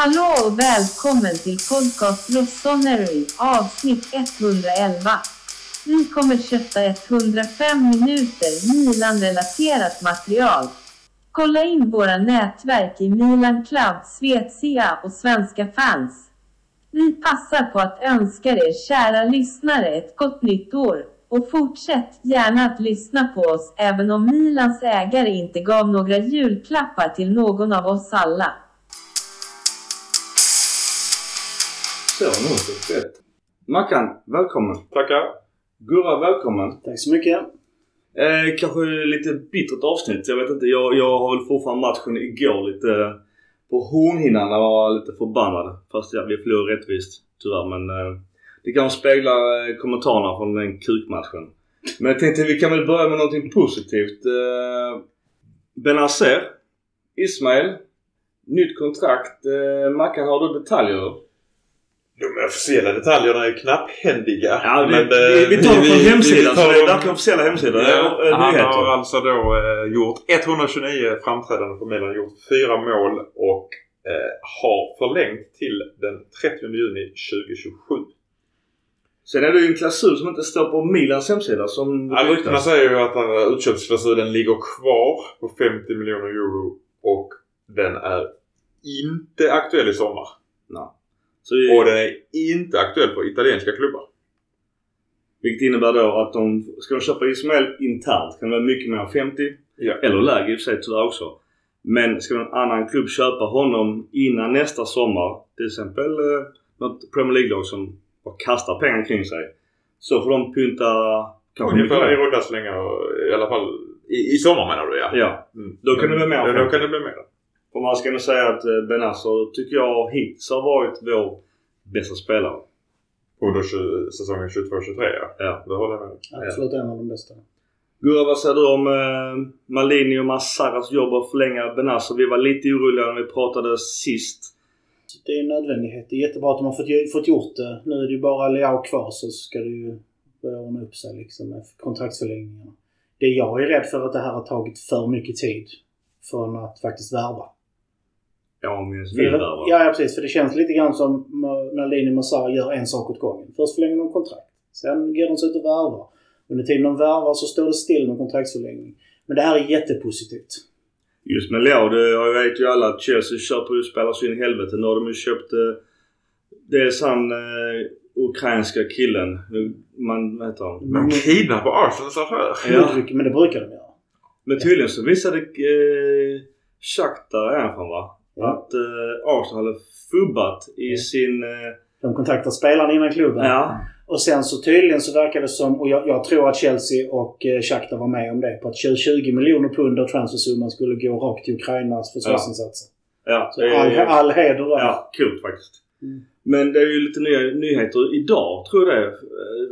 Hallå och välkommen till podcast Rossoneri avsnitt 111. Vi kommer kötta 105 minuter Milan-relaterat material. Kolla in våra nätverk i Milan Club, Svetsia och svenska fans. Vi passar på att önska er kära lyssnare ett gott nytt år. Och fortsätt gärna att lyssna på oss även om Milans ägare inte gav några julklappar till någon av oss alla. Så, nu är det rätt. Mackan, välkommen. Tackar. Gurra, välkommen. Tack så mycket. Eh, kanske lite bittert avsnitt. Jag vet inte. Jag, jag har väl fortfarande matchen igår lite på hornhinnan. Jag var lite förbannad. Fast ja, vi förlorade rättvist tyvärr. Men eh, det kan spegla eh, kommentarerna från den kukmatchen. Men jag tänkte vi kan väl börja med någonting positivt. Eh, Benazer, Ismail, nytt kontrakt. Eh, Mackan, har du detaljer? De officiella detaljerna är knapphändiga. Ja, det, men, vi, eh, vi tar dem från hemsidan. tar så det är officiella hemsidor. Ja, Ja, han nyheter. har alltså då eh, gjort 129 framträdanden för Milan. Gjort fyra mål och eh, har förlängt till den 30 juni 2027. Sen är det ju en klausul som inte står på Milans hemsida som Ja, ryktena säger ju att här utköpsklausulen ligger kvar på 50 miljoner euro och den är inte aktuell i sommar. Nej. Vi, Och den är inte aktuell för italienska klubbar. Vilket innebär då att de, ska de köpa Ismael internt kan det vara mycket mer än 50. Ja. Eller lägre i och för sig tyvärr också. Men ska en annan klubb köpa honom innan nästa sommar, till exempel eh, något Premier League-lag som bara kastar pengar kring sig. Så får de pynta kanske Ungefär i runda slängar i alla fall i, i sommar menar du ja? Ja. Mm. Då kan det bli mer. Ja, då kan det bli mer. För man ska nog säga att eh, Benazzo tycker jag hittills har varit vår bästa spelare. Under 20, säsongen 22-23 ja. Ja. Det håller jag med. Absolut en av de bästa. Gurra, vad säger du om eh, Malini och Massaras jobb att förlänga Benazzo? Vi var lite oroliga när vi pratade sist. Det är en nödvändighet. Det är jättebra att de har fått, fått gjort det. Nu är det ju bara Leao kvar så ska det ju börja ordna upp sig liksom med kontraktsförlängningarna. Det jag är rädd för är att det här har tagit för mycket tid från att faktiskt värva. Där va? Ja, ja, precis. För det känns lite grann som när Lini Massara gör en sak åt gången. Först förlänger de kontrakt. Sen går de sig ut och värvar. Under tiden de värvar så står det still med kontraktsförlängning. Men det här är jättepositivt. Just med Leo, det jag vet ju alla att Chelsea köper ju spelare så in i helvete. Nu har de ju köpt eh, dels han eh, ukrainska killen. Man, vad heter han? De kidnappar Arsenals affär. Ja. Men det brukar de göra. Men tydligen så visade eh, Shakhtar är han från va? Ja. Att eh, Arsenal hade fubbat i Ja. sin... Eh, De kontaktar spelarna innan klubben. ja. Och sen så tydligen så verkar det som, och jag, jag tror att Chelsea och eh, Shakhtar var med om det, på att 20 miljoner pund av transfersumman skulle gå rakt till Ukrainas försvarsinsatser. Ja, Så det är- all, all heder där. Ja, coolt faktiskt. Mm. Men det är ju lite nya nyheter idag, tror jag det. Eh,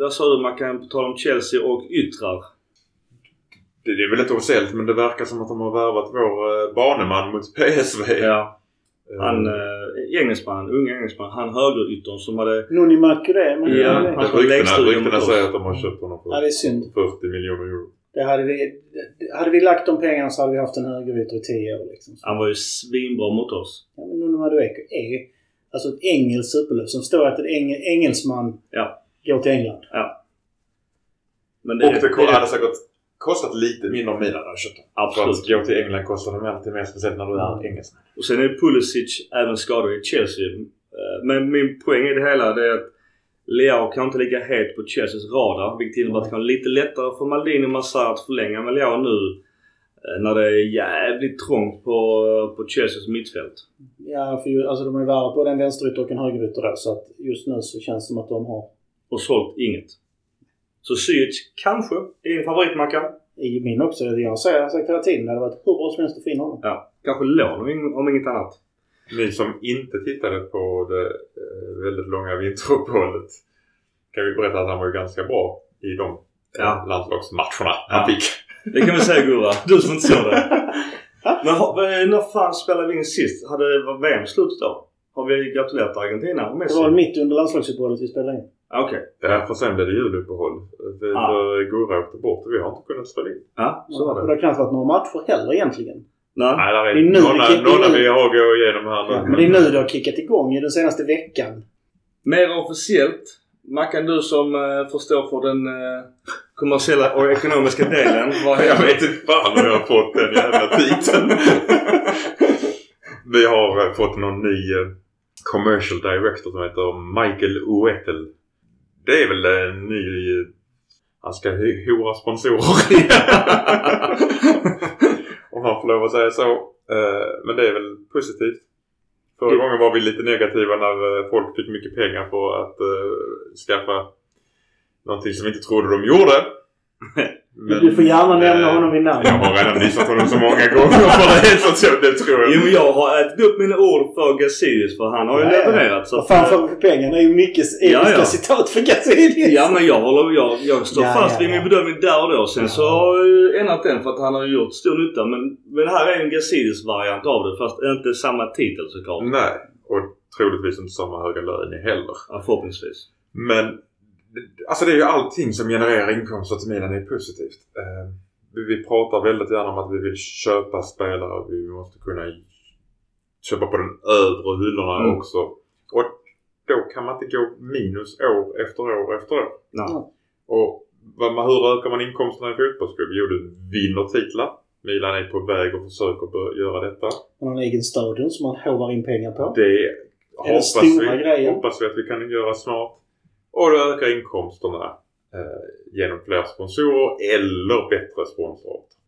Vad sa du? Man kan tala om Chelsea och yttrar. Det är väl inte officiellt men det verkar som att de har värvat vår eh, baneman mot PSV. Ja. Eh, Han, eh, engelsmannen, unga engelsmannen, han högeryttern som hade... Noni Makure, men Ja, han- mot oss. säger att de har köpt honom för ja, det är synd. 40 miljoner euro. Det hade, vi, hade vi lagt de pengarna så hade vi haft en högerytter i 10 år. Liksom. Han var ju svinbra mot oss. Ja, men Noni Madueke är alltså ett engelskt superlag som står att en eng, engelsman Ja. går till England. Men det, Och det det, hade säkert kostat lite mindre om Milan hade köpt Absolut. att gå till England kostar de alltid mer speciellt när du är engelsman. Och sen är Pulisic även skadad i Chelsea. Eh, Men min poäng i det hela det är att Leao kan inte ligga het på Chelseas radar. Vilket innebär att det kan vara lite lättare för Maldini och Massar att förlänga med Leao nu. eh, När det är jävligt trångt på, på Chelseas mittfält. Ja, för ju, alltså de har ju värvat både en vänsterytter och en högerytter där. Så att just nu så känns det som att de har Och sålt inget. Så Ziyech kanske är din favorit Mackan. I min också. Jag säger, jag sagt hela tiden. Det hade varit hur bra som helst att få in honom. Ja. Kanske lån om ing- om inget annat. Ni som inte tittade på det eh, väldigt långa vinteruppehållet kan vi berätta att han var ju ganska bra i de Ja. eh, landslagsmatcherna Ja. han fick. Det kan vi säga Gurra. Du som inte såg det. Men när fan spelade vi in sist? Hade var VM slut då? Har vi gratulerat Argentina och Det var mitt under landslagsuppehållet vi spelade in. Ah, Okej. Ja, för sen blev det juluppehåll. För, Ah. Gurra åkte bort och vi har inte kunnat spela in. Ja, så var Och det. det har knappt varit några matcher heller egentligen. Nej. Nej, där är, Det är nu några, vi har att gå igenom här nu. Ja, men det är nu det har kickat igång i den senaste veckan. Mer officiellt. Mackan, du som uh, förstår för den eh, kommersiella och ekonomiska delen. Vad Jag vet inte fan hur jag har fått den jävla titeln. Vi har eh, fått någon ny eh, commercial director som heter Michael Oetel. Det är väl en ny... Han ska hora sponsorer. Om man får lov att säga så. Eh, Men det är väl positivt. Förra Det- gången var vi lite negativa när eh, folk fick mycket pengar på att eh, skaffa någonting som vi inte trodde de gjorde. Men, du får gärna nämna eh, honom vid namn. Jag har redan visat honom så många gånger för det så att jag- det tror jag. Jo men jag har ätit upp mina ord för Gazidis för han har ju Ja, levererat. Så Vad fan får vi för pengarna? Det är ju mycket Ja, ja. citat för Gazidis. Ja men jag håller, jag, jag står Ja, fast ja, vid ja. min bedömning där och då. Sen Ja. så har jag ändrat den för att han har gjort stor nytta. Men, men här är en Gazidis variant av det fast inte samma titel såklart. Nej. Och troligtvis inte samma höga lön heller. Ja, förhoppningsvis. Men alltså det är ju allting som genererar inkomster till Milan är positivt. Eh, vi, pratar väldigt gärna om att vi vill köpa spelare. Vi måste kunna köpa på den övre hyllorna Mm. också. Och då kan man inte gå minus år efter år efter år. Ja. Och hur ökar man inkomsterna i fotbollsklubb? Jo, du vinner titlar. Milan är på väg och försöker göra detta. Man har en egen stadion som man hovar in pengar på. Det hoppas vi, hoppas vi att vi kan göra snart. Och det ökar inkomsterna eh, genom fler sponsorer eller bättre sponsoravtal.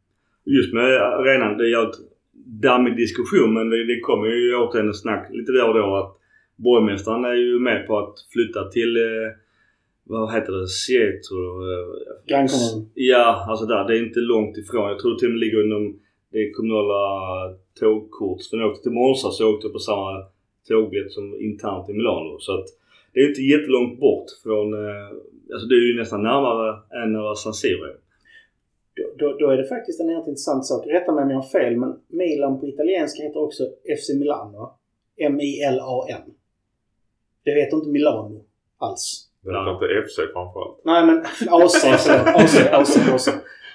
Just med arenan, det är jävligt dammig diskussion men det, det kommer ju återigen snack lite då och då att borgmästaren är ju med på att flytta till, eh, vad heter det, Seattle? Eh, Grannkommun. ja, alltså där. Det är inte långt ifrån. Jag tror det till och med ligger inom det kommunala tågkort. För när jag åkte till Monza så åkte jag på samma tågbiljett som internt i Milano. Så att det är inte jättelångt bort från, eh, alltså det är ju nästan närmare än vad San Siro är. Då, då, då är det faktiskt en helt intressant sak. Rätta mig om jag har fel, men Milan på italienska heter också FC Milano. M-I-L-A-N. Det heter inte Milano alls. Det heter inte FC framförallt. Nej men AC. AC, AC, AC.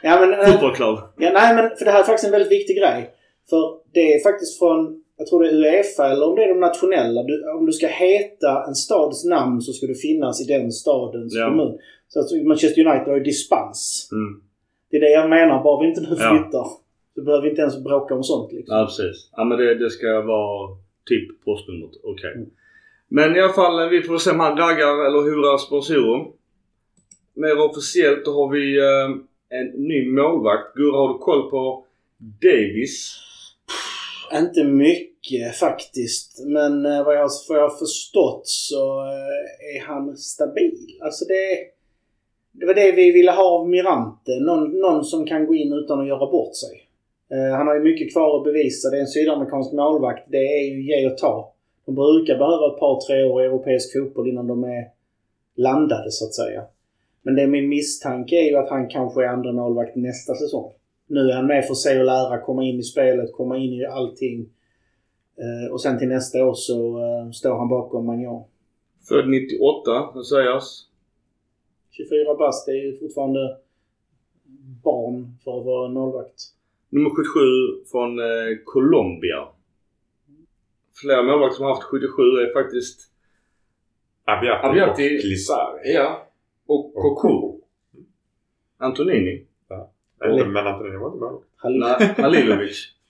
Ja men, eh, Fotbollsklubb. ja, nej men för det här är faktiskt en väldigt viktig grej. För det är faktiskt från, jag tror det är Uefa eller om det är de nationella. Du, om du ska heta en stads namn så ska du finnas i den stadens Ja. kommun. Så att Manchester United har ju dispens. Mm. Det är det jag menar. Bara vi inte nu Ja. flyttar så behöver vi inte ens bråka om sånt liksom. Ja precis. Ja men det, det ska vara typ postnumret. Okej. Mm. Men i alla fall vi får se om han raggar eller hurar sponsorer. Mer officiellt då har vi eh, en ny målvakt. Gurra har du koll på Davis? Inte mycket Eh, faktiskt. Men eh, vad jag, vad jag har förstått så eh, är han stabil. Alltså det, det var det vi ville ha av Mirante. Någon, någon som kan gå in utan att göra bort sig. Han har ju mycket kvar att bevisa. Det är en sydamerikansk målvakt. Det är ju ge och ta. De brukar behöva ett par, tre år i europeisk fotboll innan de är landade så att säga. Men det är min misstanke är ju att han kanske är andra målvakt nästa säsong. Nu är han med för att se och lära, komma in i spelet, komma in i allting. Eh, och sen till nästa år så eh, står han bakom Magnan. Född 98, det sägas. 24 bast, det är ju fortfarande barn för att vara målvakt. Nummer 77 från eh, Colombia. Flera målvakter som har haft 77 är faktiskt Abiati, Abbiati. och Glisari. Ja. Och Koku. Antonini. Eller, men Antonini var inte målvakt. Halilovic.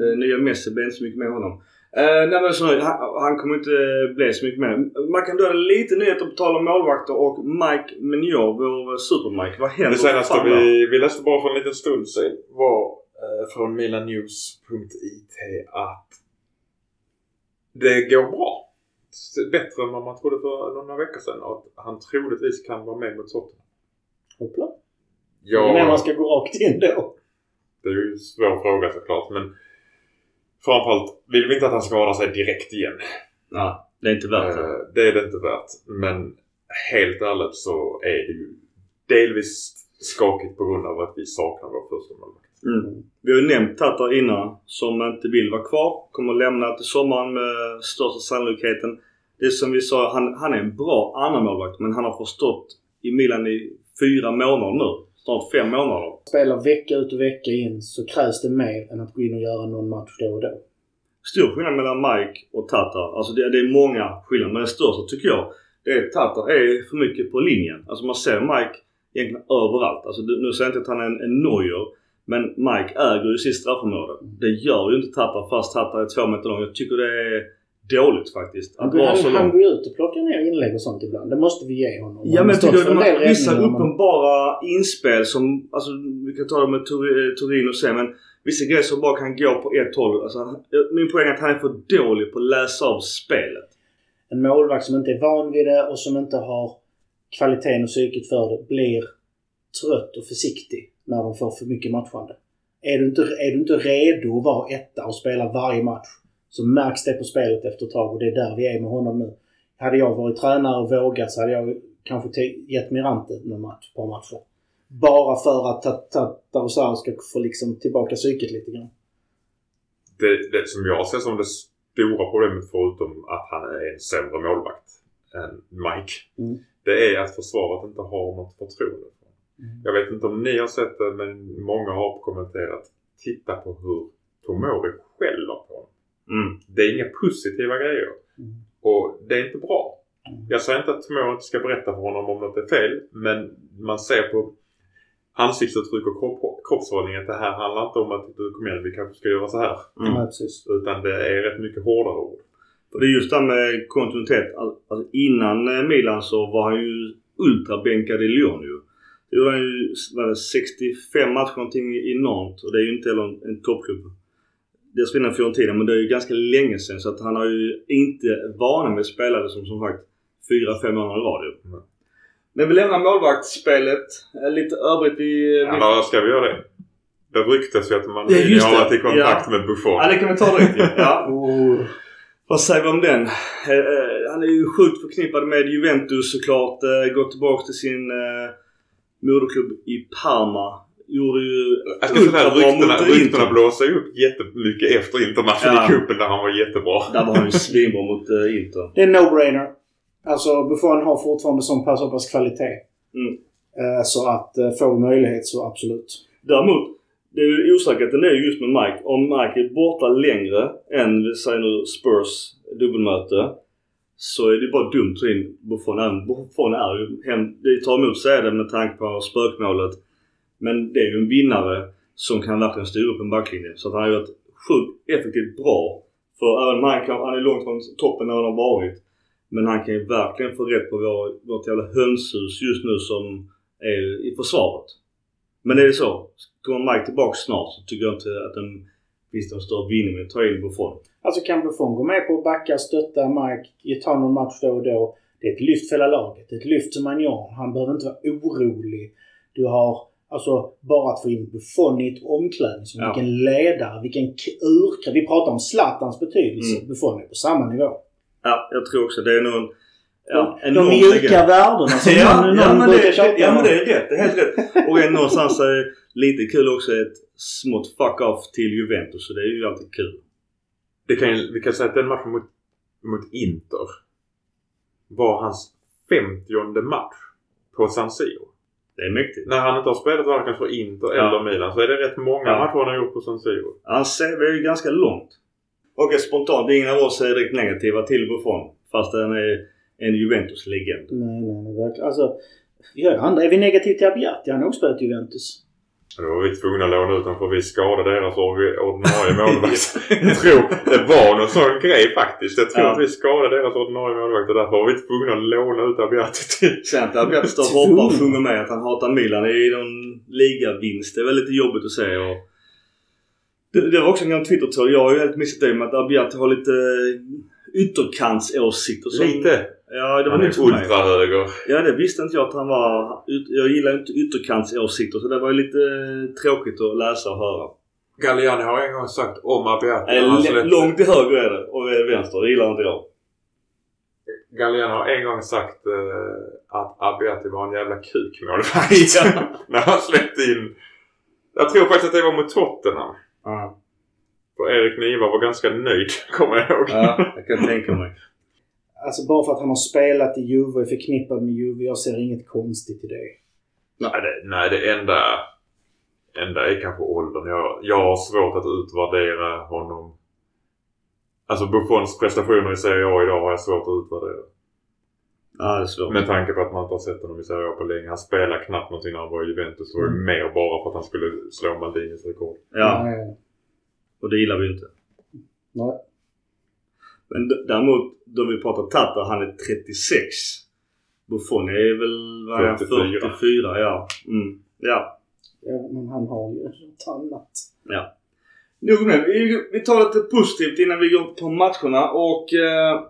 Det nya Messi blev inte så mycket med honom. Eh, nej men så, han, han kommer inte bli så mycket med. Man kan dra lite nyheter på tal om målvakter och Mike Mignon, vår super-Mike. Vad händer? Det senaste Fan vi, vi läste bara för en liten stund sedan var eh, från milanews.it att det går bra. Bättre än vad man trodde för några veckor sedan och att han troligtvis kan vara med mot Tottenham. Hoppla. Är när man Ja, ska gå rakt in då. det är ju en svår fråga såklart men framförallt vill vi inte att han skadar sig direkt igen. Nej, det är inte värt det. Eh, Det är det inte värt. Men helt ärligt så är det ju delvis skakigt på grund av att vi saknar vår första målvakt. Mm. Vi har ju nämnt Tatar innan som inte vill vara kvar. Kommer lämna till sommaren med största sannolikheten. Det är som vi sa, han, han är en bra annan målvakt men han har förstått i Milan i fyra månader nu. snart fem månader. Spelar vecka ut och vecka in så krävs det mer än att gå in och göra någon match då och då. Stor skillnad mellan Mike och Tatar. Alltså det, det är många skillnader. Men den största tycker jag, det är att Tatar är för mycket på linjen. Alltså man ser Mike egentligen överallt. Alltså nu säger jag inte att han är en, en nojer. Men Mike äger ju sitt straffområde. Det gör ju inte Tatar fast Tatar är två meter lång. Jag tycker det är dåligt faktiskt. Han, går, han, han går ut och plockar ner inlägg och sånt ibland. Det måste vi ge honom. Ja men tycker de har vissa uppenbara inspel som, alltså vi kan ta det med Turin och se men vissa grejer som bara kan gå på ett håll. Alltså, min poäng är att han är för dålig på att läsa av spelet. En målvakt som inte är van vid det och som inte har kvaliteten och psyket för det blir trött och försiktig när de får för mycket matchande. Är du inte, är du inte redo att vara etta och spela varje match så märks det på spelet efter ett tag och det är där vi är med honom nu. Hade jag varit tränare och vågat så hade jag kanske gett Mirante någon match, par matcher. Bara för att Tarusar ska få liksom tillbaka psyket lite grann. Det, det som jag ser som det stora problemet förutom att han är en sämre målvakt än Mike. Mm. Det är att försvaret inte har något förtroende. Mm. Jag vet inte om ni har sett det men många har kommenterat. Titta på hur Tomori skäller på honom. Mm. Det är inga positiva grejer. Mm. Och det är inte bra. Mm. Jag säger inte att Tomori inte ska berätta för honom om något är fel. Men man ser på ansiktsuttryck och kropp, kroppshållning att det här handlar inte om att du kom igen vi kanske ska göra så här. Mm. Ja, Utan det är rätt mycket hårdare ord. Det är just det här med kontinuitet. Alltså innan eh, Milan så var han ju ultrabänkad i Lyon ju. Det han ju var det 65 matcher någonting i Nantes och det är ju inte heller en, en toppklubb. Dels vinner Fiorentina men det är ju ganska länge sedan så att han har ju inte vana med spelare som som sagt 4-5 månader i radio. Mm. Men vi lämnar målvaktsspelet. Lite övrigt i... Eller ska vi göra det? Det ryktas ju att man har varit i kontakt ja. med Buffon. Ja det kan vi ta direkt ja. oh. Vad säger vi om den? Eh, eh, han är ju sjukt förknippad med Juventus såklart. Eh, gått tillbaka till sin moderklubb i Parma. Gjorde ju Jag ska säga att ryktena, ryktena blåser ju upp jättemycket efter Intermatchen ja. i cupen där han var jättebra. Där var han ju svinbra mot Inter. Det är en no-brainer. Alltså Buffon har fortfarande sån pass, så pass kvalitet. Mm. Så att får vi möjlighet så absolut. Däremot det är ju osäkerheten är just med Mike. Om Mike är borta längre än, vi säger nu Spurs dubbelmöte. Så är det bara dumt att ta in Buffon. Buffon är ju hem, det tar emot det med tanke på spökmålet. Men det är ju en vinnare som kan verkligen styra upp en backlinje. Så att han har varit sjukt effektivt bra. För även Mike, han är långt från toppen när han har varit. Men han kan ju verkligen få rätt på vår, vårt jävla hönshus just nu som är i försvaret. Men är det så? Kommer Mike tillbaka snart så tycker jag inte att den finns någon större vinning med att ta in Buffon. Alltså kan Buffon gå med på att backa, stötta Mike, ta någon match då och då. Det är ett lyft för hela laget. Det är ett lyft som man gör. Han behöver inte vara orolig. Du har Alltså bara att få in Buffon i ett omklädningsrum. Ja. Vilken ledare, vilken urkraft. Vi pratar om Zlatans betydelse. Mm. Buffon är på samma nivå. Ja, jag tror också det är nog Ja, de, de mjuka värdena som ja, någon, ja, men det. Ja men det är rätt. Det är helt rätt. Och en någonstans är lite kul också ett smått fuck-off till Juventus. Så det är ju alltid kul. Det kan, vi kan säga att den matchen mot, mot Inter var hans 50 match på San Siro. Det är mäktigt. När han inte har spelat varken för Inter ja. eller Milan så är det rätt många ja. matcher han har gjort på San Siro. Hans CV är ju ganska långt. Och spontant, ingen av oss är direkt negativa till Buffon. Fast den är en Juventus-legend. Nej, nej, nej. Verkligen. Alltså, ja, andra, är vi negativa till Abbiati? Han har också spelat Juventus. Då var vi tvungna att låna ut honom för vi skadade deras ordinarie målvakt. jag tror det var någon sån grej faktiskt. Jag tror ja. att vi skadade deras ordinarie målvakt och därför var vi tvungna att låna ut Abbiati till... Sen att Abbiati står och hoppar och sjunger med att han hatar Milan i någon ligavinst. Det är väl lite jobbigt att se. Och det, det var också en gång Twitter-tråd. Jag har ju helt missat det med att Abbiati har lite ytterkantsåsikter. Som, lite? Ja, det var nytt för mig. ultrahöger. Ja, det visste inte jag att han var. Jag gillar inte ytterkantsåsikter så det var ju lite tråkigt att läsa och höra. Galliani har en gång sagt om Abiati. Äh, långt till höger är det och vänster. Det gillar inte jag. Galliani har en gång sagt uh, att Abiati var en jävla kukmålvakt. ja. När han släppte in... Jag tror faktiskt att det var mot Tottenham. Uh. För Erik Niva var ganska nöjd, kommer jag ihåg. Ja, jag kan tänka mig. Alltså bara för att han har spelat i Juve och är förknippad med Juve. Jag ser inget konstigt i det. Nej, det, nej, det enda, enda är kanske åldern. Jag, jag har svårt att utvärdera honom. Alltså Buffons prestationer i Serie A idag har jag svårt att utvärdera. Ja, det är svårt. Med tanke på att man inte har sett honom i Serie A på länge. Han spelar knappt någonting när han var i Juventus. Det var ju Mm. mer bara för att han skulle slå Maldinis rekord. Ja, Nej. och det gillar vi ju inte. Nej. Men däremot, då vi pratar Tata, han är 36. Buffon är väl vad är han, 44. 44. Ja. Mm. ja. Ja, men han har ju något annat. Ja. Nog det. Vi, vi tar lite positivt innan vi går på matcherna och eh,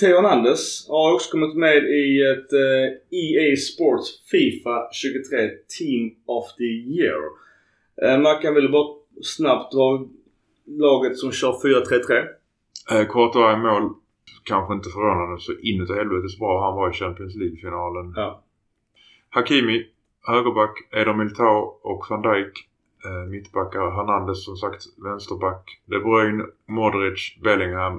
Theo Hernandez har också kommit med i ett eh, EA Sports Fifa 23 Team of the Year. Eh, man kan väl bara snabbt dra laget som kör 4-3-3. Eh, Courtois i mål. Kanske inte förvånande så inuti helvetes bra han var i Champions League-finalen. Ja. Hakimi, högerback, Eder Militao och van Dijk. Eh, mittbackar, Hernandez som sagt vänsterback. De Bruyne, Modric, Bellingham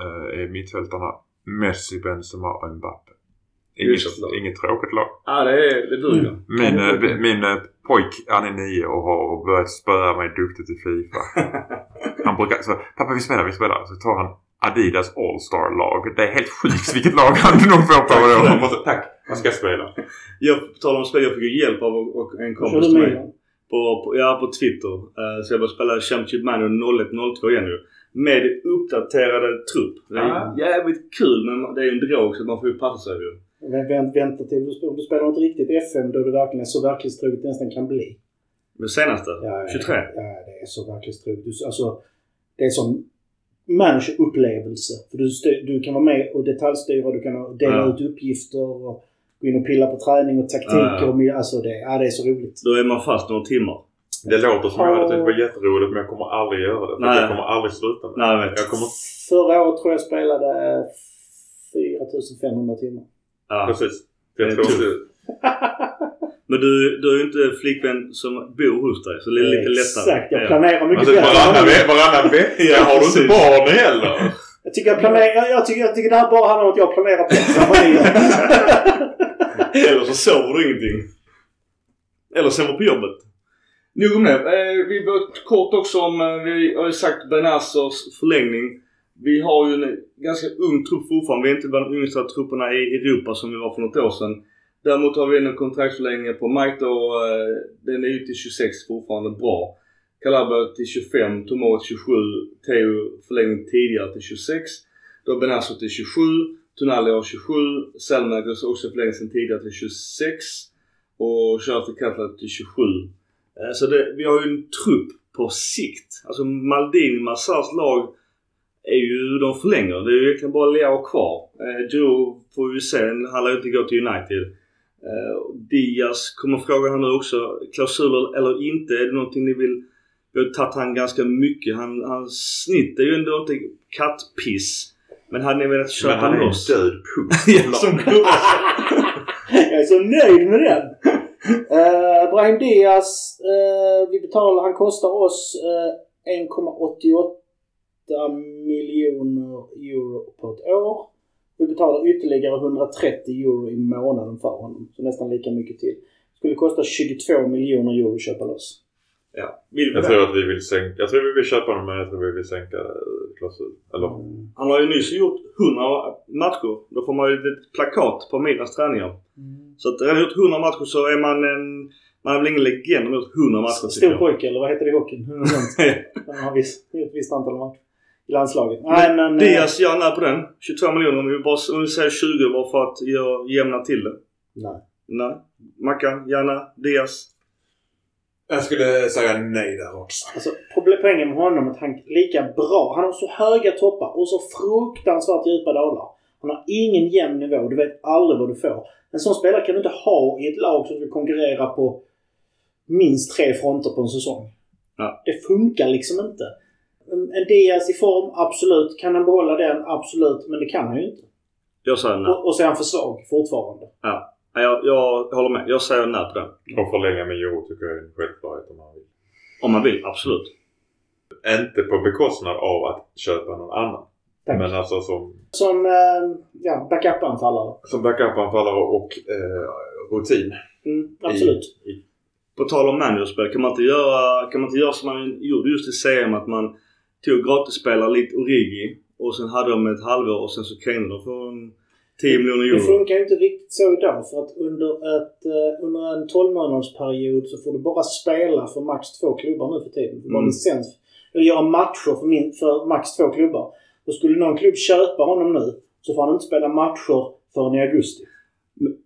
eh, är mittfältarna. Messi, Benzema och Mbappe. Inget, inget tråkigt lag. Ja, det, är, det duger. Min, eh, min eh, pojk, han är nio och har börjat spöa mig duktigt i Fifa. Han brukar så pappa vi spelar, vi spelar. Så tar han Adidas All-Star-lag. Det är helt sjukt vilket lag han nog får på. Och han Tack, vad ska spela? Jag, på tal om spel, jag fick hjälp av och en kompis till mig. På, på, ja, på Twitter. Eh, så jag började spela Championship Manager 01-02 igen nu. Med uppdaterade trupp. Det är Ah. jävligt kul men det är ju en drog så man får ju passa sig ju. Vä- vänt- Vänta till du, om du spelar något riktigt FM då det verkligen är så verklighetstroget det nästan kan bli. Det senaste? Ja, ja, 23? Ja, det är så verklighetstroget. Alltså, det är som managerupplevelse. För du, du kan vara med och detaljstyra, du kan dela Ja. ut uppgifter och gå in och pilla på träning och taktiker. Ja. Och alltså det, ja, det är så roligt. Då är man fast några timmar. Det låter som jag hade tyckt det var jätteroligt men jag kommer aldrig göra det. För Nej. jag kommer aldrig sluta med det. Nej, jag kommer... Förra året tror jag spelade 4500 timmar. Ja. Precis. Det är Jag tror inte... Men du, du är ju inte flickvän som bor hos dig så det är lite lättare. Exakt, jag Ja. planerar mycket Alltså, bättre. varannan, varannan vecka har du inte barn heller. Jag tycker, jag, planerar, jag, jag, tycker, jag tycker det här bara handlar om att jag planerar bättre än vad ni gör. Eller så sover du ingenting. Eller sover på jobbet. Nog om det. Eh, vi bör kort också om, eh, vi har ju sagt Benazzers förlängning. Vi har ju en ganska ung trupp fortfarande. Vi är inte bland de yngsta trupperna i Europa som vi var för något år sedan. Däremot har vi en kontraktsförlängning på Mike eh, då. Den är ju till 26 fortfarande bra. Calabria till 25, Tomori till 27, Teo förlängning tidigare till 26. Då Benazzo till 27, Tonali har 27, Selmagers också förlängning sen tidigare till 26 och Shirley Cutler till 27. Eh, så det, vi har ju en trupp på sikt. Alltså Maldini, Massars lag är ju, de förlänger. Det är ju egentligen bara Leao kvar. Eh, får vi se, han lär ju inte gå till United. Eh, Diaz kommer frågan här nu också. Klausuler eller inte? Är det någonting ni vill? Vi har tagit han ganska mycket. Han, hans snitt är ju ändå inte kattpiss. Men hade ni velat Men köpa han är en loss? död puck. som. Jag är så nöjd med den. Uh, Brahim Diaz, eh, vi betalar, han kostar oss eh, 1,88 miljoner euro på ett år. Vi betalar ytterligare 130 euro i månaden för honom. Så nästan lika mycket till. skulle kosta 22 miljoner euro att köpa loss. Ja. Vill vi Jag det? tror att vi vill sänka... Jag tror vi vill köpa honom men jag tror vi vill sänka eh, klausul. Eller? Mm. Han har ju nyss gjort 100 matcher. Då får man ju ett plakat på Milans träningar. Så att redan gjort 100 matcher så är man en... Man är väl ingen legend om gjort 100 matcher Stor pojke, eller vad heter det i hockeyn? Han har ett visst antal matcher i landslaget. Nej, men... eh, Diaz gör när på den. 22 miljoner om vi, bara, om vi säger 20 bara för att göra, jämna till det. Nej. Nej. Mackan, gärna. Diaz. Jag skulle säga nej där också. Alltså, poängen med honom är att han är lika bra. Han har så höga toppar och så fruktansvärt djupa dalar. Han har ingen jämn nivå. Du vet aldrig vad du får. En sån spelare kan du inte ha i ett lag som vill konkurrera på minst tre fronter på en säsong. Ja. Det funkar liksom inte. En Diaz i form, absolut. Kan han behålla den? Absolut. Men det kan han ju inte. Jag säger nej. Och, och så är han för svag fortfarande. Ja. Jag, jag håller med. Jag säger nej på den. Och förlänga med euro tycker jag är en självklarhet om man vill. Om man vill, absolut. Inte på bekostnad av att köpa någon annan. Tack. Men alltså som, Som eh, ja, backup-anfallare. som backup-anfallare och eh, rutin. Mm, absolut. I, i, På tal om managerspel, kan man inte göra, kan man inte göra som man gjorde just i CM att man tog gratisspelare lite Origi och sen hade de ett halvår och sen så cleanade de för en 10 miljoner Det euro. funkar ju inte riktigt så idag för att under, ett, eh, under en 12 månadersperiod så får du bara spela för max två klubbar nu för tiden. Du får Mm. licens. Eller göra matcher för, min, för max två klubbar. Och skulle någon klubb köpa honom nu så får han inte spela matcher förrän i augusti.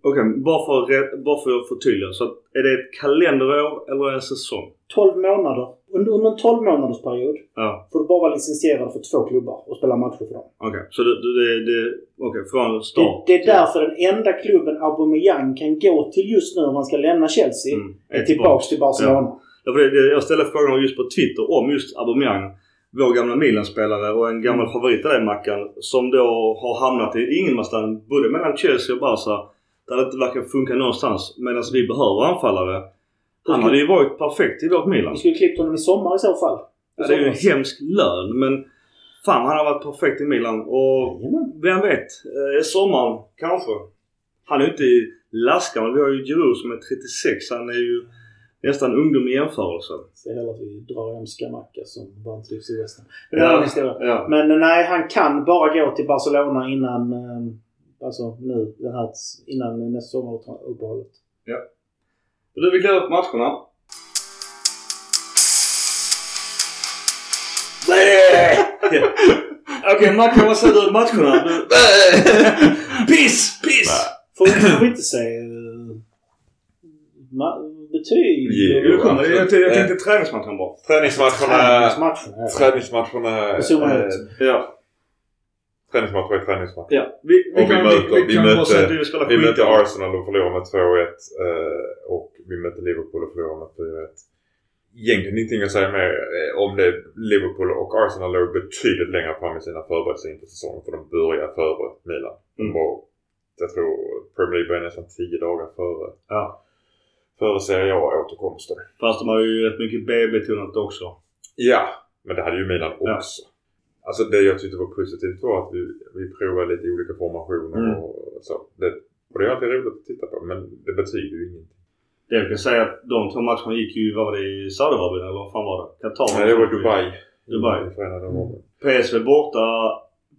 Okej, re- bara för att förtydliga. Så är det ett kalenderår eller en säsong? 12 månader. Under, under en 12 månadersperiod Ja, får du bara vara licensierad för två klubbar och spela matcher för dem. okej. Så det, det, det, det okej, från Det, start. det är därför den enda klubben Aubameyang kan gå till just nu om han ska lämna Chelsea Mm, är tillbaks till Barcelona. Ja, det, det, jag ställde frågan just på Twitter om just Aubameyang. Vår gamla Milan-spelare och en gammal favorit av dig Mackan. Som då har hamnat i ingenmansland både mellan Chelsea och Barca. Där det inte verkar funka någonstans. Medan vi behöver anfallare. Han hade ju varit perfekt i vårt Milan. Vi skulle klippt honom i sommar i så fall. Ja, det är ju en hemsk lön men fan han har varit perfekt i Milan och Jajamän. vem vet? Eh, sommaren kanske. Han är ju inte lastgammal. Vi har ju Giroud som är 36. Han är ju nästan ungdom i jämförelse. Så hellre att vi drar hem Skamacka som vantrivs i West Ham. Men det är en annan historia. ja. Men eh, nej, han kan bara gå till Barcelona innan eh, Alltså nu, den här, innan nästa sommaruppehållet. Du, vi går upp matcherna. Okej Mackan, vad säger du om matcherna? Du... piss! Piss! Får vi, inte säga ma- betyg? Jo, kom, jag, jag, jag tänkte Eh. träningsmatchen bara. Träningsmatcherna... Träningsmatcherna... Eh, ut. Ja. Träningsmatcher är träningsmatcher. ja. Vi, vi, vi möter- vi, vi vi säga att spelar mötte. Arsenal och förlorade med 2-1. eh, Och vi mötte Liverpool och förlorade med 4-1. Egentligen ingenting att säga mer eh, om det. Liverpool och Arsenal låg betydligt längre fram i sina förberedelser inför säsongen. För de började före Milan. De Mm. var, jag tror Premier League började nästan 10 dagar före. Ja. Före Serie A-återkomsten. Fast de har ju rätt mycket B-betonat också. Ja, men det hade ju Milan Ja. Alltså det jag tyckte var positivt var att vi, vi provade lite olika formationer Mm. och så. Det, och det är alltid roligt att titta på men det betyder ju ingenting. Det jag kan säga att de två matcherna gick ju, vad var det, i Saudiarabien eller vad fan var det? Qatar? Nej, det var Dubai. Dubai. Förenade Arabemiraten. PSV borta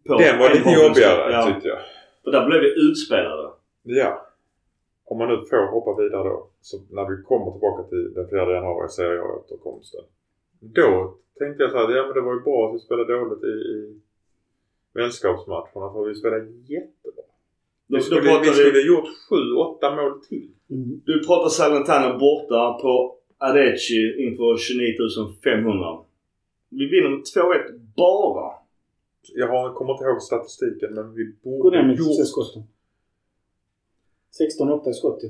på Den var lite jobbigare Ja. tyckte jag. För där blev vi utspelade. Ja. Om man nu får hoppa vidare då. Så när vi kommer tillbaka till den 4 januari, Serie A-återkomsten. Då tänkte jag så här, ja men det var ju bra att vi spelade dåligt i, i vänskapsmatcherna för vi spelade jättebra. Vi skulle, pratar vi skulle gjort 7-8 mål till. Mm. du pratar Salernitana borta på Adeci inför 29 500. Vi vinner med 2-1 bara. Jag har, kommer inte ihåg statistiken men vi Gå borde ner med gjort... skotten. 16-8 i skott.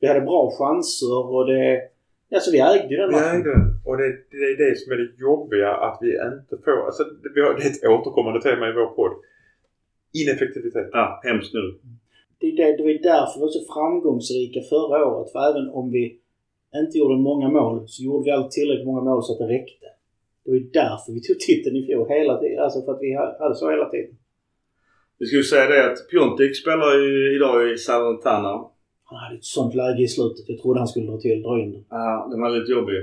Vi hade bra chanser och det... Alltså vi ägde ju den Vi matchen. ägde den. Och det, det är det som är det jobbiga att vi inte får... Alltså det, vi har, det är ett återkommande tema i vår podd. Ineffektivitet. Ja, hemskt nu. Det, det, det var ju därför vi var så framgångsrika förra året. För även om vi inte gjorde många mål så gjorde vi alltid tillräckligt många mål så att det räckte. Det var ju därför vi tog titeln i fjol hela tiden. Alltså för att vi hade så hela tiden. Vi ju säga det att Piontek spelar ju idag i Salernitana. Han hade ett sånt läge i slutet. Jag trodde han skulle dra till dra in den. Ja, den var lite jobbig.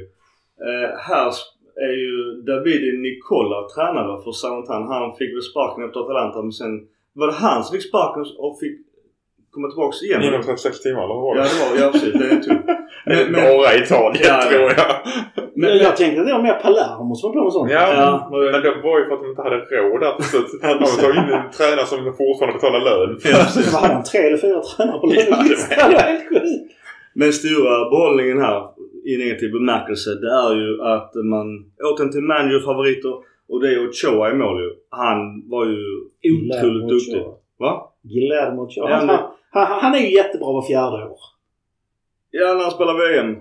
Eh, här är ju Davide Nicola tränare för Salernitana. Han fick väl sparken efter Atalanta men sen var det han som fick sparken och fick komma tillbaks igen. Inom 36 timmar eller vad var Ja det? det var ja precis. Det är tur. Men, men, Norra Italien Ja, ja. tror jag. men, jag, jag tänkte att det var mer Palermo som var på med sånt. Ja, Ja, men, men det var ju för att de inte hade råd där till slut. De tog in en tränare som fortfarande betalar lön. Vad hade han? Tre eller fyra tränare på Ja, det lönelistan? var- det var helt sjukt. men stora behållningen här i negativ bemärkelse det är ju att man återigen till managerfavoriter och det är Ochoa i mål ju. Han var ju otroligt duktig. Va? Guillermo Ochoa. Ja, Han, han, han, han är ju jättebra var fjärde år. Ja, när han spelar VM.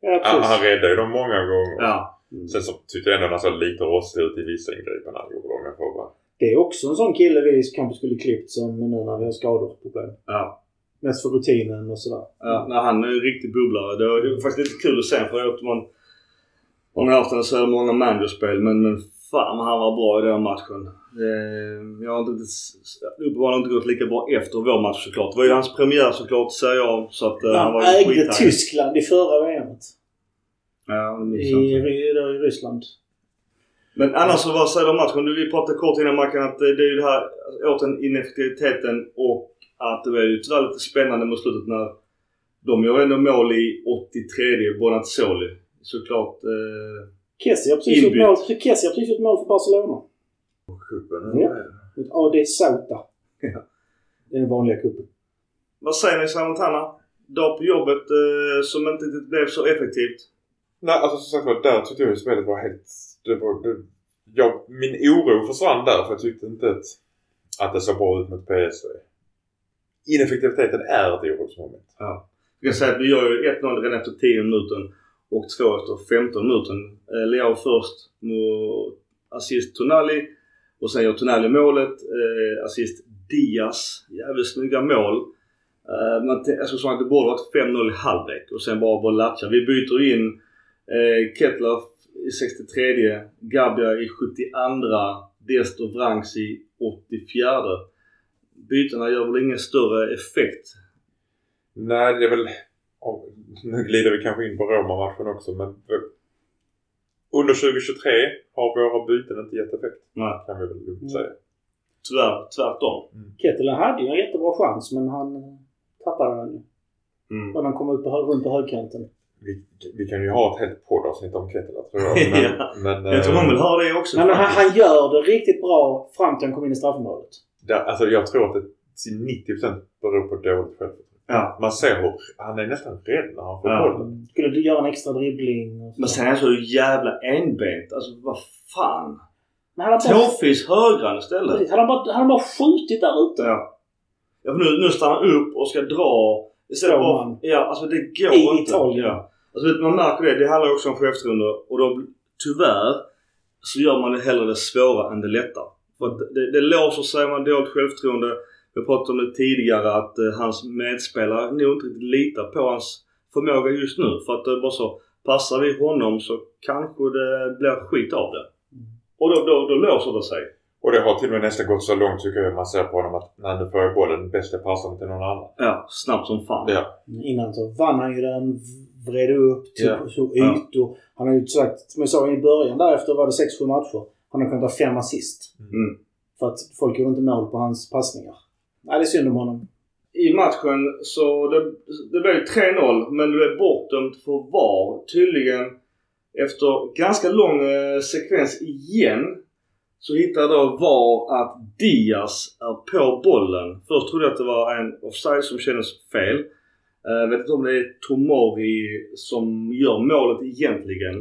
Ja, Ja, precis. han räddade ju dem många gånger. Ja. Mm. Sen så tyckte jag ändå att han såg lite rostig ut i vissa ingripanden han gjorde. Om jag får vara. Det är också en sån kille vi kanske skulle klippt som nu när vi har skadorproblem. Ja. Mest för rutinen och sådär. Ja, när han är en riktig bubblare. Det var, det var faktiskt lite kul att se för vet man man har haft en så här många managerspel men, men Fan han var bra i den matchen. Eh, jag har inte, uppenbarligen inte gått lika bra efter vår match såklart. Det var ju hans premiär såklart säger jag. Så att, eh, han var Han ju ägde. Tyskland i förra VMet. Ja, det I, i, i Ryssland. Men annars så vad säger du om matchen? Du, vi pratade kort innan Mackan att det det är ju det här återigen ineffektiviteten och att det var ju tyvärr lite spännande mot slutet när de gör ändå mål i 83 Bonazzoli. Såklart. Eh, Kessie har precis gjort mål, Kessie har precis gjort mål för Barcelona. Cupen. Ja. Mot AD Sauta. Ja. Det är den vanliga cupen. vad säger ni Samantana? Dag på jobbet eh, som inte blev så effektivt. Nej, alltså som sagt var, där tyckte jag ju spelet var helt... Det var, det, jag, min oro försvann där för jag tyckte inte att, att det såg bra ut mot PSV. Ineffektiviteten är ett orosmoment. Ja. Jag kan säga att vi gör ju 1-0 redan efter 10 minuter och två efter 15 minuter. Eh, Leao först mot assist Tonali och sen gör Tonali målet. Eh, assist Diaz. Jävligt snygga mål. Eh, man alltså, så att det borde varit 5-0 i halvlek och sen bara Bolacha. Vi byter in eh, Kettler i 63 Gabia i 72 Destor Vranks i 84 Bytena gör väl ingen större effekt Nej, det är väl... Nu glider vi kanske in på Roma-matchen också men under 2023 har våra byten inte gett effekt. Nej. Kan vi väl lugnt Mm. säga. Tyvärr, tvärtom. Kettelen hade ju en jättebra chans men han eh, tappade den ju. Mm. När han kom ut på, runt på högkanten. Vi, vi kan ju ha ett helt poddavsnitt om Kettela tror jag. Men, Ja. men, Jag tror eh, hon vill ha det också Nej, men han, han gör det riktigt bra fram till han kom in i straffområdet. där, alltså jag tror att det till 90% beror på dåligt självförtroende. Ja. Man ser hur han är nästan rädd när han får Ja. bollen. Skulle du göra en extra dribbling. Men sen är han så jävla enbent. Alltså vad fan. Tåfis högran istället. precis, han har bara, han har bara skjutit där ute. Ja. ja för nu, nu stannar han upp och ska dra. Istället man. ja, alltså det går I inte. Italien. Ja. Alltså, man märker det. Det handlar också om självförtroende. Och då tyvärr så gör man det hellre det svåra än det lätta. För det, det låser sig, man har dåligt självförtroende. Vi pratade om det tidigare att eh, hans medspelare nog inte riktigt litar på hans förmåga just nu. För att det är bara så, passar vi honom så kanske det blir skit av det. Och då, då, då låser det sig. Och det har till och med nästan gått så långt tycker jag man ser på honom att när nu får jag bollen, bäst jag passar den till någon annan. Ja, snabbt som fan. Ja. Innan så vann han ju den, vred upp, tog Ja. så Ja. ytor. Han har ju sagt, som jag sa i början därefter var det 6-7 matcher. Han har kunnat ha fem assist. Mm. För att folk gjorde inte mål på hans passningar. Nej, det är synd om honom. I matchen så det, det blev 3-0 men det blev bortdömt för VAR tydligen efter ganska lång eh, sekvens igen så hittade då VAR att Diaz är på bollen. Först trodde jag att det var en offside som kändes fel. Jag vet inte om det är Tomori som gör målet egentligen.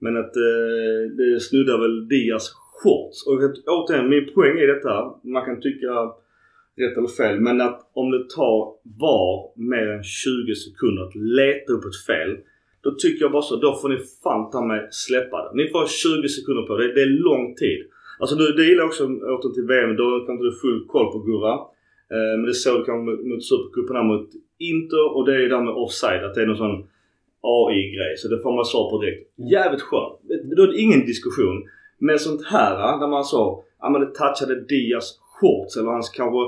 Men att eh, det snuddar väl Diaz shorts. Och återigen, min poäng är detta. Man kan tycka rätt eller fel. Men att om det tar VAR mer än 20 sekunder att leta upp ett fel. Då tycker jag bara så, då får ni fan ta mig släppa det. Ni får 20 sekunder på det. Det är lång tid. Alltså det gillar jag också åter till VM. Då kan du full koll på Gurra. Eh, men det såg du kanske mot, mot Supercupen här mot Inter och det är där med offside. Att det är någon sån AI-grej. Så det får man svar på direkt. Mm. Jävligt skönt. Då är det ingen diskussion. Men sånt här där man sa, ja men det touchade Diaz shorts eller hans kanske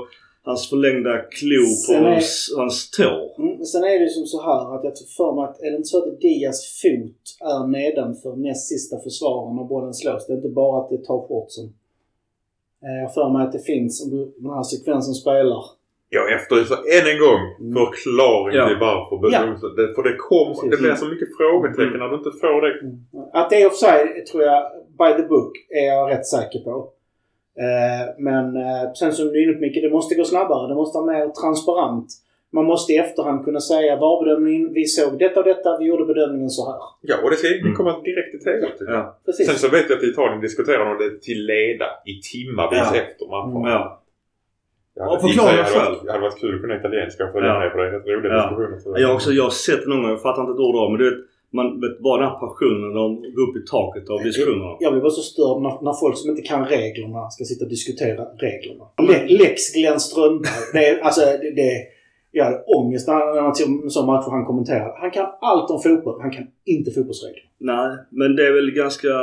hans förlängda klo på är- hans, hans tå. Mm, men sen är det ju som så här att jag tror för mig att är det inte så att Dias fot är nedanför näst sista försvararen när bollen slås. Det är inte bara att det tar shortsen. Eh, Jag för mig att det finns, om du den här sekvensen spelar. Jag efterlyser än en gång Mm. förklaring Ja. till varför Ja. det. För det kommer, Precis. det blir så mycket frågetecken Mm. när du inte får det. Att det är offside tror jag, by the book, är jag rätt säker på. Eh, Men eh, sen som du är inne på Micke, det måste gå snabbare. Det måste vara mer transparent. Man måste i efterhand kunna säga VAR-bedömningen, vi såg detta och detta, vi gjorde bedömningen så här. Ja, och det ska Mm. det kommer direkt i TV. Ja. Precis. Sen så vet jag att i Italien diskuterar de det till leda i timmavis Ja. efter matchen. Mm. ja. Jag Ja, hade, förklara själv. hade, varit, hade varit kul att kunna italienska och följa Ja. med på det. Det är rätt roliga Ja. diskussioner. Så. Jag, också, jag har sett det någon gång, jag fattar inte ett ord av men du vet, man vet bara den här passionen de går upp i taket av diskussionerna. Jag blir bara så störd när, när folk som inte kan reglerna ska sitta och diskutera reglerna. Le, Lex Glenn Strömberg. Det är, alltså, det, det, jag hade ångest när, såg en sån match han kommenterade. Han kan allt om fotboll. Han kan inte fotbollsregler. Nej, men det är väl ganska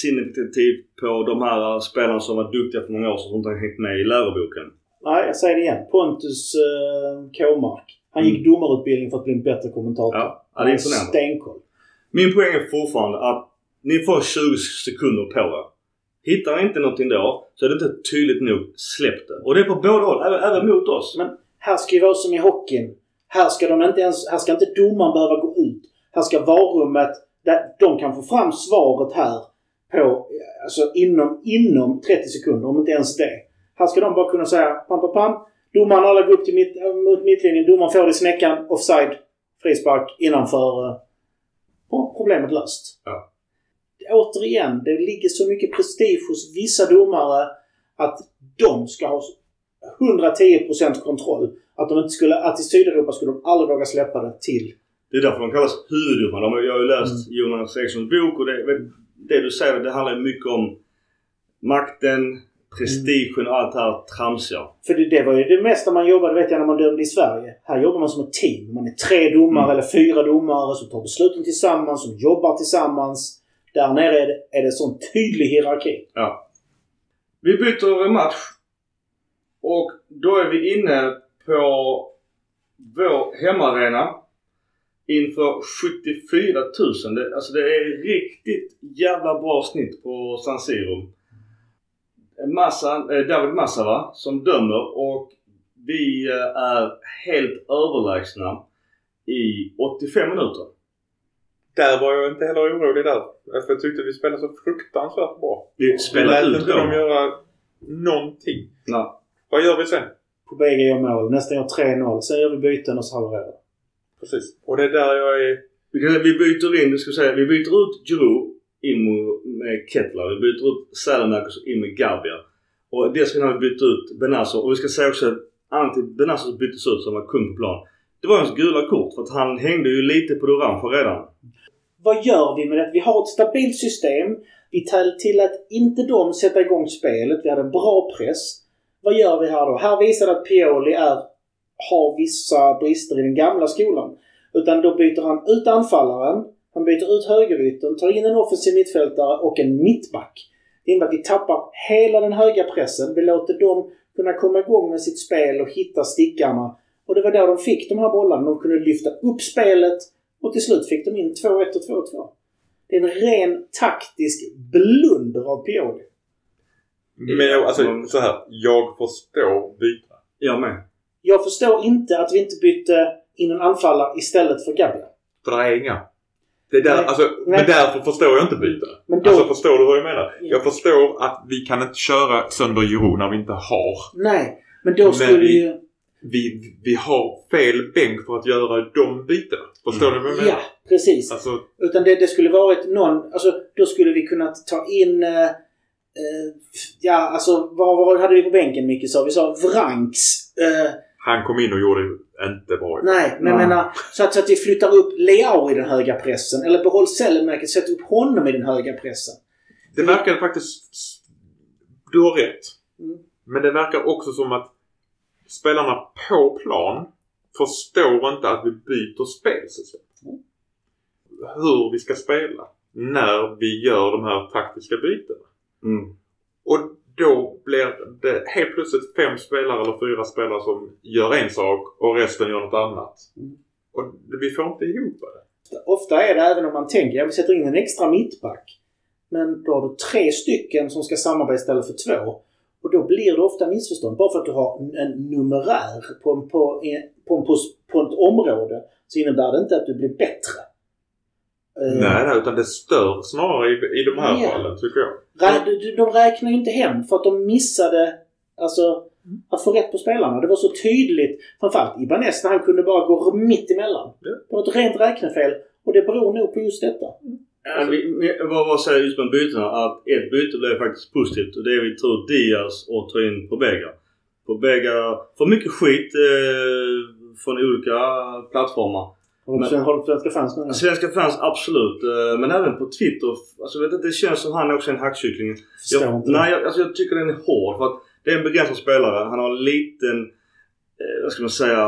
signifikativt på de här spelarna som var duktiga för många år sedan som inte har hängt med i läroboken. Nej, jag säger det igen. Pontus uh, Kåmark. Han gick Mm. domarutbildning för att bli en bättre kommentator. Ja, ja, det är imponerande. Stenkoll. Min poäng är fortfarande att ni får 20 sekunder på er. Hittar ni inte någonting då så är det inte tydligt nog. Släpp det. Och det är på båda håll. Även, även mot oss. Men här ska ju vara som i hockeyn. Här ska, de inte ens, här ska inte domaren behöva gå ut. Här ska varummet, där de kan få fram svaret här på, alltså inom, inom 30 sekunder, om inte ens det. Här ska de bara kunna säga pam, pam, pam. Domaren alla går upp till mitt, mot mittlinjen. Domaren får det i snäckan. Offside. Frispark innanför. eh, problemet löst. Ja. Återigen, det ligger så mycket prestige hos vissa domare att de ska ha 110% kontroll. Att, de inte skulle, att i Sydeuropa skulle de aldrig våga släppa det till. Det är därför de kallas huvuddomare. Jag har ju läst Mm. Jonas Erikssons bok och det, det du säger det handlar mycket om makten, prestigen och allt det här tramsiga. För det, det var ju det mesta man jobbade, vet jag, när man dömde i Sverige. Här jobbar man som ett team. Man är tre domare Mm. eller fyra domare som tar besluten tillsammans, som jobbar tillsammans. Där nere är det, är det sån tydlig hierarki. Ja. Vi byter match. Och då är vi inne på vår hemmaarena. Inför 74 000. Det, alltså det är riktigt jävla bra snitt på San Siro. Massa, eh, David Massava som dömer och vi eh, är helt överlägsna i 85 minuter. Där var jag inte heller orolig där. För jag tyckte vi spelade så fruktansvärt bra. Vi lät ut inte dem göra någonting. Nej. Vad gör vi sen? På BG gör mål. Nästan gör 3-0. Sen gör vi byten och så havererar. Precis. Och det är där jag är... Vi, byter in, det ska säga, vi byter ut Giroud in med Kettler. Vi byter ut och in med Garbia. Och dessutom har vi bytt ut Benazzo. Och vi ska säga också att till Benazzo byttes ut som var kung på plan. Det var hans gula kort för att han hängde ju lite på det orangea redan. Vad gör vi med det? Vi har ett stabilt system. Vi till att inte de sätta igång spelet. Vi hade en bra press. Vad gör vi här då? Här visar det att Pioli är, har vissa brister i den gamla skolan. Utan då byter han ut anfallaren. Han byter ut högeryttern, tar in en offensiv mittfältare och en mittback. Det innebär att vi tappar hela den höga pressen. Vi låter dem kunna komma igång med sitt spel och hitta stickarna. Och det var då de fick de här bollarna. De kunde lyfta upp spelet och till slut fick de in 2-1 och 2-2. Det är en ren taktisk blunder av Pioli. Men jag, alltså Mm. så här. Jag förstår bytena. Jag med. Jag förstår inte att vi inte bytte in en anfallare istället för Gabriel. För det är inga. Det är där, Nej. alltså, Nej. Men därför förstår jag inte bytena. Men då... Alltså förstår du vad jag menar? Ja. Jag förstår att vi kan inte köra sönder Giroud när vi inte har. Nej, men då Men skulle vi- ju... Vi, vi har fel bänk för att göra de bytena. Förstår du vad jag menar? Ja, precis. Alltså, Utan det, det skulle varit någon... Alltså, då skulle vi kunnat ta in... Eh, eh, ja, alltså vad, vad hade vi på bänken Micke sa? Vi sa Vranks. Eh, han kom in och gjorde inte bra. nej, men jag menar så att, så att vi flyttar upp Leao i den höga pressen. Eller behåll Sellemäki, sätt upp honom i den höga pressen. Det verkar faktiskt... Du har rätt. Mm. Men det verkar också som att spelarna på plan förstår inte att vi byter spelsystem. Mm. Hur vi ska spela. När vi gör de här taktiska bytena. Mm. Och då blir det helt plötsligt fem spelare eller fyra spelare som gör en sak och resten gör något annat. Mm. Och vi får inte ihop det. Ofta är det även om man tänker att vi sätter in en extra mittback. Men då har du tre stycken som ska samarbeta istället för två. Och då blir det ofta missförstånd. Bara för att du har en numerär på, en, på, en, på, en, på, på ett område så innebär det inte att du blir bättre. Eh, Nej, nej, utan det stör snarare i, i de här Ja. fallen tycker jag. rä- de, de räknar ju inte hem för att de missade alltså, att få rätt på spelarna. Det var så tydligt. Framförallt Ibanez när han kunde bara gå mitt emellan. Ja. Det var ett rent räknefel. Och det beror nog på just detta. Vi, vad, vad säger just med bytena? Att ett byte blev faktiskt positivt och det är vi ut Diaz och tar in Pobega. Pobega får mycket skit eh, från olika plattformar. Har du, du svenska fans nu? Svenska fans absolut, eh, men även på Twitter. Alltså vet inte, det känns som han är också en hackkyckling. Jag, nej, jag, alltså jag tycker den är hård för att det är en begränsad spelare. Han har en liten, eh, vad ska man säga,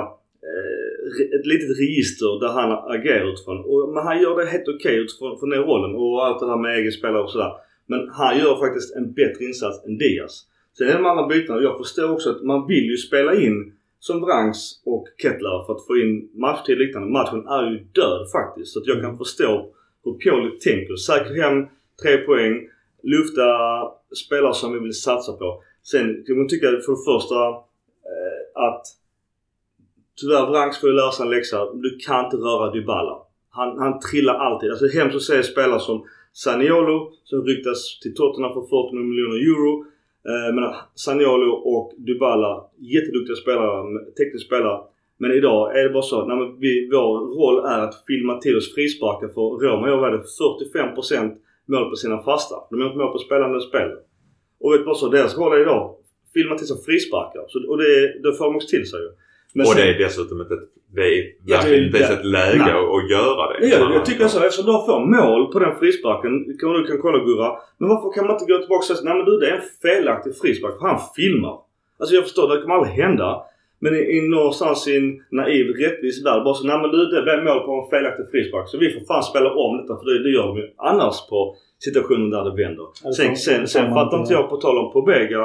eh, ett litet register där han agerar utifrån. Och, men han gör det helt okej utifrån från den rollen och allt det där med egen spelare och sådär. Men han gör faktiskt en bättre insats än Diaz. Sen är det de andra bytena. Jag förstår också att man vill ju spela in som Brangs och Kettler för att få in matchtid och liknande. Matchen är ju död faktiskt. Så att jag kan förstå hur Pioli tänker. Säkra hem tre poäng. Lufta spelare som vi vill satsa på. Sen kan man tycka för det första eh, att tyvärr Brangs får ju lära sig en läxa. Du kan inte röra Dybala. Han, han trillar alltid. Alltså hemskt att se spelare som Saniolo som ryktas till Tottenham för 40 miljoner euro. Eh, men Saniolo och Dybala, jätteduktiga spelare, tekniska spelare. Men idag är det bara så nej, men vi, vår roll är att filma till oss frisparkar för Roma gör väl 45% mål på sina fasta. De gör inte mål på spelande spel. Och vet bara så, deras roll är idag filma till sig frisparkar. Så, och det, det får man också till sig ju. Men och sen- det är dessutom ett, det är Ja, det är- det är ett läge Nej. att, att göra det. Ja, jag tycker så. Eftersom du får mål på den frisparken, kan du kan kolla Gurra. Men varför kan man inte gå tillbaka och säga nej men du det är en felaktig frispark för han filmar. Alltså jag förstår, det kommer aldrig hända. Men i, i någonstans i en naiv rättvis värld bara så nej men du det blev mål på en felaktig frispark. Så vi får fan spela om detta för det, det gör de ju annars på situationen där det vänder. Det Sen, sen, sen fattar inte inte jag på tal om Pobega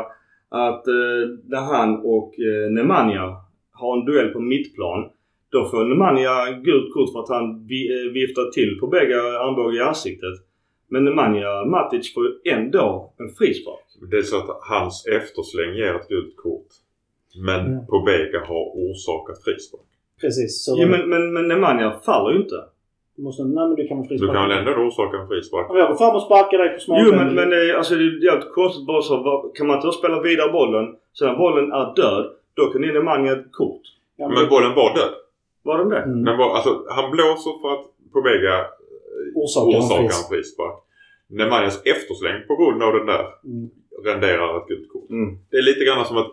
att eh, när han och eh, Nemanja har en duell på mittplan då får Nemanja gult kort för att han eh, viftar till på bägge armbågar i ansiktet. Men Nemanja Matic får ju ändå en frispark. Det är så att hans eftersläng ger ett gult kort. Men Ja. Pobega har orsakat frispark. Precis. Så Jo, men, men, men Nemanja faller ju inte. du måste, nej men du kan väl Du frisparka. kan väl ändå orsaka en frispark? Om jag går fram och sparkar dig på smaken. Jo men, men eh, alltså det är jävligt konstigt bara så. Kan man inte då spela vidare bollen? Så när bollen är död, då kan ge Nemanja ett kort. Ja, Men bollen var död. Var den det? Mm. Den var, alltså, han blåser för att Pobega Orsakar en orsakar fris- en frispark. Nemanjas eftersläng på grund av den där Mm. renderar ett gult kort. Mm. Det är lite grann som att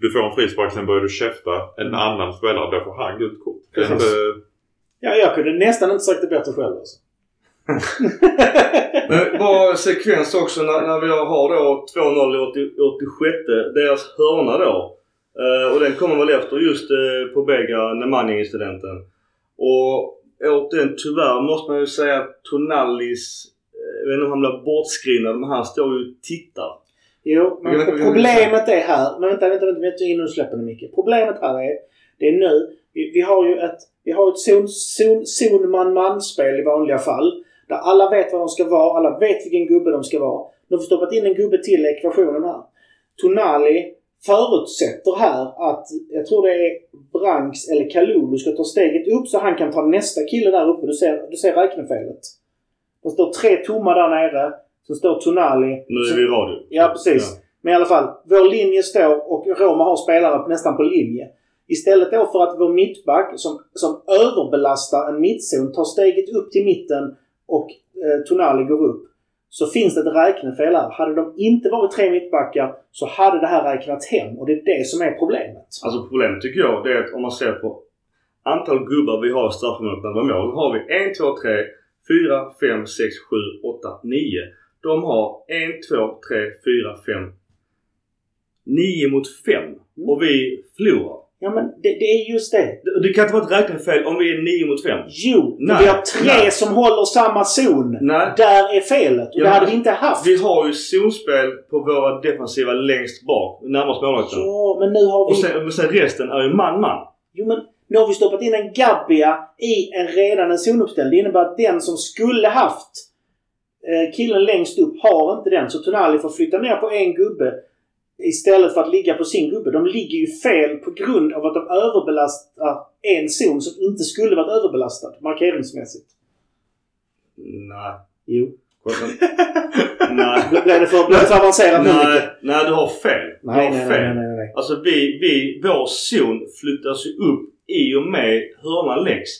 du får en frispark, sen börjar du käfta en annan spelare. Då får han gult kort. Inte... Ja, jag kunde nästan inte sagt det bättre själv alltså. Men bara sekvens också när, när vi har då 2-0 i 80 86 deras hörna då. Eh, och den kommer väl efter just eh, på Bega Nemanja-incidenten. Och återigen tyvärr måste man ju säga att Tonallis, eh, jag vet inte om han blir bortskrinad men han står ju och tittar. Jo, men problemet är här. Men vänta, vänta, vänta. vänta innan du släpper den Micke. Problemet här är, det är nu. Vi, vi har ju ett, vi har ett zon, zon, zon man man spel i vanliga fall. Där alla vet vad de ska vara. Alla vet vilken gubbe de ska vara. De har stoppat in en gubbe till i ekvationen här. Tonali förutsätter här att, jag tror det är Branks eller Kalulu ska ta steget upp så han kan ta nästa kille där uppe. Du ser, du ser räknefelet. Det står tre tomma där nere. Så står Tonali. Nu är vi i radio. Ja, precis. Men i alla fall, vår linje står och Roma har spelare nästan på linje. Istället då för att vår mittback som, som överbelastar en mittzon tar steget upp till mitten och eh, Tonali går upp. Så finns det ett räknefel här. Hade de inte varit tre mittbackar så hade det här räknats hem och det är det som är problemet. Alltså problemet tycker jag det är att om man ser på antal gubbar vi har i straffområdet när vi har mål. har vi 1, 2, 3, 4, 5, 6, 7, 8, 9. De har 1, 2, 3, 4, 5, 9 mot 5. Och vi förlorar. Ja men det, det är just det. Det, det kan inte vara ett räknefel om vi är 9 mot 5. Jo, Nej, vi har tre nej. som håller samma zon. Nej. Där är felet. Och Ja, det hade vi inte haft. Vi har ju zonspel på våra defensiva längst bak, närmast målvakten. Ja, men nu har vi... Och sen, sen resten är ju man-man. Jo men nu har vi stoppat in en Gabbia i en redan en zonuppställd. Det innebär att den som skulle haft eh, killen längst upp har inte den. Så Tonali får flytta ner på en gubbe istället för att ligga på sin gubbe. De ligger ju fel på grund av att de överbelastar en zon som inte skulle varit överbelastad markeringsmässigt. Nej. Jo. Nej. Blev det för, blev det för avancerat Nej, nej, du har fel. Du Nej, har nej, fel. nej, nej, nej. Alltså vi, vi, vår zon flyttas ju upp i och med hörnan läggs.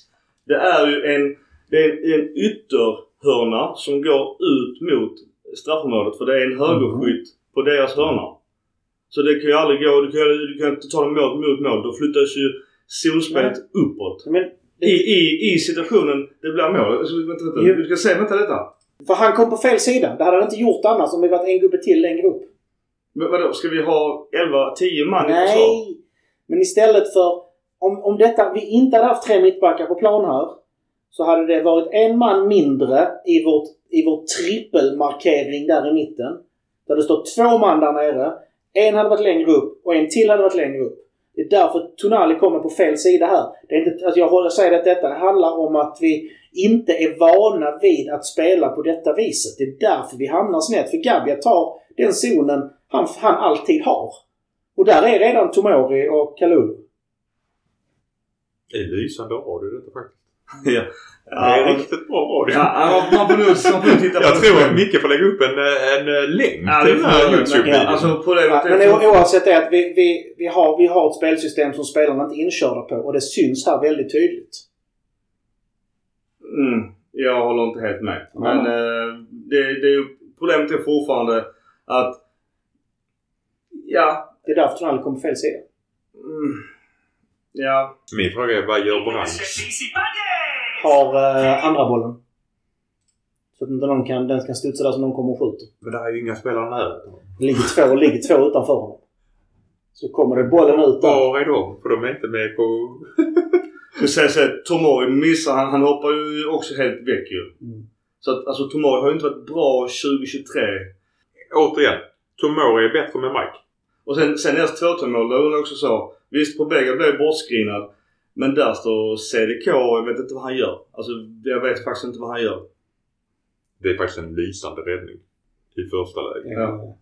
Det är ju en, det är en ytterhörna som går ut mot straffområdet för det är en högerskytt på deras hörna. Så det kan ju aldrig gå, du kan, du kan inte ta dem mål mot mål. Då flyttas ju zonspelet uppåt. Men, I, i, I situationen det blir mål. Alltså, vänta, vänta. Jo. Du ska se, vänta detta. för han kom på fel sida. Det hade han inte gjort annars om vi varit en gubbe till längre upp. Men vadå, ska vi ha 11, 10 man i försvar? Nej! Men istället för... Om, om detta, vi inte hade haft tre mittbackar på plan här. så hade det varit en man mindre i, vårt, i vår trippelmarkering där i mitten. Där det står två man där nere. En hade varit längre upp och en till hade varit längre upp. Det är därför Tonali kommer på fel sida här. Det är inte, alltså jag håller säger att detta handlar om att vi inte är vana vid att spela på detta viset. Det är därför vi hamnar snett. För Gabia tar den zonen han, han alltid har. Och där är redan Tomori och Kalulu. Det är lysande radio detta faktiskt ja. Det är Ja, riktigt bra radio. ja, man får nog man får nog titta på Jag tror att Micke får lägga upp en, en eh, länk Ja, till det den här. Youtube-videon. Alltså problemet Men är... o- oavsett det att vi, vi, vi, har, vi har ett spelsystem som spelarna inte är inkörda på och det syns här väldigt tydligt. Mm, jag håller inte helt med. Men Ja. eh, det, det är ju, problemet är fortfarande att... Ja. Det är därför Tonali kommer på fel sida. Mm, ja. Min fråga är vad gör Branks? Har eh, andra bollen. Så att inte någon kan, den kan studsa där så någon kommer och skjuter. Men där är ju inga spelare nära. Det ligger två, ligger två utanför honom. Så kommer det bollen ut där. Var är de? För de är inte med på... Jag säger så Tomori missar, han, han hoppar ju också helt väck ju. Mm. Så att alltså Tomori har ju inte varit bra 2023. Återigen. Tomori är bättre med Mike. Och sen, sen deras 2 mål, där var också så. Visst, Pobega blev bortskrinad. Men där står CDK och jag vet inte vad han gör. Alltså jag vet faktiskt inte vad han gör. Det är faktiskt en lysande räddning. I första läget. Ja.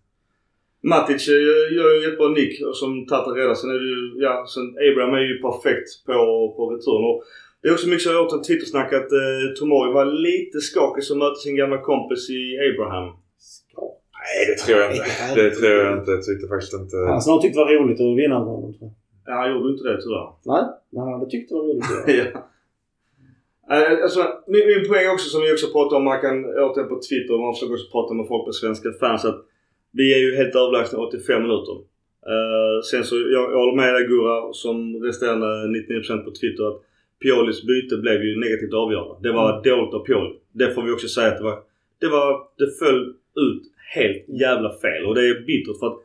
Matic eh, gör ju jättebra nick som Tata räddar. Sen är det ju, ja, sen Abraham är ju perfekt på, på return. Och det är också mycket så jag har hört en Twitter-snack att eh, Tomori var lite skakig som mötte sin gamla kompis i Abraham. Nej, det tror jag inte. Det tror jag inte. Jag tyckte faktiskt inte... Han skulle nog tyckt det var roligt att vinna honom tror jag. Ja, han gjorde inte det tyvärr. Nej, men han hade tyckt det var roligt ja. Eh, Alltså, min, min poäng också som vi också pratar om, man kan återigen på Twitter och man försöker också prata med folk på svenska fans att vi är ju helt överlägsna 85 minuter. Eh, sen så, jag, jag håller med dig Gurra som resterande 99% på Twitter att Piolis byte blev ju negativt avgörande. Det var dåligt av Pioli. Det får vi också säga att det var. Det var, det föll ut helt jävla fel och det är bittert för att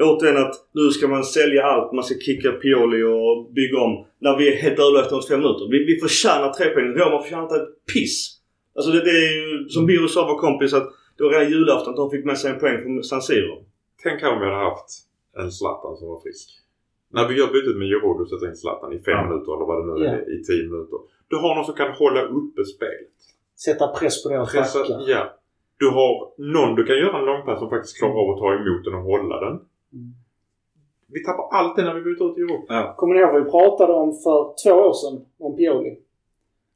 Återigen att nu ska man sälja allt, man ska kicka Pioli och bygga om. När vi är helt överlägsna efter fem minuter. Vi, vi förtjänar tre poäng. Roma förtjänar inte ett piss. Alltså det, det är ju som Biro sa vår kompis att det var redan julafton att de fick med sig en poäng från San Siro. Tänk om vi hade haft en Zlatan som var frisk. När vi gör bytet med Giroud och sätter in Zlatan i fem Ja. minuter eller vad det nu är i tio minuter. Du har någon som kan hålla uppe spelet. Sätta press på deras Pressa, ja. Du har någon du kan göra en långpass som faktiskt klarar av att ta emot den och hålla den. Mm. Vi tappar alltid när vi byter ut Giroud. Kommer ni ihåg vad vi pratade om för två år sedan om Pioli?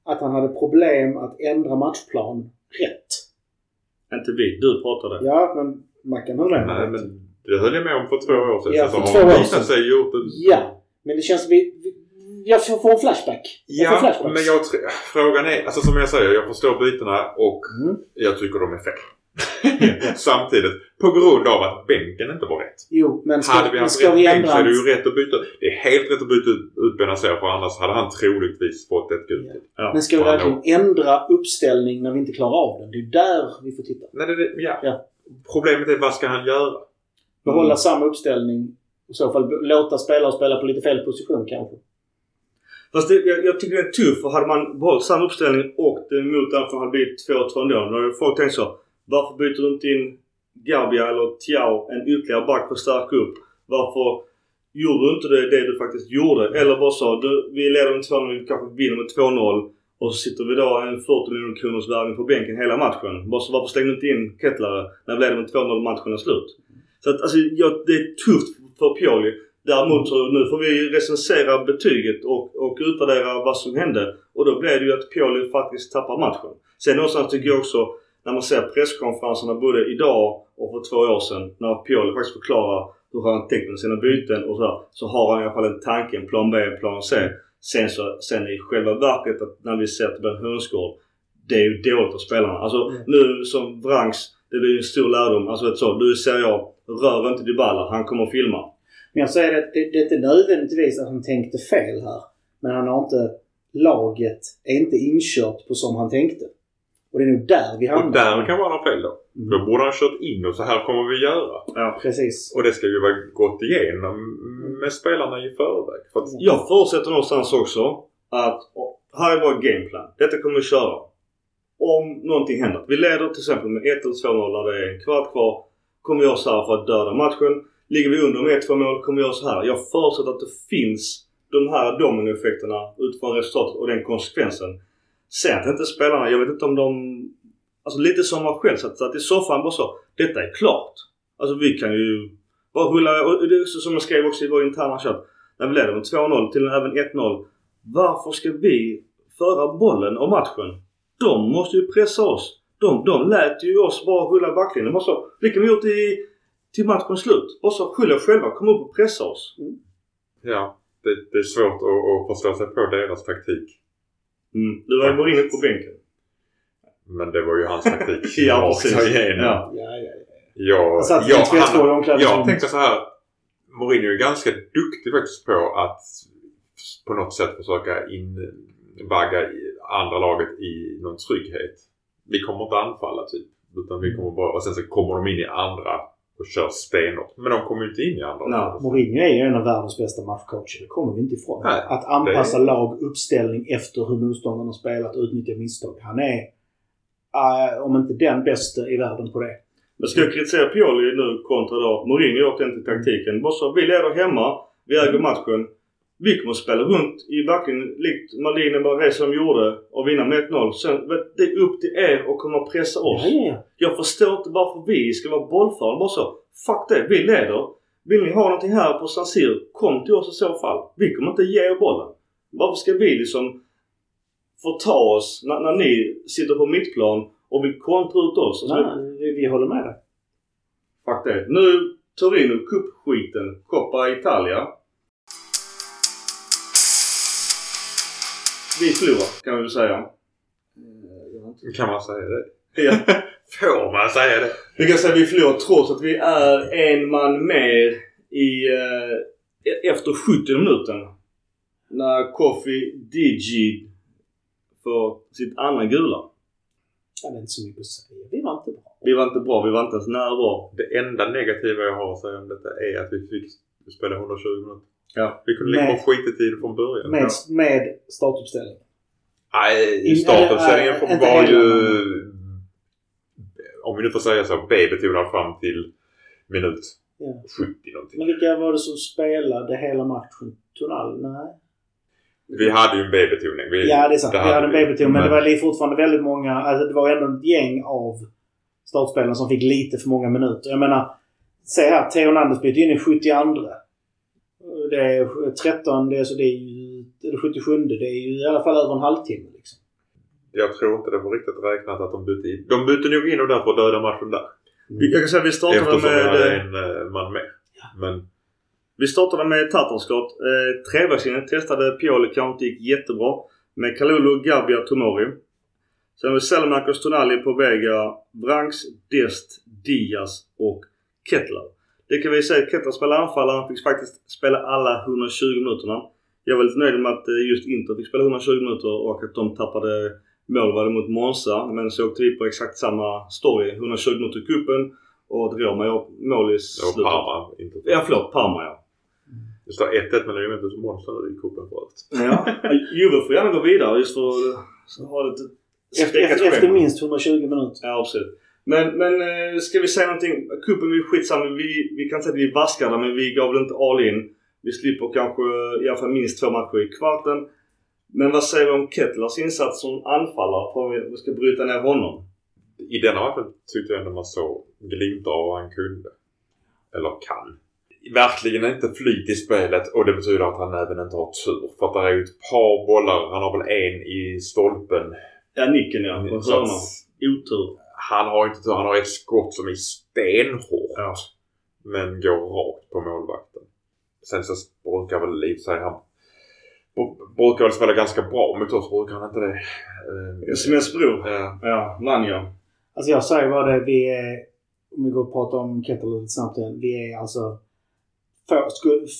Att han hade problem att ändra matchplan rätt. Inte vi. Du pratade. Ja, men Mackan höll med. Nej, men det höll jag med om för två år sedan. Ja, för två år sedan. sig gjort det. Ja, men det känns vi... vi jag får får en flashback. Jag får Ja, flashbacks. men jag frågan är, alltså som jag säger, jag förstår bytena och Mm. jag tycker de är fel. Samtidigt, på grund av att bänken inte var rätt. Jo, men ska, hade vi haft ska rätt vi bänk så är det ju rätt att byta. Det är helt rätt att byta ut, Benazer för annars hade han troligtvis fått ett gult. Ja. Ja. Men ska vi verkligen ändra uppställning när vi inte klarar av den? Det är där vi får titta. Nej, det, det, ja. Ja. Problemet är vad ska han göra? Behålla Mm. samma uppställning. I så fall låta spelare spela på lite fel position kanske. Fast det, jag, jag tycker det är tufft för hade man behållit samma uppställning och det emot därför hade blivit 2-2 ändå. Då hade folk tänkt så. Varför byter du inte in Gabia eller Tiao en ytterligare back för att stärka upp? Varför gjorde du inte det, det du faktiskt gjorde? Eller bara så. Du, vi leder med 2-0, vi kanske vinner med 2-0. Och så sitter vi då en 40 miljoner kronors värvning på bänken hela matchen. Bara så, varför slängde du inte in Kettlare när vi leder med 2-0 och matchen är slut? Så att alltså, ja, det är tufft för Pioli. Däremot så nu får vi recensera betyget och, och utvärdera vad som hände. Och då blev det ju att Pioli faktiskt tappar matchen. Sen någonstans tycker jag också när man ser presskonferenserna både idag och för två år sedan när Pioli faktiskt förklarar hur han tänkt med sina byten och sådär. Så har han i alla fall en tanke, en plan B, en plan C. Sen så, sen i själva verket att när vi ser att det blir hönsgård. Det är ju dåligt av spelarna. Alltså Mm. nu som Vranks, det blir ju en stor lärdom. Alltså vet så, du säger jag, rör inte Dybala. Han kommer att filma. Men jag säger att det, det är inte nödvändigtvis att han tänkte fel här. Men han har inte... Laget är inte inkört på som han tänkte. Och det är nog där vi hamnar. Och där kan vara fel då. Mm. Då borde han kört in och så här kommer vi göra. Ja. Precis. Och det ska ju vara gått igenom med spelarna i förväg. För att, Jag förutsätter någonstans också att här är vår gameplan. Detta kommer vi köra. Om någonting händer. Vi leder till exempel med 1 eller 2-0 när det är en kvart kvar. Kommer vi göra så här för att döda matchen. Ligger vi under med 1-2 mål kommer vi göra så här. Jag förutsätter att det finns de här dominoeffekterna utifrån resultatet och den konsekvensen. Sen att inte spelarna, jag vet inte om de... Alltså lite som man själv satt, satt i soffan bara så. Detta är klart. Alltså vi kan ju bara rulla, och det är så som jag skrev också i vår interna chatt. När vi leder med 2-0 till även 1-0. Varför ska vi föra bollen och matchen? De måste ju pressa oss. De, de lät ju oss bara rulla backlinjen. Bara så. Det kan vi gjort i, till matchens slut. Och så skyller själva, komma upp och pressa oss. Mm. Ja, det, det är svårt att, att förstå sig på deras taktik. Mm. Du var ju Mourinho på bänken. Men det var ju hans taktik Ja, rakt precis. igenom. Ja. Ja, ja, ja. Jag, Han satt jag, 3-2 i han, jag tänkte så här. Mourinho är ganska duktig faktiskt på att på något sätt försöka invagga i- andra laget i någon trygghet. Vi kommer inte anfalla typ. Utan vi kommer bara, och sen så kommer de in i andra och kör stenhårt. Men de kommer ju inte in i andra. Nej. Mourinho är ju en av världens bästa matchcoacher. Det kommer vi inte ifrån. Nej, att anpassa det- lag, uppställning efter hur motståndarna har spelat och utnyttja misstag. Han är, eh, om inte den bästa i världen på det. Men ska jag kritisera Pioli nu kontra då Mourinho den till taktiken. Bara så, vi leder hemma. Vi äger matchen. Vi kommer spela runt i backlinjen likt Malin Barré som gjorde och vinna med 1-0. Sen, vet, det är upp till er att komma och pressa oss. Ja, ja, ja. Jag förstår inte varför vi ska vara bollförande. Bara så. Fuck det. Vi leder. Vill ni ha någonting här på San Siro, kom till oss i så fall. Vi kommer inte ge er bollen. Varför ska vi liksom förta oss när, när ni sitter på mittplan och vill kontra ut oss? Alltså, Nej, vi, vi håller med dig. Fuck det. Nu Torino Cup-skiten. Coppa Italia. Vi förlorar kan vi väl säga. Kan man säga det? Ja. Får man säga det? Vi kan säga att vi förlorar trots att vi är en man mer i, eh, efter 70 minuten. När Kofi Digi får sitt andra gula. Ja, det är inte så mycket att säga. Vi var inte bra. Vi var inte bra. Vi var inte ens nära bra. Det enda negativa jag har att säga om detta är att vi fick spela 120 minuter. Ja. Vi kunde Med- på skitetid från början. Med, med startuppställning. Nej, In- startuppställningen äh, var ju... Om vi nu får säga så, B-betonad fram till minut Ja. 70 någonting. Men vilka var det som spelade hela matchen? Tonal? Nej. Vi hade ju en B-betoning. Vi, Ja, det är sant. Vi hade en babyton, men det var fortfarande väldigt många. Alltså det var ändå ett gäng av startspelarna som fick lite för många minuter. Jag menar, se här. Theo Nandes bytte in i 72. Det är 13, det är, så det är ju det är 77. Det är ju i alla fall över en halvtimme. Liksom. Jag tror inte det var riktigt räknat att de bytte in. De bytte nog in och där för att döda matchen där. Vi- Jag kan säga vi startade Eftersom vi med... hade eh, en eh, man med. Men Vi startade med Tatarskott. Eh, Treväxlingen testade Pioli kanske inte gick jättebra. Med Kalulu, Gabia, Tomori. Sen har vi Selmakers, Tonali, Povega, Branks, Dest, Diaz och Kettler. Det kan vi säga. Kettler spelade anfallare. Han fick faktiskt spela alla 120 minuterna. Jag var lite nöjd med att eh, just Inter fick spela 120 minuter och att de tappade mål mot Monza. Men så åkte vi på exakt samma story. 120 minuter i cupen och Roma gör mål i slutet. var Parma. Inte Ja, förlåt. Parma ja. Det står 1-1 mellan Juventus och Monza i cupen förut. Ja. Juve får gärna gå vidare just för att ha lite Efter, efter, minst 120 minuter. Ja, absolut. Men, men eh, ska vi säga någonting? Cupen, vi skitsamma. Vi, vi kan säga att vi är vaskade men vi gav väl inte all in. Vi slipper kanske i alla fall minst två matcher i kvarten. Men vad säger vi om Kettlers insats som anfallare? För vi, ska bryta ner honom. I denna matchen tyckte jag ändå man såg glimtar av vad han kunde. Eller kan. Verkligen inte flyt i spelet och det betyder att han även inte har tur. För att det är ju ett par bollar. Han har väl en i stolpen. Ja, nicken ja. På hörnan. Otur. Han har inte. Han har ett skott som är stenhårt. Ja. Men går rakt på målvakten. Sen så brukar väl i sig han br- brukar väl spela ganska bra mot oss. Brukar han inte det? Eh, SMS bror. Ja. Ja, Vanja. Alltså jag säger bara det. Vi är, om vi går och pratar om Kettle lite snabbt igen. Vi är alltså... Får,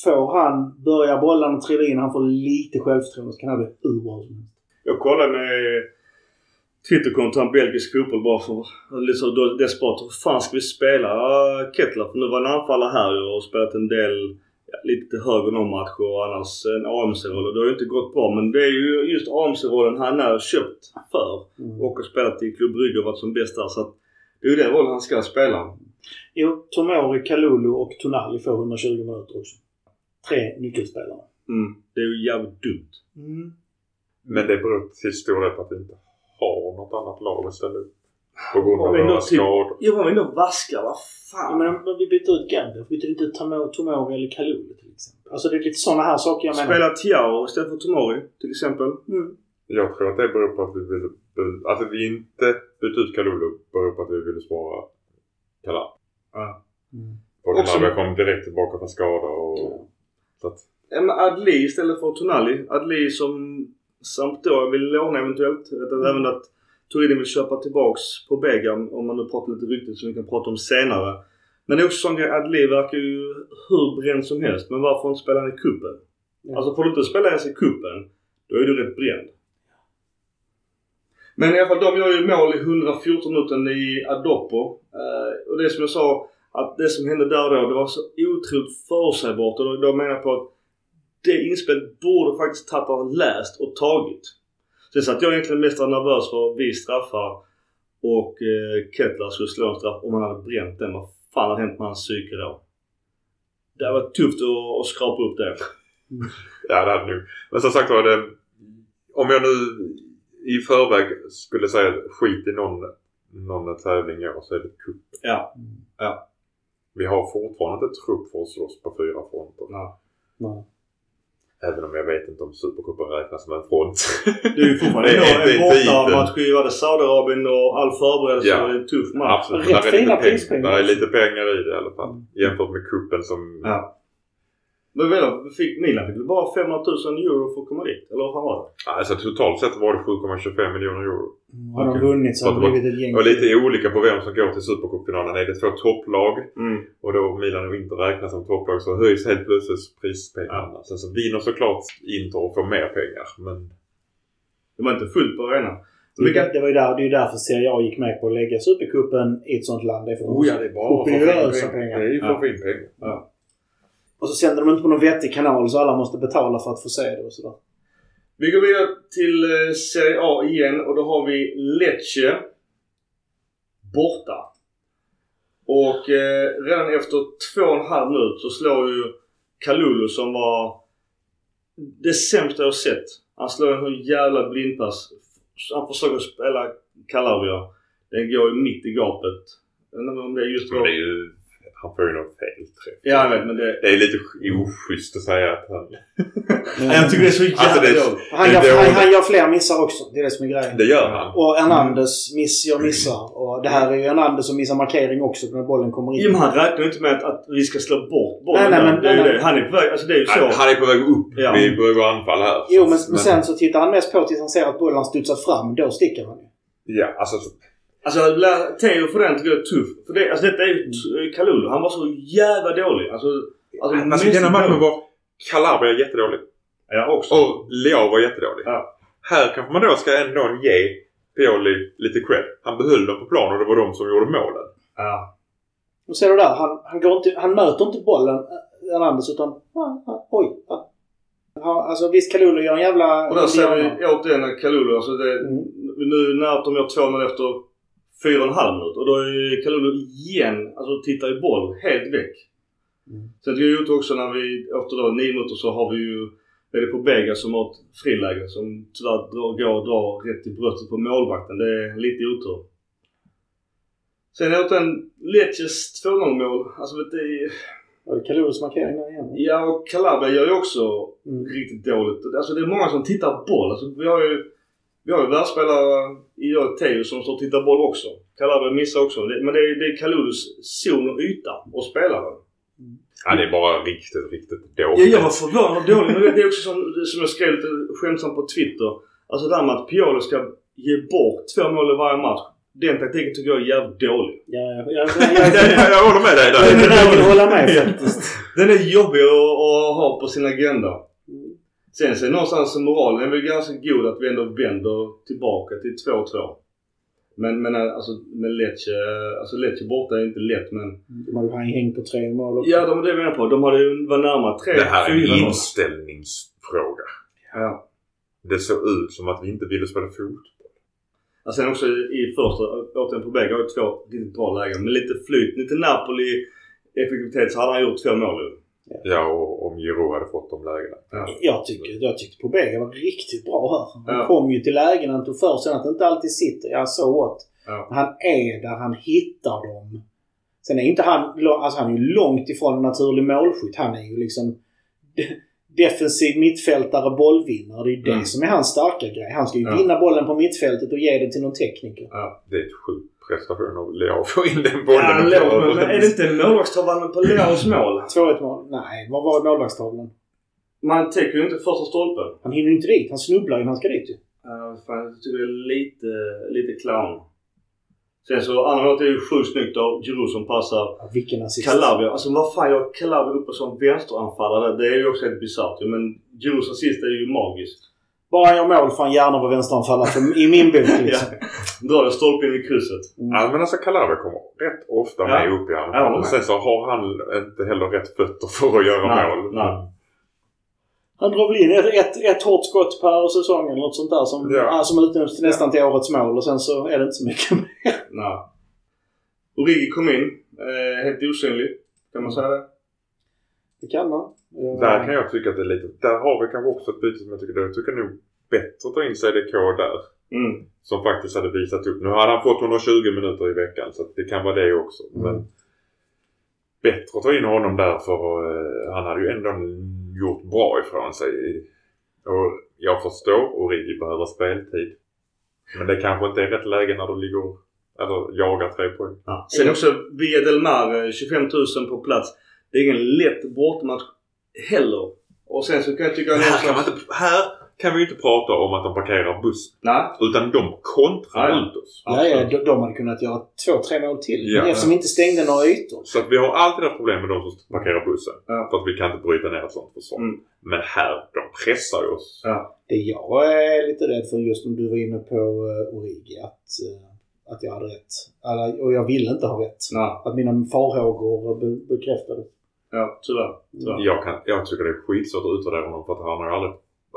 får han börja bollarna trilla in, han får lite självförtroende så kan han bli hur bra som helst. Jag kollade med Twitterkonton belgisk fotboll bara för lite så då- desperat. Hur fan ska vi spela uh, Kettler? För nu var han anfallare här och spelat en del ja, lite högre matcher och annars en AMC-roll. Och det har ju inte gått bra men det är ju just AMC-rollen han är köpt för. Mm. Och har spelat i Klubb Brygge och varit som bäst där. Så att det är ju den rollen han ska spela. Jo, Tomori, Kalulu och Tonali får 120 minuter också. Tre nyckelspelare. Mm. Det är ju jävligt dumt. Men det beror till stor del på att vi inte något annat lag upp. På grund av Om vi ändå våra typ- skador. Jo men ändå vaskar, vad Ja, fan. men om vi byter ut Gandalf, byter vi inte ut Tomo- Tomori eller Kalulu till exempel? Alltså det är lite sådana här saker jag menar. Spela Tiao istället för Tomori till exempel. Mm. Jag tror att det beror på att vi vill... Att vi inte bytte ut Kalulu beror på att vi ville spara Kalar. Ja. Mm. Och vi kom direkt tillbaka från skada och... Så att, Ja, men Adli istället för Tonali. Adli som Sampdoria vill låna eventuellt. Jag vet att även att Turin vill köpa tillbaks på Bega om man nu pratar lite rykten som vi kan prata om senare. Men det är också sån grej, Adli verkar ju hur bränd som helst. Men varför inte spela i kuppen? Ja. Alltså får du inte spela ens i kuppen då är du rätt bränd. Men i alla fall, de gör ju mål i 114 minuter i Adopo. Eh, och det som jag sa, att det som hände där då, det var så otroligt förutsägbart. Och då, menar jag på att det inspelet borde faktiskt Tatar läst och tagit. Sen så att jag egentligen mest var nervös för vi straffar och eh, Kettler skulle slå en straff om han hade bränt den. Vad fan hade hänt med hans psyke då? Det varit tufft att, att skrapa upp det. ja, det hade nog. Men som sagt var det... Om jag nu i förväg skulle säga skit i någon, någon tävling i år så är det cup. Ja. Vi har fortfarande inte trupp för att slåss på fyra fronter. ja. Nej. Även om jag vet inte om Supercupen räknas som en front. Det är ju fortfarande Det det en bortamatch i vad det Saudiarabien och all förberedelse Ja. var det en tuff match. Absolut. Rätt fina lite pengar. prispengar. där är lite pengar i det i alla fall. Jämfört med kuppen som... Ja. Men väl, fick, Milan fick bara 500 000 euro för att komma dit? Eller vad var det? Alltså totalt sett var det 7,25 miljoner euro. Har de vunnit så har det att blivit ett gäng. Var lite olika på vem som går till Supercupfinalen. Är det två topplag Mm. och då Milan och Inter räknas som topplag så höjs helt plötsligt prispengarna. Sen så vinner såklart Inter och får mer pengar. Men Det var inte fullt på arenan. Det, Vilka, det var ju där, det är ju därför Serie A gick med på att lägga Supercupen i ett sånt land. Det är för oh ja, det är bara för att få kopiösa in pengar. pengar. Det är ju för Ja. att få in pengar. Och så sänder de inte på någon vettig kanal så alla måste betala för att få se det och sådär. vi går vidare till eh, Serie A igen och då har vi Lecce borta. Och eh, redan efter två och en halv minut så slår ju Kalulu som var det sämsta jag sett. Han slår en hur jävla blindpass. Han försöker spela Calabria. Den går ju mitt i gapet. Jag vet inte om det är just Men det är ju... Han får ju någon fel träff. Ja jag vet men det... Det är lite oschysst att säga att han... Nej, jag tycker det är så jävla Alltså, det. Han, gör, han, han gör fler missar också. Det är det som är grejen. Det gör han. Och Hernandez miss gör missar. Och det här är ju Hernandez som missar markering också när bollen kommer in. Jo men han räknar ju inte med att, att vi ska slå bort bollen Nej, nej, men- det är ju nej, det. Han är på väg, alltså det är ju så. Han, är på väg upp. Ja. Vi väg att anfall här. Jo, men, men sen så tittar han mest på tills han ser att bollen har studsat fram. Då sticker han ju. Ja, alltså... Alltså Theo för den tycker jag är tuff. För det, alltså detta är ju t- Kalulu. Han var så jävla dålig. Alltså, alltså, Alltså denna matchen var... Calabria jättedålig. Ja också. Och Leao var jättedålig. Ja. Här kanske man då ska ändå ge Pioli lite cred. Han behöll dem på plan och det var de som gjorde målen. Ja. Och ser du där, han, han, går inte, han möter inte bollen, eh, Hernandez, utan ah, ah, oj. Ah. Ja, alltså visst, Kalulu gör en jävla... Och där ser vi återigen Kalulu. Alltså det, Mm. Nu när de gör två mål efter fyra och en halv minut. Och då är Kalulu igen, alltså tittar i boll, helt väck. Mm. Sen tycker jag gjort också när vi, efter då nio minuter så har vi ju är det på Bega som har ett friläge som tyvärr drar, går och drar rätt i bröstet på målvakten. Det är lite otur. Sen återigen Lecces 2-0 mål. Alltså vet du, Var det Kalulus markering där igen? Ja och Calabria gör ju också Mm. riktigt dåligt. Alltså det är många som tittar boll. Alltså vi har ju, vi har ju världsspelare i Teo som står och tittar boll också. Calabria missar också. Men det är, det är Kalulus zon och yta och spelare. Ja, det är bara riktigt, riktigt dåligt. jag var förvånad hur dålig. Men det är också som, som jag skrev lite skämtsamt på Twitter. Alltså det här med att Piolo ska ge bort två mål i varje match. Den taktiken tycker jag är jävligt dålig. Ja, ja, ja, ja, jag, jag håller med dig jag är där. benägen att hålla med faktiskt. Den är jobbig att, att ha på sin agenda. Sen så är någonstans moralen är väl ganska god att vi ändå vänder tillbaka till 2-2. Men, men alltså med Lecce, alltså Lecce borta är inte lätt men... De hade ju hängt på tre mål också. Ja, de det jag menar på. De hade ju var närmare tre, Det här är en inställningsfråga. Ja. Det såg ut som att vi inte ville spela fotboll. Och sen också i första, återigen på bägge har ju två riktigt bra lägen. Med lite flyt, lite Napoli effektivitet så hade han gjort två mål ju. Ja, och om Giroud hade fått de lägena. Ja. Jag, tycker, jag tyckte Pobega var riktigt bra här. Han Ja. kom ju till lägen han tog för sig att det inte alltid sitter. Ja, så what. Ja. Han är där, han hittar dem. Sen är inte han, alltså han är ju långt ifrån en naturlig målskytt. Han är ju liksom de- defensiv mittfältare, bollvinnare. Det är ju det Mm. som är hans starka grej. Han ska ju vinna bollen på mittfältet och ge den till någon tekniker. Ja. Det är ett sjukt prestation av Leo att få in den bollen. Ja, klara men, men är det inte målvaktstavlan på Leos mål? 2-1 mål. Nej, vad var målvaktstavlan? Man täcker ju inte första stolpen. Han hinner ju inte dit. Han snubblar innan han ska dit ju. Ja, fan, jag tycker det är lite, lite clown. Sen så andra målet är ju sjukt snyggt av Giroud som passar Ja, vilken assist. Calabria. Alltså vad fan gör Calabria uppe som vänsteranfallare? Det är ju också helt bisarrt ju. Men Girouds assist är ju magisk. Bara gör mål får han gärna vara vänsteranfallare i min bok liksom. Drar en stolpe in i krysset. Ja, men alltså Calabria kommer rätt ofta Ja. med upp i Ja, anfall. Och sen så har han inte heller rätt fötter för att göra Nej, mål. nej. Han drar väl in ett, ett, ett hårt skott per säsong eller något sånt där som, Ja. ja. som utnämns till nästan till årets mål och sen så är det inte så mycket mer. Nej. Origi kom in. Eh, helt osynlig. Kan man säga det? Det kan man. Där kan jag tycka att det är lite... Där har vi kanske också ett byte som jag tycker... Jag tycker nog bättre att ta in CDK där. Mm. Som faktiskt hade visat upp. Nu hade han fått 120 minuter i veckan så det kan vara det också. Mm. Men bättre att ta in honom där för eh, han hade ju ändå gjort bra ifrån sig. Och jag förstår Origi behöver speltid. Men det kanske inte är rätt läge när du ligger eller jagar tre poäng. Ja. Sen också Via Del Mar, eh, 25 000 på plats. Det är ingen lätt bortamatch heller. Och sen så kan jag tycka... Här kan, man inte, här kan vi ju inte prata om att de parkerar bussen. Nej. Utan de kontrar Ja, ut oss. Ja, ja, de, de hade kunnat göra två, tre mål till. Ja. eftersom vi inte stängde några ytor. Så att vi har alltid haft problem med de som parkerar bussen. Ja. För att vi kan inte bryta ner ett sånt försvar. Mm. Men här, de pressar ju oss. Ja. Det jag är lite rädd för just om du var inne på uh, Origi. Att, eh, att jag hade rätt. Eller, och jag ville inte ha rätt. Nej. Att mina farhågor be, bekräftades. Ja, tyvärr. tyvärr. Jag, kan, jag tycker det är skitsvårt att utvärdera honom för att han har ju aldrig...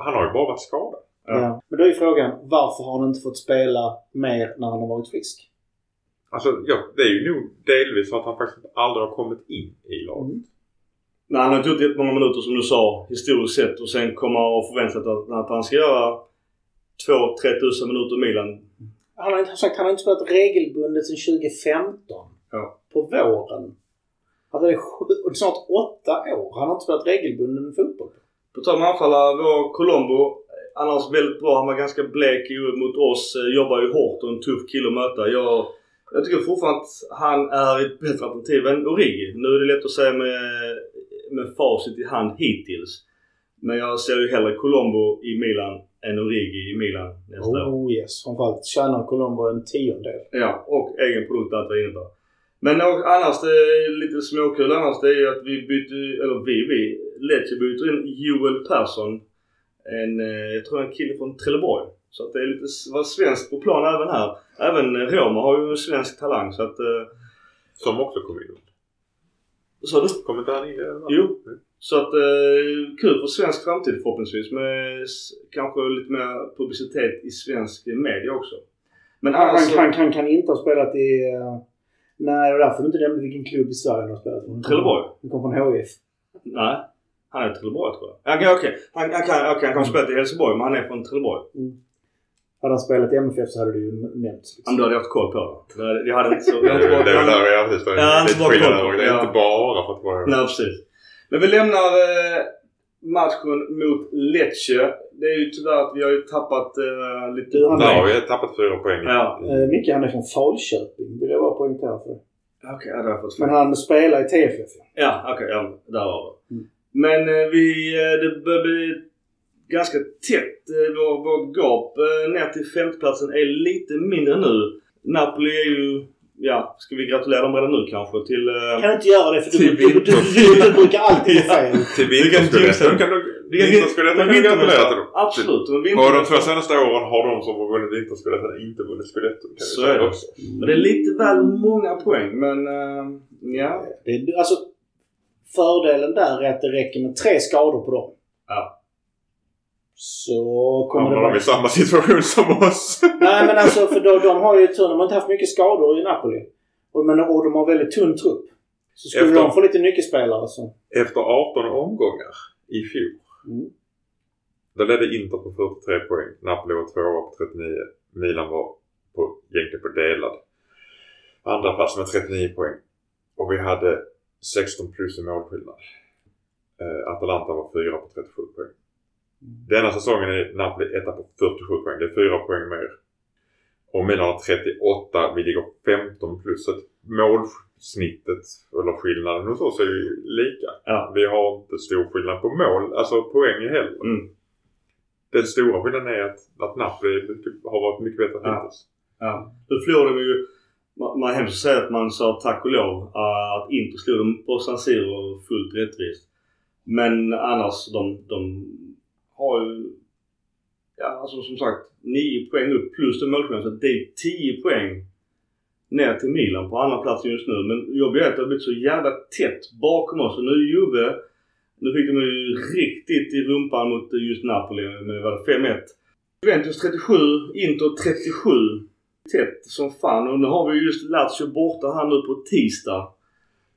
Han har ju bara varit skadad. Ja. Ja. Men då är frågan, varför har han inte fått spela mer när han har varit frisk? Alltså, ja, det är ju nog delvis för att han faktiskt aldrig har kommit in i laget. Mm. Nej, han har inte gjort jättemånga minuter som du sa historiskt sett och sen kommer man att förvänta sig att, att han ska göra 2-3 tusen minuter i Milan. Han har inte sagt han har inte spelat regelbundet sedan 2015. Ja. På våren. Alltså det är sju, snart åtta år. Han har inte spelat regelbunden fotboll. På tal om anfallare, vår Colombo. Annars väldigt bra. Han var ganska blek mot oss. eh, Jobbar ju hårt och en tuff kille att möta. Jag, jag tycker fortfarande att han är ett bättre alternativ än Origi. Nu är det lätt att säga med, med facit i hand hittills. Men jag ser ju hellre Colombo i Milan än Origi i Milan nästa år. Oh yes. Framförallt tjänar Colombo en tiondel. Ja, och egen produkt allt vad det innebär. Men och annars, det är lite småkul annars, det är ju att vi byter, eller vi, vi, Lecce byter in Joel Persson. En, eh, jag tror en kille från Trelleborg. Så att det är lite var svenskt på plan även här. Även eh, Roma har ju en svensk talang så att... Eh, Som också kom in. vad sa du? Kommer inte han in? Jo. Så att eh, kul för svensk framtid förhoppningsvis med kanske lite mer publicitet i svensk media också. Men Han, han, alltså, han, han kan inte ha spelat i... Uh, nej, det är därför du inte nämnde vilken klubb i Sverige han har spelat kom- Trelleborg? Han kom från HIF. Nej. Han är Trelleborg tror jag. Okej, okej. Han, han, kan, okay, han kan ha spelat i Helsingborg men han är från Trelleborg. Hade han spelat i MFF så hade det ju nämnts. Ja, men då hade jag haft koll på det. Det- Jag hade inte så... Det Jag hade inte är väl bara, där jag precis. Bara koll på- Det är inte bara för att vara... Nej, precis. Men vi lämnar eh, matchen mot Lecce. Det är ju tyvärr att vi har ju tappat eh, lite... Ja, vi har tappat fyra poäng. Ja. Uh, Micke han är från Falköping vill jag bara poängtera för. Okej, ja, det har jag fått Men han spelar i TFF. ja. Okej. ja, där var det. Mm. Men eh, vi, eh, det börjar bli ganska tätt. Eh, vår, vårt gap eh, ner till femteplatsen är lite mindre nu. Napoli är ju... Ja, ska vi gratulera dem redan nu kanske till... eh, Kan du inte göra det för du, Till du, du, du, du, du brukar alltid ha fel. Till Vi kan vi gratulera till dem. Absolut. Och, Och de två senaste åren har de som har vunnit vinterskudetton inte vunnit scudetton. Så är det. också. Men det är lite väl många poäng. Men uh, ja. Det, är- alltså, fördelen där är att det räcker med tre skador på dem. Ja. Så kommer det Hamnar de vara... i samma situation som oss? Nej men alltså för då, de har ju tur. De har inte haft mycket skador i Napoli. Och, men, och de har väldigt tunn trupp. Så skulle Efter- de få lite nyckelspelare så... Efter 18 omgångar i fjol. Mm. Då ledde Inter på 43 poäng. Napoli var tvåa på 39. Milan var på, egentligen på delad. Andra plats med 39 poäng. Och vi hade 16 plus i målskillnad. Eh, Atalanta var fyra på 37 poäng. Denna säsongen är Napoli etta på 47 poäng. Det är fyra poäng mer. Och Milan har 38. Vi ligger 15 plus. Så målsnittet, eller skillnaden hos oss är ju lika. Ja. Vi har inte stor skillnad på mål, alltså poäng heller. Mm. Den stora skillnaden är att, att Napoli har varit mycket bättre Ja. hittills. Ja. Då förlorade de ju... Man är hemskt säga att man sa tack och lov uh, att Inter slog dem på San Siro fullt rättvist. Men annars, de, de har ju... Ja, alltså som sagt 9 poäng upp plus en målskillnad. Så det är 10 poäng ner till Milan på andra plats just nu. Men jobbigt är att det har blivit så jävla tätt bakom oss. Och nu är Juve... Nu fick de ju riktigt i rumpan mot just Napoli med vad det, 5-1. Juventus 37, Inter 37 tätt som fan. Och nu har vi just Lazio borta här nu på tisdag.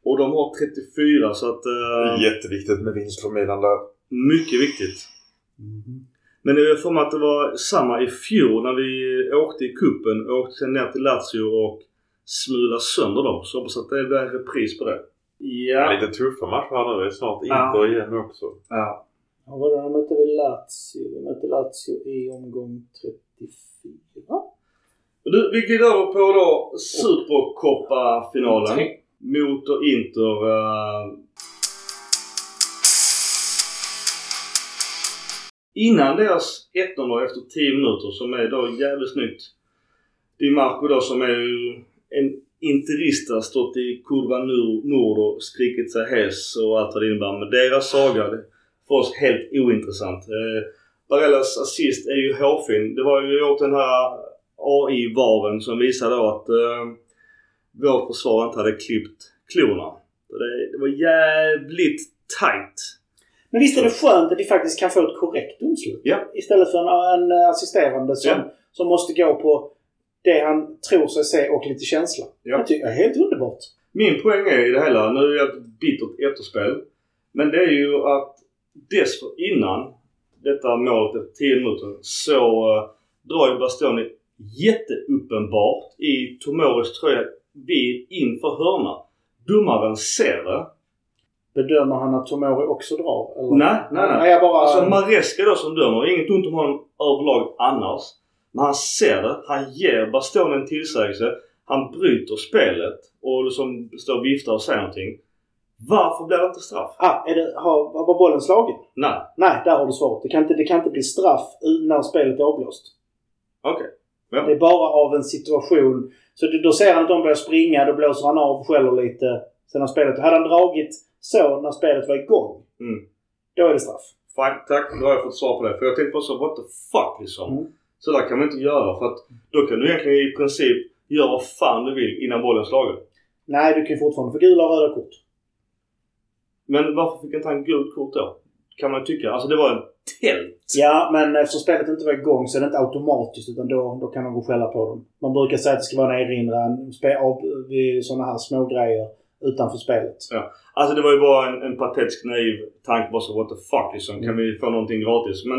Och de har 34 så att... Eh, jätteviktigt med vinst för Milan där. mycket viktigt. Men det är för mig att det var samma i fjol när vi åkte i kuppen Åkte sen ner till Lazio och smulade sönder dem. Så jag hoppas att det blir en repris på det. Ja. Lite tuffa matcher här nu. Det är snart Ja. Inter igen också. ja. Ja, vad var det? De mötte vi Lazio. Vi mötte Lazio i omgång 34. Du, vi glider över på då Supercoppa-finalen. Mot och Inter. eh, innan deras 1-0 efter 10 minuter som är då jävligt snyggt. Di Marco då som är ju en interista stått i kurva nord, och skrikit sig hes och allt vad det innebär. Men deras saga, för oss helt ointressant. Eh, Barellas assist är ju hårfin. Det var ju åt den här AI-varen som visade då att eh, vårt försvar inte hade klippt klorna. Det, det var jävligt tight. Men visst är det skönt att vi faktiskt kan få ett korrekt domslut? Ja. Istället för en, en assisterande som, Ja. som måste gå på det han tror sig se och lite känsla. Ja. Jag tycker det är helt underbart. Min poäng är i det hela, nu är det ett bittert efterspel. Men det är ju att dessförinnan detta målet efter 10 minuter så uh, drar ju Bastoni jätteuppenbart i Tomoris tröja vid inför hörna. Domaren ser det. Bedömer han att Tomori också drar? Eller? Nej, nej, nej. nej jag bara... Alltså Maresca då som dömer, inget ont om honom överlag annars. Men han ser det, han ger Bastoni en tillsägelse. Han bryter spelet och liksom står och viftar och säger någonting. Varför blir det inte straff? ah, är det, har, var bollen slagen? Nej. Nej, där har du svaret. Det kan inte, det kan inte bli straff när spelet är avblåst. Okej. Det är bara av en situation. Så då ser han att de börjar springa, då blåser han av, skäller lite. Sen har spelet... Hade han dragit så när spelet var igång, Mm. då är det straff. Fine, tack. Då har jag fått svar på det. För jag tänkte bara så, what the fuck liksom. Mm. Så där kan man inte göra för att då kan du egentligen i princip göra vad fan du vill innan bollen är slagen. Nej, du kan ju fortfarande få gula och röda kort. Men varför fick inte han gult kort då? Kan man tycka. Alltså det var en tält. Ja, men eftersom spelet inte var igång så är det inte automatiskt utan då, då kan man gå och skälla på dem. Man brukar säga att det ska vara en erinran vid sådana här små grejer utanför spelet. Alltså det var ju bara en, en patetisk naiv tanke bara så what the fuck liksom. Kan vi få någonting gratis? Men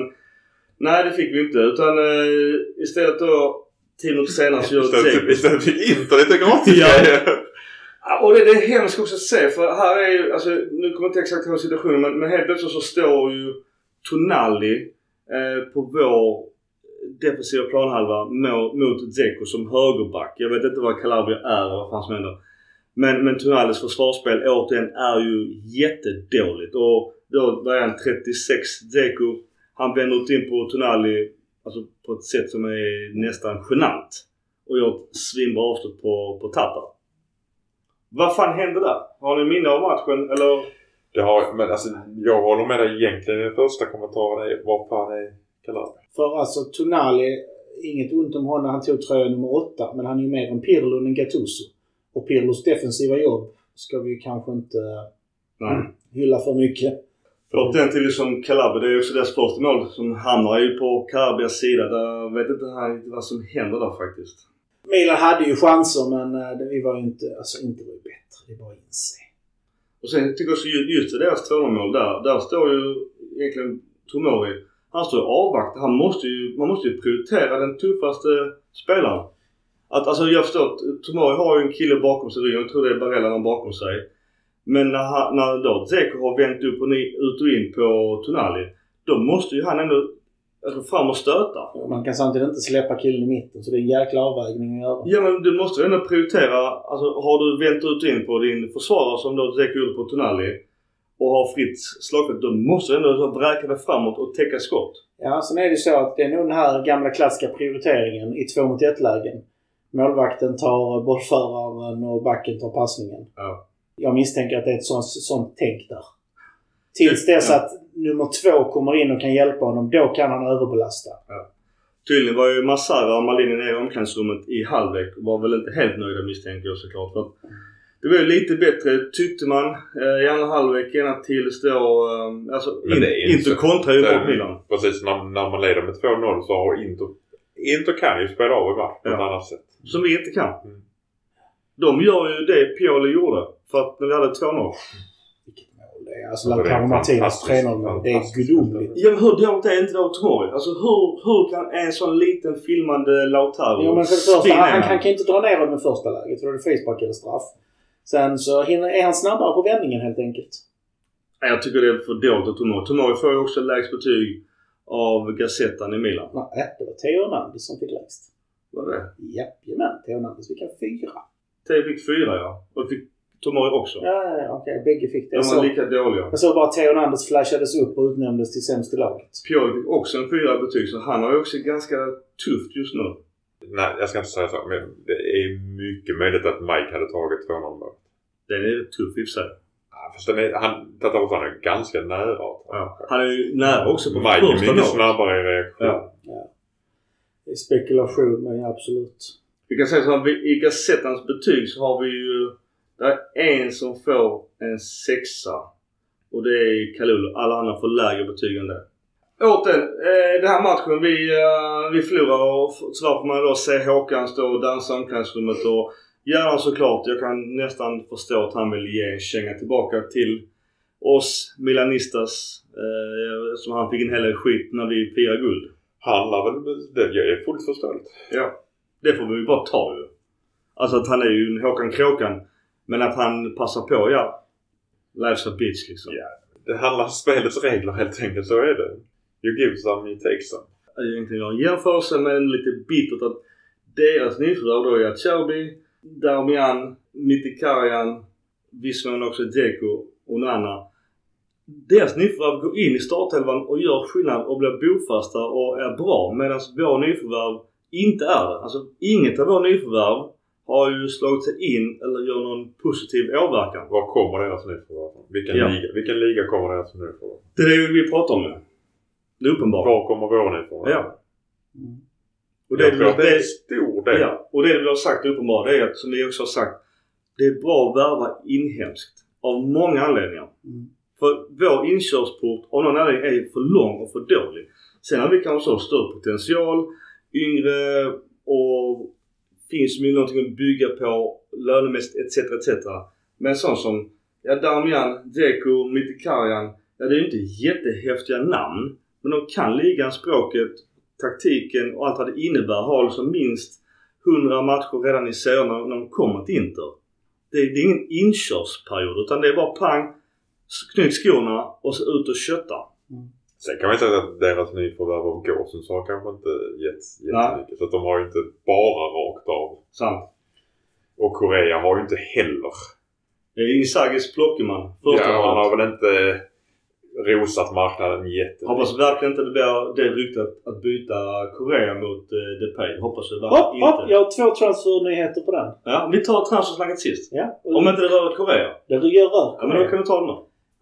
nej det fick vi inte utan eh, istället då 10 minuter senare så gör Dzeko- istället fick Inter lite gratis Ja. Ja, Och det, det är hemskt också att se för här är ju, alltså nu kommer jag inte exakt ihåg situationen men, men helt plötsligt så står ju Tonali eh, på vår defensiva planhalva mot, mot Dzeko som högerback. Jag vet inte vad Calabria är eller vad fan som händer. Men, men Tonalis försvarsspel återigen är ju jättedåligt. Och då var han 36 Dzeko. Han vänder ut in på Tonali alltså på ett sätt som är nästan genant. Och gör ett svinbra avslut på, på Tata. Vad fan hände där? Har ni minne av matchen eller? Det har, men alltså, jag håller med dig egentligen. Den första kommentaren är vad fan är Calabria? För alltså Tonali, inget ont om honom. Han tog tröja nummer åtta. Men han är ju mer en Pirlo än en Gattuso. Och Pirlos defensiva jobb ska vi kanske inte Nej. hylla för mycket. Den till liksom Calabria, det är också deras första mål som hamnar ju på Calabrias sida. Där vet inte vad som händer där faktiskt. Milan hade ju chanser men eh, det- vi var ju inte, alltså inte var bättre. Det att inse. Och sen tycker jag också ju- just i deras 2 mål där. Där står ju egentligen Tomori. Han står och avvaktar. Han måste ju, man måste ju prioritera den tuffaste spelaren. Att, alltså jag förstår att Tomori har ju en kille bakom sig. Jag tror det är Barella han bakom sig. Men när, han, när då Dzeko har vänt upp och ni, ut och in på Tonali. Då måste ju han ändå alltså, fram och stöta. Man kan samtidigt inte släppa killen i mitten så det är en jäkla avvägning att göra. Ja men du måste ju ändå prioritera. Alltså har du vänt ut och in på din försvarare som då Dzeko gjorde på Tonali och har fritt slagfält. Då måste du ändå vräka dig framåt och täcka skott. Ja, sen är det ju så att det är nog den här gamla klassiska prioriteringen i två mot ett lägen. Målvakten tar bollföraren och backen tar passningen. Ja. Jag misstänker att det är ett sånt, sånt tänk där. Tills dess Ja. att nummer två kommer in och kan hjälpa honom, då kan han överbelasta. Tydligen var ju Massara och Malini nere i omklädningsrummet i halvlek och var väl inte helt nöjda misstänker jag såklart. För det var ju lite bättre tyckte man eh, i andra halvlek ena tills då... Eh, alltså Men in, det är inte inte så- kontra ju bort Milan. Precis, när, när man leder med 2-0 så har Inter... Inter kan ju spela av i match på ett Ja. annat sätt. Som vi inte kan. Mm. De gör ju det Pioli gjorde. För att när vi hade 2-0. Vilket mål det är. Alltså Ja, det är Lautaro Martinez fantastiskt, 3-0 mål. Det är gudomligt. Ja men hur dåligt är inte då Tomori? Alltså hur, hur kan en sån liten filmande Lautaro Jo men för det första, spinna han, han kan, inte dra ner honom i första läget. För då är det faceback eller straff. Sen så hinner, är han snabbare på vändningen helt enkelt. Jag tycker det är för dåligt av Tomori. Tomori får ju också lägst betyg av Gazettan i Milan. Nej, det var Theo Hernandez som fick lägst. Var det? Jajamän, Theo Hernandez fick en fyra. Theo fick fyra ja. Och fick Tomori också. Ja, ja, ja, okej. Bägge fick det. De Jag var såg, lika dåliga. jag såg bara att Theo Hernandez flashades upp och utnämndes till sämst i laget. Pioli fick också en fyra betyg så han har ju också ganska tufft just nu. Nej, jag ska inte säga så. Men det är mycket möjligt att Mike hade tagit 2-0 mål. Den är tuff i och för sig. Ja, Fast den är, han, Tatarosan är ganska nära. Ja. Han är ju nära också på Mike är första mycket målet. snabbare i reaktion. Ja. Det är spekulation, men absolut. Vi kan säga så här, i Gazettans betyg så har vi ju... Det är en som får en sexa. Och det är Kalulu. Alla andra får lägre betyg än det. Återigen, eh, den här matchen. Vi, eh, vi förlorar och så får man då se Håkan stå och dansa i omklädningsrummet och gärna såklart. Jag kan nästan förstå att han vill ge en känga tillbaka till oss Milanistas. Eh, som han fick en hel del skit när vi firade guld. Handlar väl... Det är fullt förståeligt. Ja. Det får vi ju bara ta ju. Alltså att han är ju en Håkan Kråkan. Men att han passar på, ja. Life's a bitch liksom. Ja. Det handlar om spelets regler helt enkelt. Så är det. You give some, you take some. Jag egentligen gör en jämförelse men lite bittert att deras nyförvärv då är Acerbi, Darmian, Mkhitaryan, viss mån också Dzeko och Nana. Deras nyförvärv går in i startelvan och gör skillnad och blir bofasta och är bra medan vår nyförvärv inte är det. Alltså inget av våra nyförvärv har ju slagit sig in eller gör någon positiv åverkan. Var kommer deras nyförvärv? Vilken, Ja. liga, vilken liga kommer deras nyförvärv Det är det vi pratar om nu. Det är uppenbart. Var kommer våra nyförvärv Ja. Mm. Och Jag tror att det är det, en stor del. Ja, och det vi har sagt uppenbart det är att, som vi också har sagt, det är bra att värva inhemskt. Av många anledningar. Mm. För vår inkörsport av någon anledning är för lång och för dålig. Sen har vi kanske så större potential, yngre och finns ju någonting att bygga på lönemässigt etc. etc. Men sånt som ja, Darmian, Dzeko, Mitikarian, Ja, det är ju inte jättehäftiga namn. Men de kan ligan, språket, taktiken och allt vad det innebär. Har liksom minst 100 matcher redan i serien när när de kommer till Inter. Det, det är ingen inkörsperiod utan det är bara pang, knyt skorna och så ut och kötta. Sen kan man ju säga att deras nyförvärv av Gåsens har kanske inte gett jättemycket. Så att de har ju inte bara rakt av. Sant. Och Korea har ju inte heller. Det är Inzagis Plockeman. Första ja, han har väl inte rosat marknaden jättemycket. Hoppas verkligen inte det blir det ryktet att byta Korea mot eh, Depay. Hoppas jag Hopp, verkligen hopp! inte. Jag har två transfernyheter på den. Ja, vi tar transfersnacket sist. Ja. och Om inte det rör Korea. Det gör rör Ja, men då kan vi ta det nu.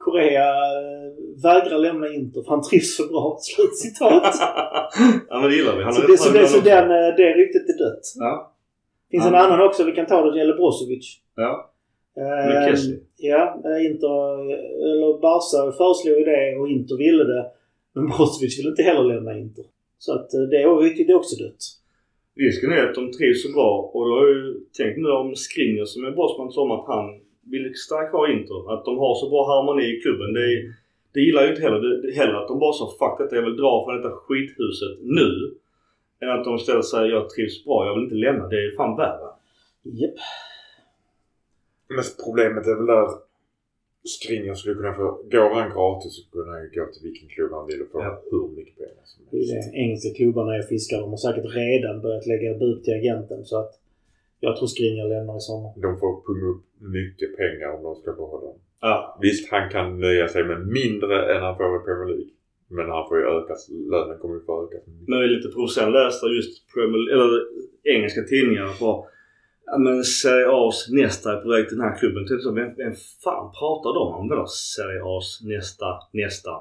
Korea eh, vägrar lämna Inter för han trivs för bra. Slutcitat. ja men det gillar vi. Han så det, så bra det, så den, eh, det ryktet är dött. Ja. finns Ja. en annan också vi kan ta. Det gäller Brozovic. Ja. Eh. Ja, eh, Inter, eller Barca föreslog ju det och Inter ville det. Men Brozovic ville inte heller lämna Inter. Så att det ryktet är också dött. Risken är att de trivs så bra och då har jag ju tänkt nu om Skriniar som är bossman som att han vill stanna kvar i Inter. Att de har så bra harmoni i klubben. Det, det gillar jag inte heller. Det, det, heller att de bara sa fuck detta, jag vill dra från detta skithuset nu. Än att de istället säger jag trivs bra, jag vill inte lämna. Det är fan värre. Japp. Men problemet är väl där Skriniar skulle kunna få... Går han gratis så kunde han gå till vilken klubb han vill och få Ja. hur mycket pengar som Det är helst. det engelska klubbarna är fiskar. De har säkert redan börjat lägga bud till agenten. Så att jag tror Skriniar lämnar i sommar. De får punga upp mycket pengar om de ska behålla honom. Ja. Visst, han kan nöja sig med mindre än han får i Premier League. Men han får ju öka, lönen kommer ju få öka. Men jag är lite provocerad läste just Premier, eller engelska tidningar på Ja men Serie A's nästa är på väg till den här klubben. Typ så, vem, vem fan pratar de om? Vadå Serie A's nästa, nästa?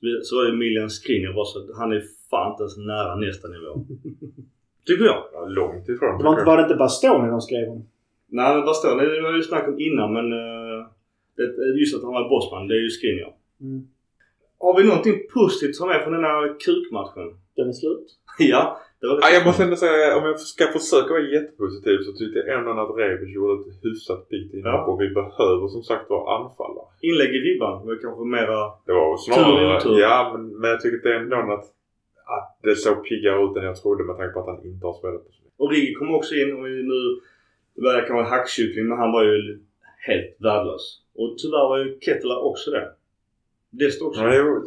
Så Så var det Milian Skriniar bara så han är fan inte ens nära nästa nivå. Tycker jag. Ja, långt ifrån. Det var, inte- var det inte Bastoni de skrev om? Nej men står det? Det var ju snack om innan men uh, det, just att han var bossman, det är ju Skriniar. Mm. Har vi någonting positivt som är från den här kukmatchen? Den är slut. ja, det var det. Ja, jag måste ändå säga, om jag ska försöka vara jättepositiv så tyckte jag ändå att Rebic gjorde ett hyfsat piggt inhopp Ja. och vi behöver som sagt vara anfallare. Inlägg i ribban var kanske mera... Det var Tur snarare... och otur. Ja, men, men jag tycker det är ändå att, att det såg piggare ut än jag trodde med tanke på att han inte har spelat på så mycket. Och Rigi kom också in och nu... Det verkar kanske vara hackkyckling men han var ju helt värdelös. Och tyvärr var ju Kettler också det. Dest också. Jo,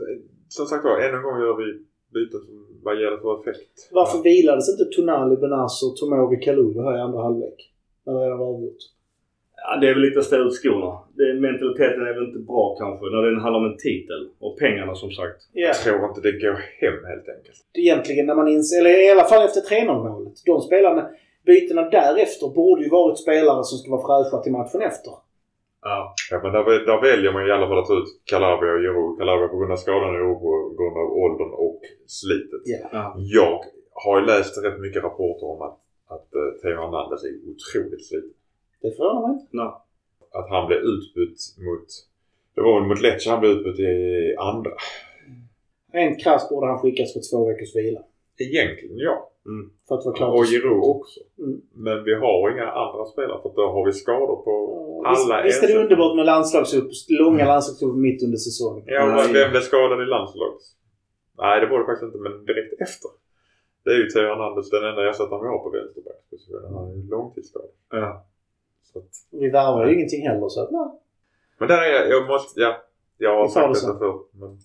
som sagt var, än en gång gör vi byten som vad ger det för effekt. Varför vilades inte Tonali, Benazer, Tomori, Kalulu här i andra halvlek? När det redan var avgjort. Ja, det är väl lite att ställa ut skorna. Det, mentaliteten är väl inte bra kanske när det handlar om en titel. Och pengarna som sagt. Ja. Jag tror inte det går hem helt enkelt. Egentligen när man inser, eller i alla fall efter 3-0 målet. De spelarna, bytena därefter borde ju varit spelare som ska vara fräscha till matchen efter. Ja. Ja, men där, där väljer man i alla fall att ta ut Calabria och Giroud. Calabria på grund av skadan och på grund av åldern och slitet. Ja. ja. Jag har ju läst rätt mycket rapporter om att, att uh, Theo Hernandez är otroligt sliten. Det förvånar mig inte. Nej. Att han blev utbytt mot... Det var väl mot Lecce han blev utbytt i andra. Rent krasst borde han skickas för två veckors vila. Egentligen ja. För att vara klar Och Giroud också. Mm. Men vi har inga andra spelare för att då har vi skador på Ja, alla Visst, visst är det underbart med landslagsupp, långa landslagsupp mitt under säsongen. Ja, men vem blev skadad i landslaget? Nej, det var det faktiskt inte, men direkt efter. Det är ju Theo Hernandez den enda ersättaren vi har på vänsterbackspositionen. Han är långtidsskadad. ja. Så att, Vi värvar ju ingenting heller så att nej. men där är jag, jag måste, ja. Jag har sagt detta förr. Men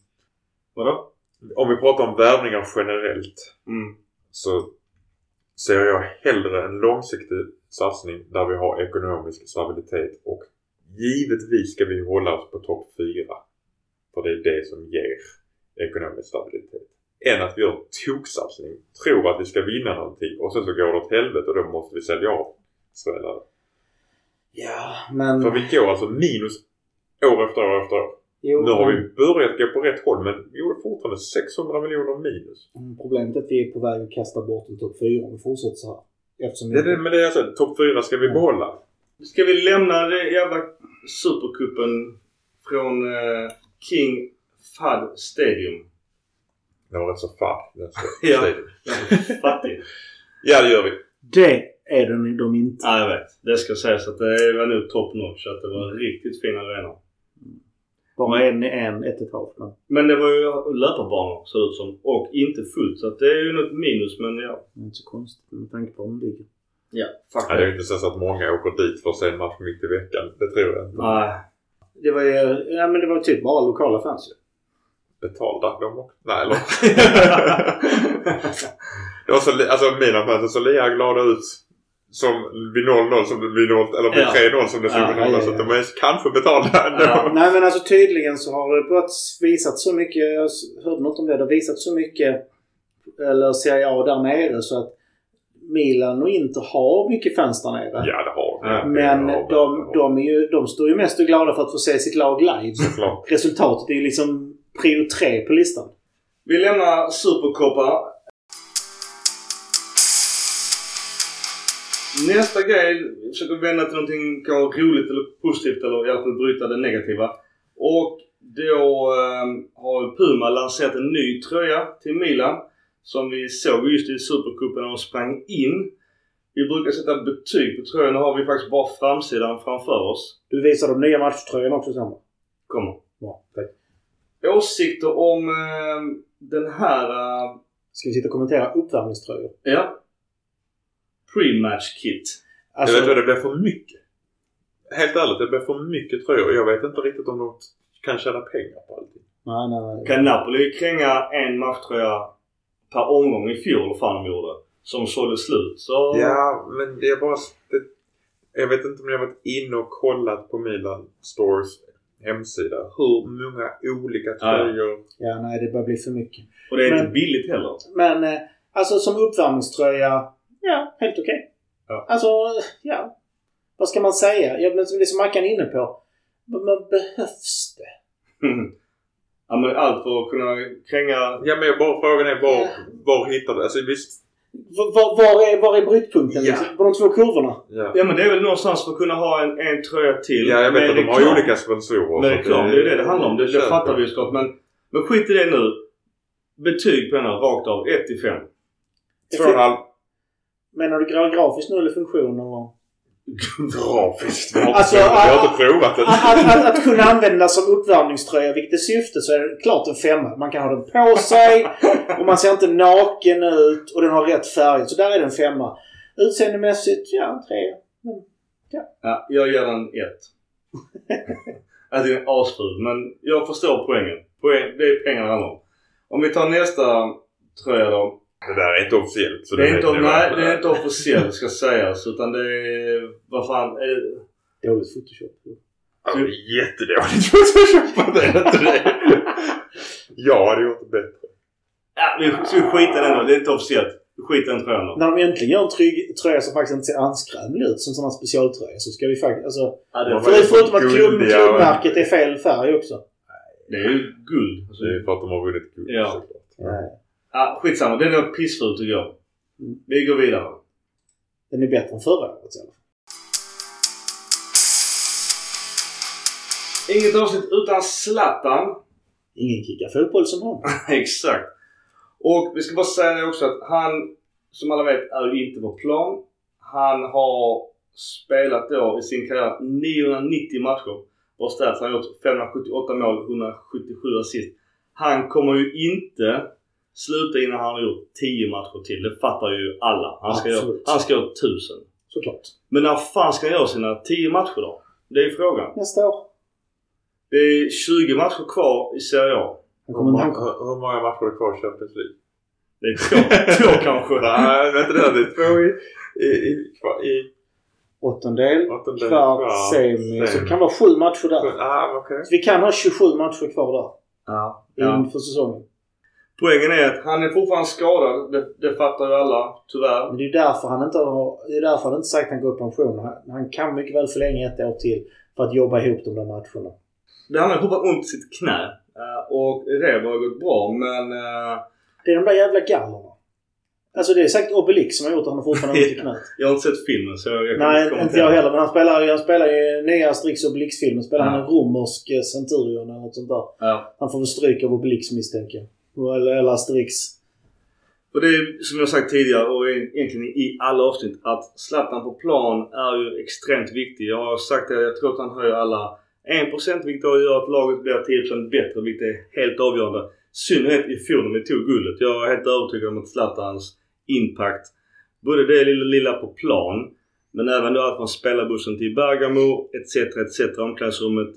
Vadå? om vi pratar om värvningar generellt Mm. så ser jag hellre en långsiktig satsning där vi har ekonomisk stabilitet och givetvis ska vi hålla oss på topp 4. För det är det som ger ekonomisk stabilitet. Än att vi gör en toksatsning, tror att vi ska vinna någonting och sen så går det åt helvete och då måste vi sälja av spelare. Ja, men... För vi går alltså minus år efter år efter år. Jo, Nu har men- vi börjat gå på rätt håll men vi gjorde fortfarande 600 miljoner minus. Mm, Problemet är att vi är på väg att kasta bort en topp 4 om vi fortsätter så här. Eftersom Det är det, men det är alltså topp 4 ska vi Mm. behålla. Ska vi lämna det jävla supercupen från eh, King Fad Stadium? Det var rätt så så- Ja. Fattig. Ja det gör vi. Det är den, de inte. Ja, jag vet. Det ska sägas att det var nog top notch. Att det var en riktigt fin arena. Bara en, en, ett och ett halvt. Men Men det var ju löparbanor ser det ut som. Och inte fullt. Så att det är ju något minus men ja. det är inte så konstigt med tanke på var de ligger. Ja, det är ju inte så att många åker dit för att se en match mitt i veckan. Det tror jag inte. Nej. Det var ju, ja men det var typ bara lokala fans ju. Betalda de också. Nej eller? det var så, alltså mina fans så lika glada ut som vid 0-0 som det vid 0, eller vid Ja. 3-0 som det såg Ja, vid 0 ja, ja, Så att de är kanske betalda ändå. Ja. Nej men alltså tydligen så har det börjat visat så mycket, jag hörde något om det, det har visat så mycket eller Serie A där nere så att Milan och Inter har mycket fans där nere. Ja, det har. Ja, Men Det har vi. de, de, är ju, de står ju mest och glada för att få se sitt lag live. Resultatet är ju liksom prio tre på listan. Vi lämnar Supercopa. Nästa grej, vi försöker vända till någonting roligt eller positivt eller i alla fall bryta det negativa. Och då eh, har Puma lanserat en ny tröja till Milan. Som vi såg just i Supercupen när de sprang in. Vi brukar sätta betyg på tröjan. Nu har vi faktiskt bara framsidan framför oss. Du visar de nya matchtröjorna också sen? Kommer. Bra, tack. Åsikter om eh, den här eh, Ska vi sitta och kommentera uppvärmningströjor? Ja. Pre-match kit. Alltså, Jag vet vad, det blir för mycket. Helt ärligt, det blir för mycket tröjor. Jag vet inte riktigt om de kan tjäna pengar på allting. nej, nej, nej. Kan Napoli kränga en matchtröja per omgång i fjol, fan de gjorde, som sålde slut så... Ja, men det är bara... Det, jag vet inte om jag har varit inne och kollat på Milan Stores hemsida. Hur många olika tröjor. Ja, nej, det börjar bli för mycket. Och det är Men- inte billigt heller. Men eh, alltså som uppvärmningströja, ja, helt okej. Ja. Alltså, ja. Vad ska man säga? Ja, men som det som Mackan är inne på. Men men behövs det? ja men allt för att kunna kränga... Ja, men jag bara frågan är var, Ja. var hittar du... Alltså visst. Var, var, är, var är brytpunkten? Ja. På de två kurvorna? Ja. Ja men det är väl någonstans för att kunna ha en, en tröja till. Ja, jag vet att de har olika sponsorer. Med så reklam, det är det det handlar om. Det, det fattar vi ju såklart. Men, men skit i det nu. Betyg på den här rakt av 1 till 5. Två och en halv. Menar du gra- grafiskt nu eller funktion eller? Grafiskt. Vi har inte Alltså, provat- vi har inte provat det. Att, att, att, att kunna använda som uppvärmningströja, vilket är syftet, så är det klart en femma. Man kan ha den på sig och man ser inte naken ut och den har rätt färg. Så där är det en femma. Utseendemässigt, ja, tre. Ja, jag ger den 1. alltså den är asful men jag förstår poängen. Poäng, det är pengarna det handlar om. Om vi tar nästa tröja då. Det där är inte officiellt. Så Det är, inte, nej, det är inte officiellt ska sägas utan det är... Vad fan är det? Dåligt Photoshop. Ja, det är jättedåligt Photoshop. Det är inte det. Jag hade gjort det bättre. Ja, vi ska skita i den då. Det är inte officiellt. Vi skiter i den tröjan då. När de äntligen gör en trygg tröja som faktiskt inte ser anskrämlig ut som sån här specialtröja så ska vi faktiskt... Alltså, Ja, förutom att klubbmärket är fel färg också. det är ju guld. Alltså, Det är för att de har vunnit guld Ja. såklart. Ja. Ja, skitsamma. Den är pissful tycker jag. Vi går vidare. Den är bättre än förra året i alla fall. Inget avsnitt utan Zlatan. Ingen kickar fotboll som han. Exakt. Och vi ska bara säga det också att han, som alla vet, är ju inte på plan. Han har spelat då i sin karriär 990 matcher. Och stats han har gjort 578 mål, 177 assist. Han kommer ju inte sluta innan han har gjort 10 matcher till. Det fattar ju alla. Han ska, göra, han ska göra 1000. Såklart. Men när fan ska han göra sina 10 matcher då? Det är frågan. Nästa år. Det är 20 matcher kvar i Serie A. Hur många, hur många matcher är kvar i Champions League? Det är två, två kanske. Nej, vänta nu. Det är två i, i, i, i åttondel, åttondel, kvart, semi. Så det kan vara sju matcher där. Ah. Så vi kan ha 27 matcher kvar där. Ja. ja. Inför säsongen. Poängen är att han är fortfarande skadad. Det, det fattar ju alla, tyvärr. Men det är därför han inte har... Det är därför han inte sagt att han går i pension. Han, han kan mycket väl förlänga ett år till för att jobba ihop de där matcherna. Det han har fortfarande ont i sitt knä. Eh, och rehab har gått bra men... eh, Det är de där jävla gallerna. Alltså det är säkert Obelix som har gjort att han har fortfarande ont i knät. jag har inte sett filmen så jag kan Nej, inte jag heller. Men han spelar, ju- han spelar i nya Asterix Obelix-filmen. Spelar han Ja. en romersk eh, centurion eller något sånt där. Ja. Han får väl stryk av Obelix misstänker jag. Eller, eller Asterix. Och det är som jag sagt tidigare och egentligen i alla avsnitt att Zlatan på plan är ju extremt viktig. Jag har sagt det, jag tror att han höjer alla 1% vilket då gör att laget blir 10% bättre vilket är helt avgörande. I synnerhet i fjol när vi tog guldet. Jag är helt övertygad om att Zlatans impact, både det lilla, lilla på plan men även då att man spelar bussen till Bergamo etc. etc. Omklädningsrummet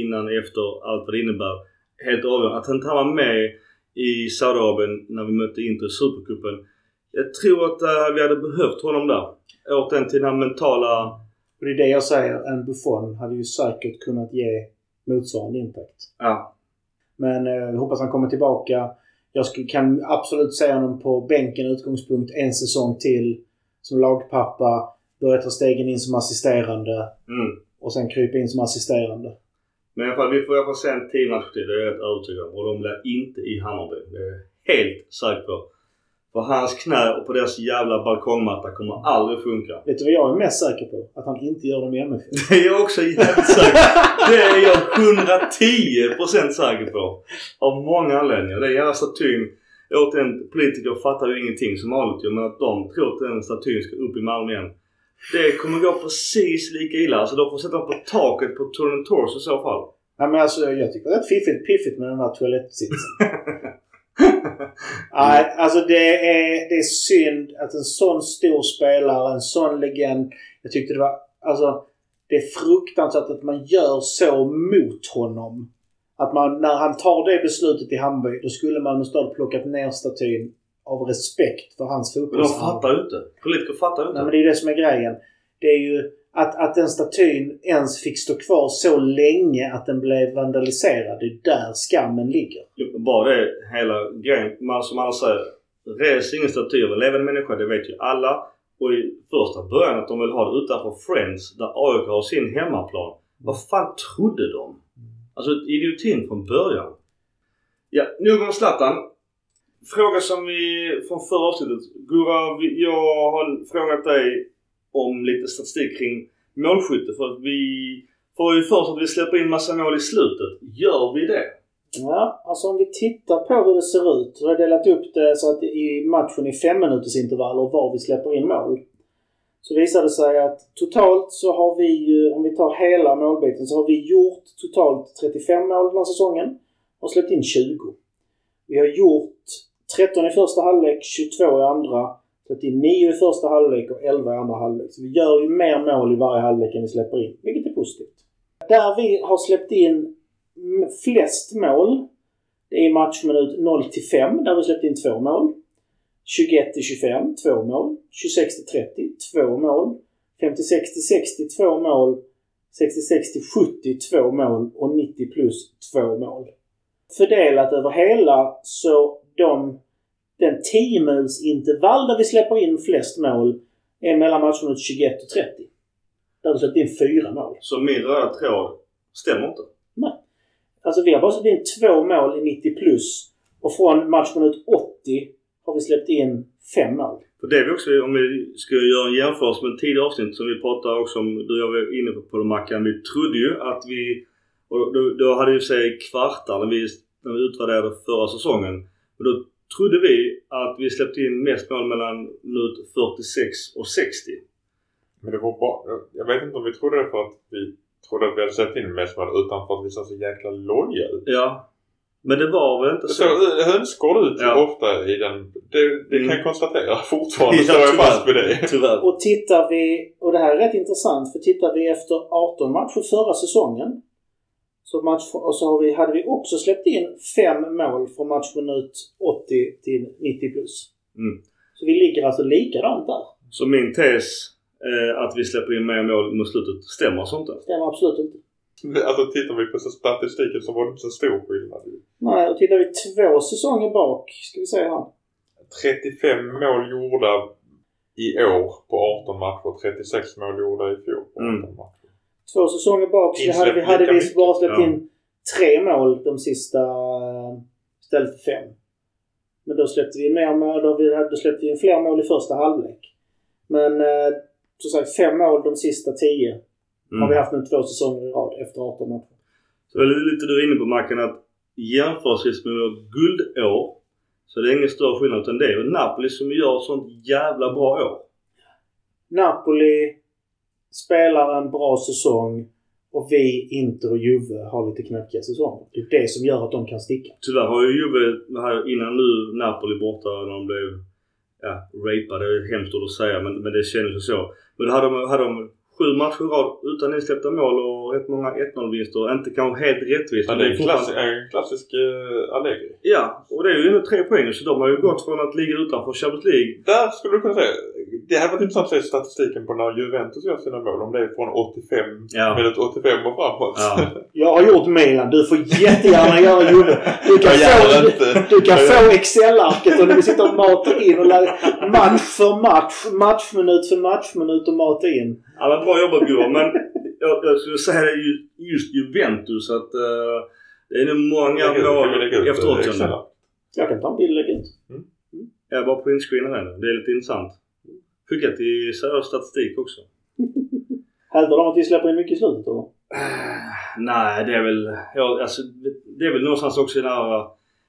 innan, efter, allt vad det innebär. Helt avgörande. Att han tar var med i Saudiarabien när vi mötte Inter i Supercupen. Jag tror att eh, vi hade behövt honom där. Återigen till den här mentala... Och det är det jag säger. En Buffon hade ju säkert kunnat ge motsvarande impact. Ja. Men eh, jag hoppas han kommer tillbaka. Jag skulle, kan absolut se honom på bänken utgångspunkt en säsong till. som lagpappa, börja ta stegen in som assisterande Mm. och sen krypa in som assisterande. Men i alla fall, vi får i alla fall se en tio matcher till. Det är jag rätt övertygad om. Och de blir inte i Hammarby. Det är jag helt säker på. För hans knä och på deras jävla balkongmatta kommer aldrig funka. Vet du vad jag är mest säker på? Att han inte gör dem i MFF. Det är jag också jävligt säker på. Det är jag 110% säker på. Av många anledningar. Det är jävla statyn. Återigen, politiker fattar ju ingenting som vanligt ju. Men att de tror att den statyn ska upp i Malmö igen. Det kommer gå precis lika illa. Alltså de får sätta på taket på Turin Tours i så fall. Ja, men alltså, jag tycker det är rätt fiffigt, piffigt med den här toalettsitsen. Nej, alltså det är, det är synd att en sån stor spelare, en sån legend. Jag tyckte det var... Alltså, det är fruktansvärt att man gör så mot honom. Att man, när han tar det beslutet i Hammarby, då skulle Malmö stad plockat ner statyn av respekt för hans Men de fattar ju inte. Politiker fattar ju inte. Nej, men det är ju det som är grejen. Det är ju att, att den statyn ens fick stå kvar så länge att den blev vandaliserad. Det är där skammen ligger. Bara det hela grejen. Man, som alla säger. Res ingen staty av en levande människa. Det vet ju alla. Och i första början att de vill ha det utanför Friends där AIK har sin hemmaplan. Vad fan trodde de? Alltså idiotin från början. Ja, nog om Zlatan. Fråga som vi från förra avsnittet. Gurra, jag har frågat dig om lite statistik kring målskytte. För att vi får ju först att vi släpper in massa mål i slutet. Gör vi det? Ja, alltså om vi tittar på hur det ser ut. vi har delat upp det så att i matchen i fem minuters intervaller var vi släpper in mål. Så visar det sig att totalt så har vi ju, om vi tar hela målbiten, så har vi gjort totalt 35 mål den här säsongen och släppt in 20. Vi har gjort 13 i första halvlek, 22 i andra, 39 i första halvlek och 11 i andra halvlek. Så vi gör ju mer mål i varje halvlek än vi släpper in, vilket är positivt. Där vi har släppt in flest mål, det är i matchminut 0 till 5 där vi släppt in två mål. 21 till 25, två mål. 26 till 30, två mål. 56 till 60, två mål. 66 till 70, två mål. Och 90 plus, två mål. Fördelat över hela så de, den 10 intervall där vi släpper in flest mål är mellan matchminut 21 och 30. Där vi släppt in fyra mål. Så min röda tråd stämmer inte. Alltså vi har bara släppt in två mål i 90 plus. Och från matchminut 80 har vi släppt in fem mål. För det är vi också, om vi ska göra en jämförelse med tidigare avsnitt som vi pratade också om, du och jag var inne på, på det Mackan. Vi trodde ju att vi, och då, då hade vi sig kvartar när vi, när vi utvärderade förra säsongen. Men då trodde vi att vi släppte in mest mål mellan minut 46 och 60. Men det var bara... Jag vet inte om vi trodde det för att vi trodde att vi hade släppt in mest mål utan för att vi såg så jäkla loja ut. Ja. Men det var väl inte Det så? såg hönsgård ut Ja. ofta i den. Det, det kan Mm. jag konstatera. Fortfarande Ja, står jag tyvärr. fast vid det. Tyvärr. Och tittar vi, och det här är rätt intressant, för tittar vi efter 18 matcher förra säsongen så, match, och så har vi, hade vi också släppt in fem mål från matchminut 80 till 90 plus. Mm. Så vi ligger alltså likadant där. Så min tes eh, att vi släpper in mer mål mot slutet stämmer alltså inte. Stämmer absolut inte. Alltså tittar vi på statistiken så var det inte så stor skillnad. Nej, och tittar vi två säsonger bak, ska vi se här. 35 mål gjorda i år på 18 matcher. 36 mål gjorda i fjol på 18 Mm. Två säsonger bak så hade vi, hade vi bara släppt Ja. in tre mål de sista eh, istället för fem. Men då släppte vi mer mål, då, vi, då släppte vi in fler mål i första halvlek. Men eh, som sagt fem mål de sista tio Mm. har vi haft nu två säsonger i rad efter 18 matcher. Så det är lite du är inne på Mackan att jämförelsevis med vårt guldår så det är ingen större skillnad utan det är Napoli som gör ett sånt jävla bra år. Napoli spelar en bra säsong och vi, Inter och Juve har lite knackiga säsonger. Det är det som gör att de kan sticka. Tyvärr har ju Juve här innan nu Napoli borta när de blev ja, rapade. Det är hemskt ord att säga men, men det kändes ju så. Men då hade de, hade de sju matcher i rad utan insläppta mål och rätt många 1-0 vinster. Inte kanske helt rättvist. Ja, det är en klassisk, en klassisk uh, Allegri. Ja, och det är ju ändå tre poäng så de har ju gått från att ligga utanför Champions League. Där skulle du kunna säga, det hade varit intressant att se statistiken på när Juventus gör sina mål. Om det är från 85, Ja. minut 85 och framåt. Ja. Jag har gjort Milan. Du får jättegärna göra Juve. Du kan få, inte. du kan få Excel-arket och när vi sitter och matar in och lär, match för match, matchminut för matchminut och mata in. Ja, men bra jobbat gubbar. Men jag, jag skulle säga det ju- just Juventus att uh, det är nog många mål efteråt. Jag. Kan ta en bild och lägga ut. Jag bara printscreenar den. Det är lite intressant. Skicka till seriös statistik också. Hävdar de att vi släpper in mycket i slutet eller? Nej, det är väl... Ja, alltså, det är väl någonstans också i den här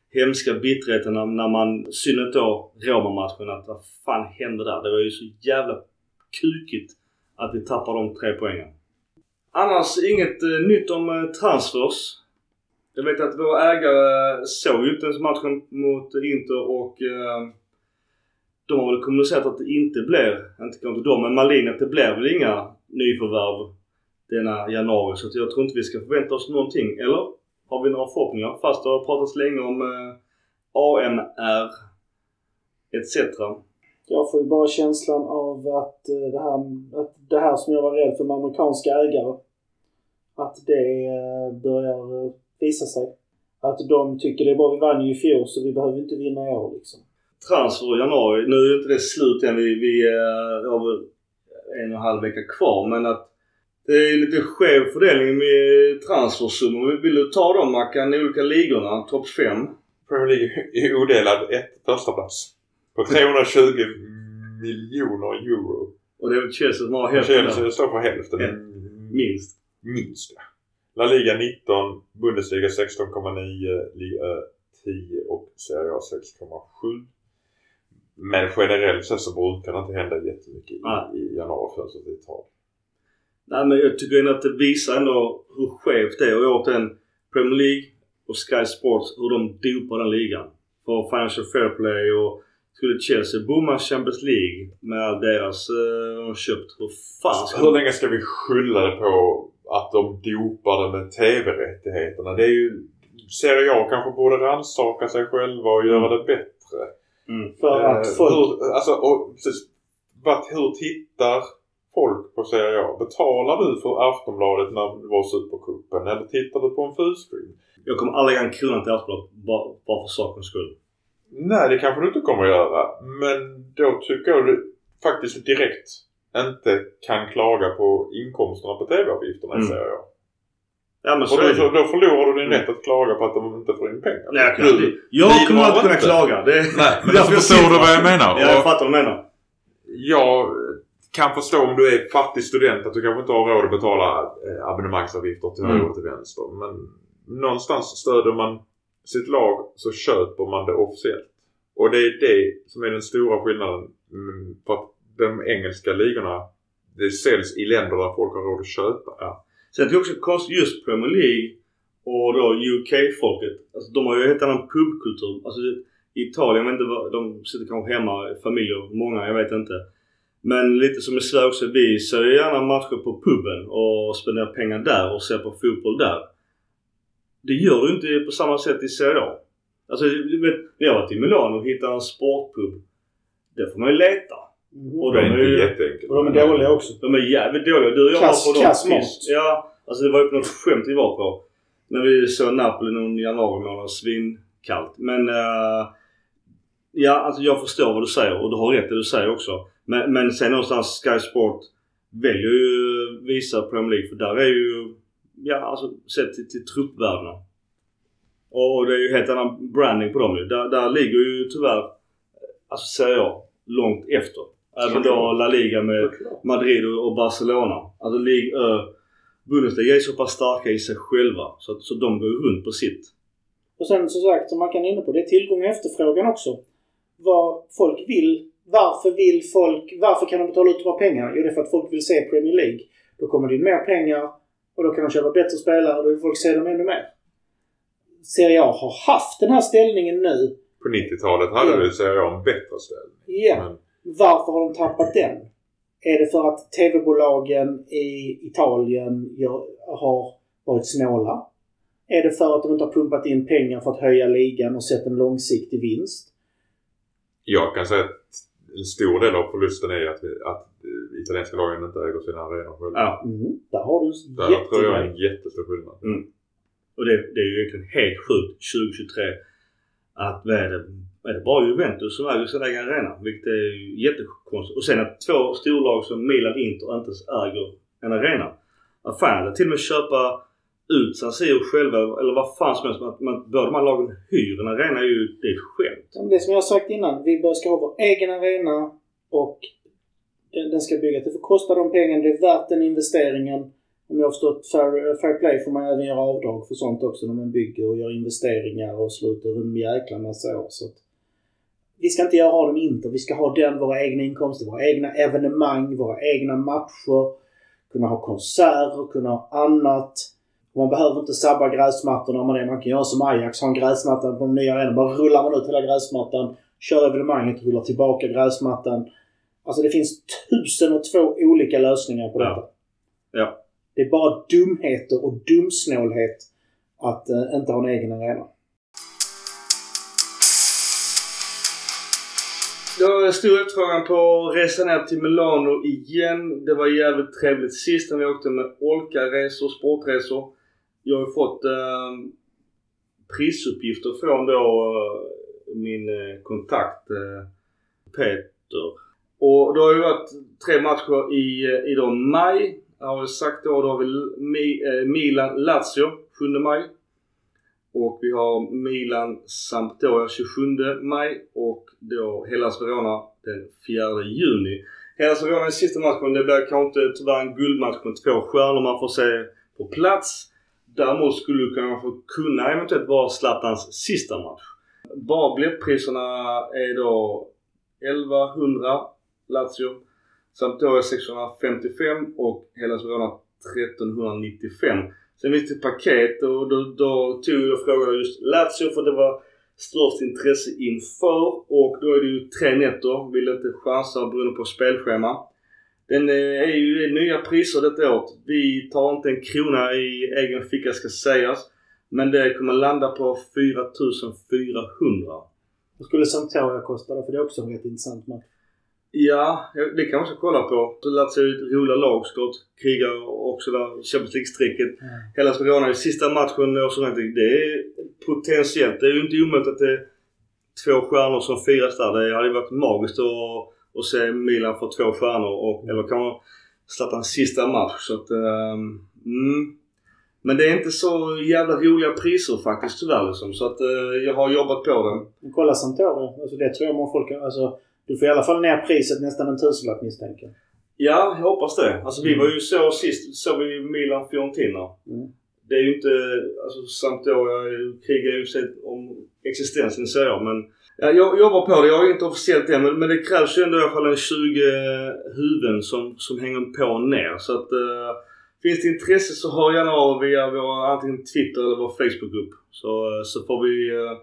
hemska bitterheten när, när man... I synnerhet då Roma-matchen. Att vad fan hände där? Det var ju så jävla kukigt att vi tappar de tre poängen. Annars inget eh, nytt om eh, transfers. Jag vet att våra ägare såg ju inte ens matchen mot Inter och eh, de har väl kommunicerat att det inte blir, inte kanske de, men Malin att det blir väl inga nyförvärv denna januari. Så att jag tror inte vi ska förvänta oss någonting. Eller? Har vi några förhoppningar? Fast det har pratats länge om eh, AMR etc. Jag får ju bara känslan av att, eh, det här, att det här som jag var rädd för med amerikanska ägare. Att det eh, börjar eh, visa sig. Att de tycker det är bra. Vi vann ju i fjol så vi behöver inte vinna i år liksom transfer i januari. Nu är inte det slut än. Vi, vi eh, har väl en och en halv vecka kvar. Men att det är lite skev fördelning med transfersummor. Vill du ta dem Mackan? I olika ligorna? Topp 5? Premier League är odelad ett första plats På 320 miljoner euro. Och det är väl Chelsea som har hälften Chelsea står för hälften. Minst. Minst ja. La Liga 19, Bundesliga 16,9, Liga 10 och Serie A 6,7. Men generellt sett så brukar det inte hända jättemycket i, i januarifönstret i Italien. Nej men jag tycker ändå att det visar ändå hur skevt det är. Och återigen Premier League och Sky Sports hur de dopar den ligan. För Financial Fair Play och skulle Chelsea bomma Champions League med all deras eh, de köpt. Hur fan ska Hur länge ska vi skylla det på att de dopar det med TV-rättigheterna? Det är ju... Serie A kanske borde rannsaka sig själva och göra det bättre. Mm. För Eh, att folk... hur, alltså, och, precis, vad, hur tittar folk på Serie A? Betalar du för Aftonbladet när det var Supercupen? Eller tittar du på en fullscreen? Jag kommer aldrig lägga en krona till Aftonbladet bara, bara för sakens skull. Nej, det kanske du inte kommer att göra. Men då tycker jag du faktiskt direkt inte kan klaga på inkomsterna på TV-avgifterna Mm. Serie A. Ja men Och så då, så, det. då förlorar du din Mm. rätt att klaga på att de inte får in pengar. Nej, jag, kan Du- jag kommer inte kunna klaga. Det, Nej, men jag förstår du vad jag menar? Ja, jag Och- fattar vad du menar. Jag kan förstå om du är fattig student att du kanske inte har råd att betala eh, abonnemangsavgifter till höger Mm. och till vänster. Men någonstans stöder man sitt lag så köper man det officiellt. Och det är det som är den stora skillnaden. Mm, För att de engelska ligorna det säljs i länder där folk har råd att köpa. Sen tycker jag också konstigt just Premier League och då UK-folket. Alltså, de har ju en helt annan pubkultur. Alltså i Italien, jag vet inte vad, de sitter kanske hemma, familjer, många, jag vet inte. Men lite som i Sverige också, vi ser gärna matcher på puben och spenderar pengar där och ser på fotboll där. Det gör du inte på samma sätt i Serie A. Alltså du vet, när jag var i Milano och hittade en sportpub. Där får man ju leta. Mhm. Och Det de är är inte ju... jätteenkelt. Och de är dåliga också. De är jävligt dåliga. Du och jag Kass- var på något kass mat. piss. Ja, alltså det var ju på något skämt vi var på. När vi såg Napoli någon januari månad. Svinkallt. Men uh, ja, alltså jag förstår vad du säger och du har rätt det du säger också. Men, men sen någonstans Sky Sport väljer ju visa Premier League för där är ju, ja alltså sett till, till truppvärdena. Och det är ju helt annan branding på dem ju. Där, där ligger ju tyvärr, alltså säger jag, långt efter. Även då La Liga med Madrid och Barcelona. Alltså Ligue Ö, Bundesliga är så pass starka i sig själva så, att, så de går runt på sitt. Och sen som sagt, som man kan inne på, det är tillgång och efterfrågan också. Vad folk vill. Varför vill folk... Varför kan de betala ut de här pengarna? Jo, det är för att folk vill se Premier League. Då kommer det in mer pengar och då kan de köpa bättre spelare och då vill folk se dem ännu mer. Serie A har haft den här ställningen nu. På 90-talet hade Ja. du Serie A en bättre ställning. Ja. Men Varför har de tappat den? Är det för att TV-bolagen i Italien gör, har varit snåla? Är det för att de inte har pumpat in pengar för att höja ligan och sett en långsiktig vinst? jag kan säga att en stor del av förlusten är att, vi, att italienska lagen inte äger sina arenor själva. Ja. Mm. Där har du en Där tror jag är en jättestor skillnad. Mm. Och det, det är ju egentligen helt sjukt 2023 att vad är det, är det bara Juventus som äger sin egen arena? Vilket är jättekonstigt. Och sen att två storlag som Milan Inter inte ens äger en arena. Affärer, till och med köpa ut San Siro själva eller vad fan som helst. Att man, båda de här lagen hyr en arena är ju det är ett skämt. Det som jag har sagt innan. Vi bör ska ha vår egen arena och den, den ska byggas. Det får kosta de pengarna. Det är värt den investeringen. Om jag har förstått fair, eh, fair play får man även göra avdrag för sånt också när man bygger och gör investeringar och slutar en jäkla massa år. Så att vi ska inte göra dem inte. Vi ska ha den, våra egna inkomster, våra egna evenemang, våra egna matcher. Kunna ha konserter, kunna ha annat. Man behöver inte sabba gräsmattorna med det. Man kan göra som Ajax, ha en gräsmatta på den nya arenan. Bara rullar man ut hela gräsmattan, kör evenemanget, rullar tillbaka gräsmattan. Alltså det finns tusen och två olika lösningar på Ja. detta. Ja. Det är bara dumheter och dumsnålhet att eh, inte ha en egen arena. Det var stor efterfrågan på att resa ner till Milano igen. Det var jävligt trevligt sist när vi åkte med Olka-resor, sportresor. Jag har ju fått eh, prisuppgifter från då eh, min eh, kontakt eh, Peter. Och det har ju varit tre matcher i, eh, i då maj. Jag har ju sagt då, då har vi Mi, eh, Milan-Lazio 7 maj. Och vi har Milan Sampdoria 27 maj och då Hellas Verona den 4 juni. Hellas Verona är sista matchen. Det blir kanske inte tyvärr en guldmatch med två stjärnor man får se på plats. Däremot skulle det kanske kunna eventuellt vara Zlatans sista match. Bara biljettpriserna är då 1100 Lazio. Sampdoria 655 och Hellas Verona 1395. Sen finns det ett paket och då, då tog jag och frågade just Lazio för det var störst intresse inför och då är det ju tre nätter. Vill inte chansa beroende på spelschema. Den eh, är ju i nya priser detta året. Vi tar inte en krona i egen ficka ska sägas. Men det kommer landa på 4400. Vad skulle Sampdoria kosta då? För det är också en rätt intressant match. Ja, det kan man också kolla på. Lärt sig ett roliga lag skott. Krigar också där Champions League-strecket. Mm. Hellas Verona i sista matchen och sånt. Det är potentiellt. Det är ju inte omöjligt att det är två stjärnor som firas där. Det hade ju varit magiskt att, att se Milan få två stjärnor. Och, eller kanske Zlatans sista match. Så att, um, mm. Men det är inte så jävla roliga priser faktiskt tyvärr liksom. Så att uh, jag har jobbat på det. Kolla Sampdoria. Alltså det tror jag många folk... Alltså, du får i alla fall ner priset nästan en tusenlapp misstänker jag. Ja, jag hoppas det. Alltså vi var ju så sist, så vi Milan Fiorentina. Mm. Det är ju inte, alltså Sampdoria krigar ju sig om existensen säger jag men ja, jag jobbar på det. Jag är inte officiellt än men, men det krävs ju ändå i alla fall en 20 huvuden som, som hänger på och ner. Så att uh, finns det intresse så hör gärna av via vår antingen Twitter eller vår Facebookgrupp. Så, uh, så får vi uh,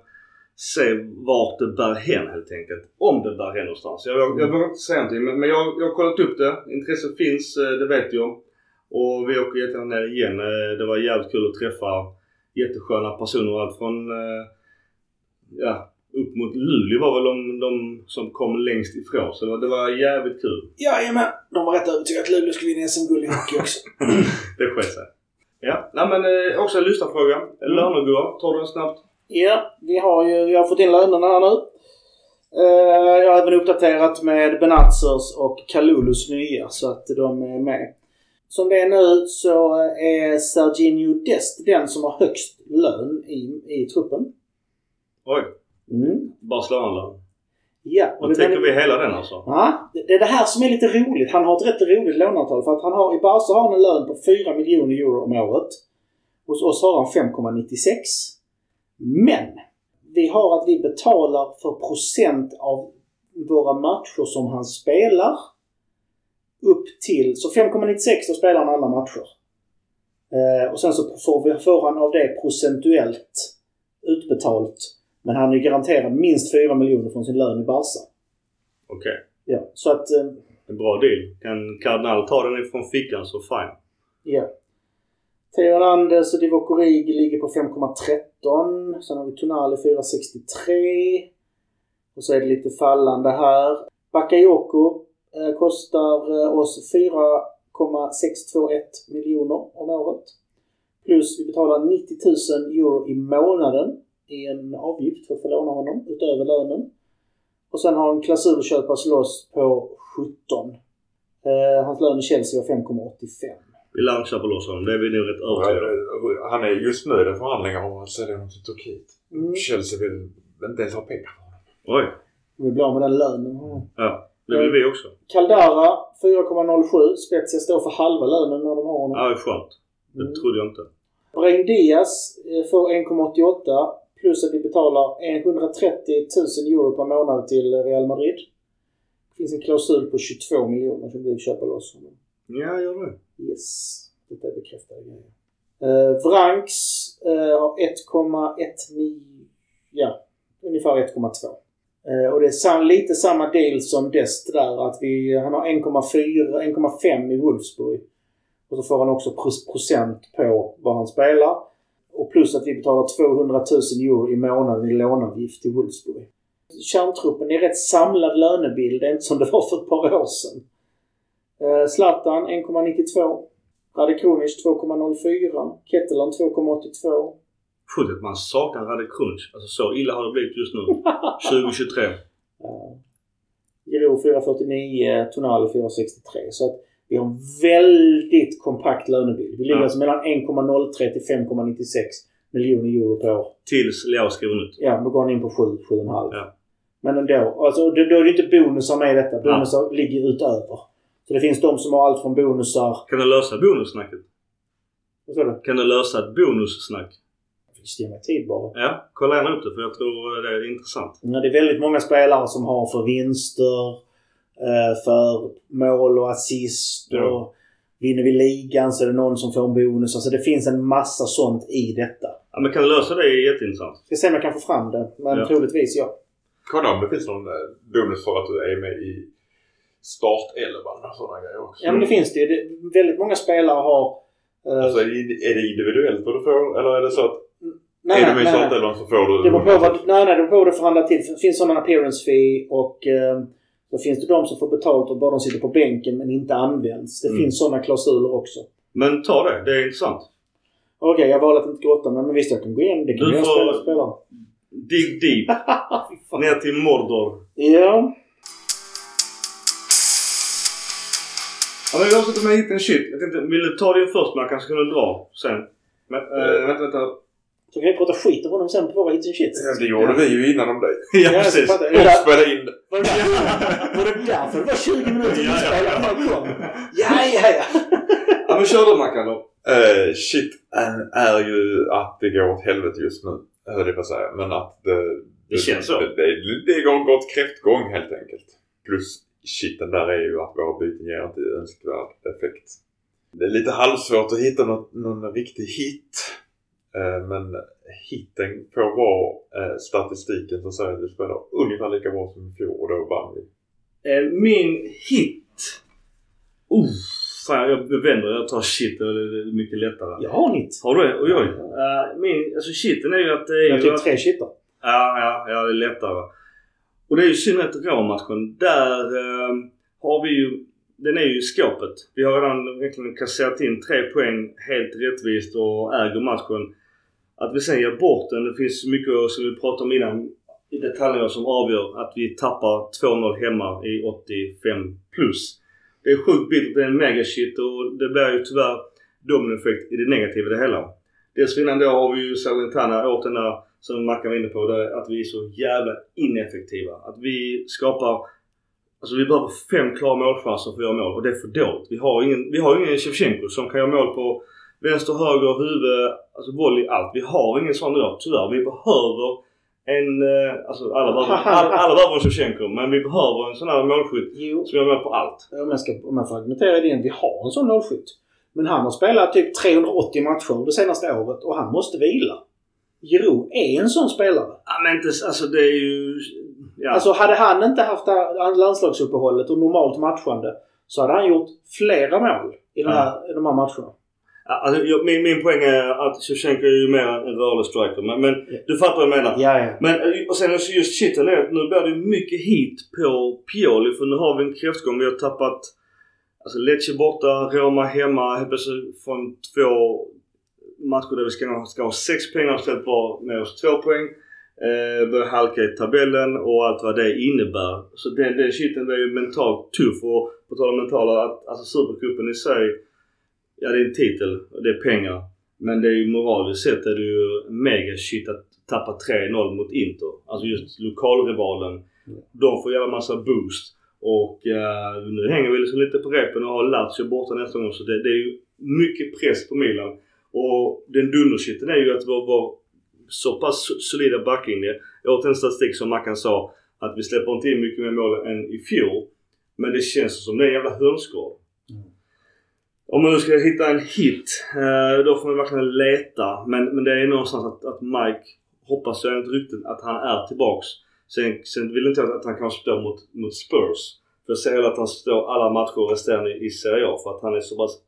se vart det bär hän helt enkelt. Om det bär hän någonstans. Jag, jag, jag vågar inte säga någonting men, men jag, jag har kollat upp det. Intresset finns, eh, det vet jag. Och vi åker jättegärna ner igen. Eh, Det var jävligt kul att träffa jättesköna personer. Allt från eh, ja, upp mot Luleå var väl de, de som kom längst ifrån. Så det var, det var jävligt kul. Jajamän! De var rätt övertygade att Luleå skulle vinna SM-guld i hockey också. Det sket sig. Ja, nej men eh, också en lyssnarfråga. Mm. Lönegård, tar du den snabbt? Ja, vi har ju vi har fått in lönerna här nu. Eh, jag har även uppdaterat med Benatzers och Kalulus nya så att de är med. Som det är nu så är Serginho Dest den som har högst lön i, i truppen. Oj, Mm. Barcelona-lön. Ja, och Då är täcker vi hela den alltså? Ja, det det är det här som är lite roligt. Han har ett rätt roligt låneavtal. För att han har, i Barca har han en lön på 4 miljoner euro om året. Hos oss har han 5,96. Men vi har att vi betalar för procent av våra matcher som han spelar. Upp till... Så 5,96 då spelar han alla matcher. Eh, och sen så får, vi, får han av det procentuellt utbetalt. Men han är garanterad minst 4 miljoner från sin lön i Barca. Okej. Ja, så att... eh, En bra deal. Kan Cardinal ta den ifrån fickan så fine. Ja. Theo Hernandez och Divock Origi ligger på 5,13. Sen har vi Tonali 4,63. Och så är det lite fallande här. Bakayoko eh, kostar eh, oss 4,621 miljoner om året. Plus vi betalar 90 000 euro i månaden i en avgift för att få låna honom utöver lönen. Och sen har en klausul köpas loss på 17. Eh, hans lön i Chelsea var 5,85. Vi köpa loss honom. Det är vi nog rätt övertygade om. Han är just nu i förhandlingar om att sälja honom till Turkiet. Mm. Chelsea vill inte ens ha pengar för honom. Oj. Vi blir av med den lönen. Ja. Det vill vi också. Caldara 4,07. Spezia står för halva lönen när de har honom. Ja, det är skönt. Det Mm. trodde jag inte. Brahim Diaz eh, får 1,88 plus att vi betalar 130 000 euro per månad till Real Madrid. Det finns en klausul på 22 miljoner som vi köper loss honom. Ja, gör det. Yes. Detta är bekräftade grejer. Eh, uh, Vranks eh, har 1,19... Ja, ungefär 1,2. Eh, och det är sam, lite samma deal som Dest där. Att vi, han har 1,4, 1,5 i Wolfsburg. Och så får han också procent på vad han spelar. Och plus att vi betalar 200 000 euro i månaden i låneavgift till Wolfsburg. Kärntruppen är rätt samlad lönebild. Det är inte som det var för ett par år sedan. Eh, Zlatan 1,92. Rade Krunic 2,04. Kettelan 2,82. Sjukt att man saknar Rade Krunic. Alltså så illa har det blivit just nu. 2023. Uh, Giro 4,49. Tonali 4,63. Så att vi har en väldigt kompakt lönebild. Vi ligger Ja. alltså mellan 1,03 till 5,96 miljoner euro per år. Tills Leao skrev ut. Ja, då går han in på 7, 7,5. Ja. Men ändå. Alltså, då, då är det inte bonusar med i detta. Bonusar ligger utöver. Så det finns de som har allt från bonusar... Kan du lösa bonussnacket? Vad sa du? Kan du lösa ett bonussnack? Visst, ge mig tid bara. Ja, kolla gärna upp det för jag tror det är intressant. Ja, det är väldigt många spelare som har för vinster, eh, för mål och assist. Ja. Och vinner vi ligan så är det någon som får en bonus. Alltså det finns en massa sånt i detta. Ja, men kan du lösa det är jätteintressant. Ska se om jag kan få fram det. Men Ja. troligtvis ja. Kolla om det finns någon eh, bonus för att du är med i startelvan och sådana grejer också. Ja men det finns det ju. Det- Väldigt många spelare har... eh, Alltså är det, individuellt vad du får eller är det så att nej, är nej, du med i startelvan så får du... Det beror på vad, nej, nej, det beror på vad du förhandlar till. Det finns sådana appearance fee och eh, så finns det de som får betalt och bara de sitter på bänken men inte används. Det Mm. finns sådana klausuler också. Men ta det. Det är intressant. Okej, jag valde att inte grotta men, visst jag kan gå in. Det kan Du jag får- spela, spela. Dig deep. Ner till Mordor. Ja. Ja, men vi avslutar med hit en shit. Jag tänkte, vill du ta din först man kanske kunna dra sen? Men, äh, vänta, vänta. Så kan vi prata skit om honom sen på våra hits and shit. Ja, det gjorde vi ju innan om dig. Ja, jag precis. Och det där- spela in. Var det var det därför det var 20 minuter Ja, ja. inspelat när han kom? Ja, ja, ja. Ja, men kör du Mackan då. Uh, shit är ju att det går åt helvete just nu. Höll jag på att säga. Men att det... Det känns så. Det, det, det går gått kräftgång helt enkelt. Plus shiten där är ju att våra byten ger inte önskvärd effekt. Det är lite halvsvårt att hitta något, någon riktig hit. Eh, men hitten får vara eh, statistiken som säger att vi spelar ungefär lika bra som i fjol och då vann vi. Eh, min hit. Uh, fan, jag vänder. Jag tar shit. Det är mycket lättare. Jag har nytt. Har du det? Oj, oj. Min, alltså shiten är ju att det är Jag har typ tre shittar. Ja, ja, ja, det är lättare. Och det är ju i synnerhet Råmatchen. Där eh, har vi ju... Den är ju i skåpet. Vi har redan verkligen kasserat in tre poäng helt rättvist och äger matchen. Att vi sen ger bort den. Det finns mycket som vi pratade om innan i detaljer som avgör att vi tappar 2-0 hemma i 85 plus. Det är sjukt bittert. Det är en megashit och det blir ju tyvärr dominoeffekt i det negativa i det hela. Dessförinnan då har vi ju Salernitana åt den där som Mackan var inne på, det är att vi är så jävla ineffektiva. Att vi skapar... Alltså vi behöver fem klara målchanser för att göra mål och det är för dåligt. Vi har ingen, vi har ingen Shevchenko som kan göra mål på vänster, höger, huvud, alltså volley, allt. Vi har ingen sån idag, tyvärr. Vi behöver en... eh, Alltså alla behöver, alla, alla behöver en Shevchenko men vi behöver en sån här målskytt Jo. som gör mål på allt. Om jag, ska, om jag får argumentera det, vi har en sån målskytt. Men han har spelat typ 380 matcher det senaste året och han måste vila. Giroud är en sån spelare. Ja men inte... Alltså det är ju... Ja. Alltså hade han inte haft landslagsuppehållet och normalt matchande så hade han gjort flera mål i, den här, i de här matcherna. Alltså, jag, min, min poäng är att Shevchenko är ju mer en rörlig striker. Men, men du fattar vad jag menar. Ja, ja. Men eh, och sen just shiten är att nu blir det mycket hit på Pioli för nu har vi en kräftgång. Vi har tappat alltså Lecce borta, Roma hemma. Helt plötsligt från två matcher där vi ska, ska ha 6 poäng har ställt bara med oss 2 poäng. Eh, börjar halka i tabellen och allt vad det innebär. Så den, den shiten är ju mentalt tuff och på tal om mentala, att, alltså Supercupen i sig, ja det är en titel och det är pengar. Men det är ju moraliskt sett är det ju mega shit att tappa 3-0 mot Inter. Alltså just lokalrivalen. De får jävla massa boost. Och eh, nu hänger vi liksom lite på repen och har Lazio borta nästa gång så det, det är ju mycket press på Milan. Och den dundershitten är ju att vår, vår så pass solida backlinje. Jag åt en statistik som Mackan sa att vi släpper inte in mycket mer mål än i fjol. Men det känns som det är en jävla hönsgård. Om man nu ska hitta en hit, eh, då får man verkligen leta. Men, men det är någonstans att, att Mike, hoppas jag enligt rykten, att han är tillbaks. Sen, sen vill inte jag att han kan stå mot, mot Spurs. För jag ser hellre att han står alla matcher resterande i Serie A för att han är så pass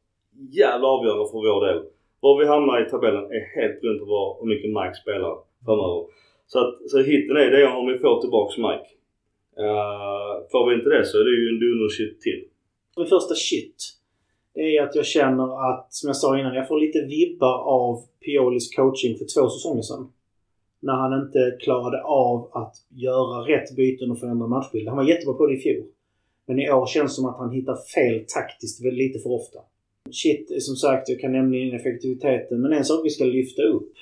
jävla avgörande för vår del. Var vi hamnar i tabellen är helt beroende på hur mycket Mike spelar framöver. Så, att, så hitten är det om vi får tillbaks Mike. Uh, får vi inte det så är det ju en dundershit till. Min första shit. Det är att jag känner att, som jag sa innan, jag får lite vibbar av Piolis coaching för två säsonger sedan. När han inte klarade av att göra rätt byten och förändra matchbilden. Han var jättebra på det i fjol. Men i år känns det som att han hittar fel taktiskt lite för ofta. Shit, som sagt, jag kan nämna ineffektiviteten. Men en sak vi ska lyfta upp.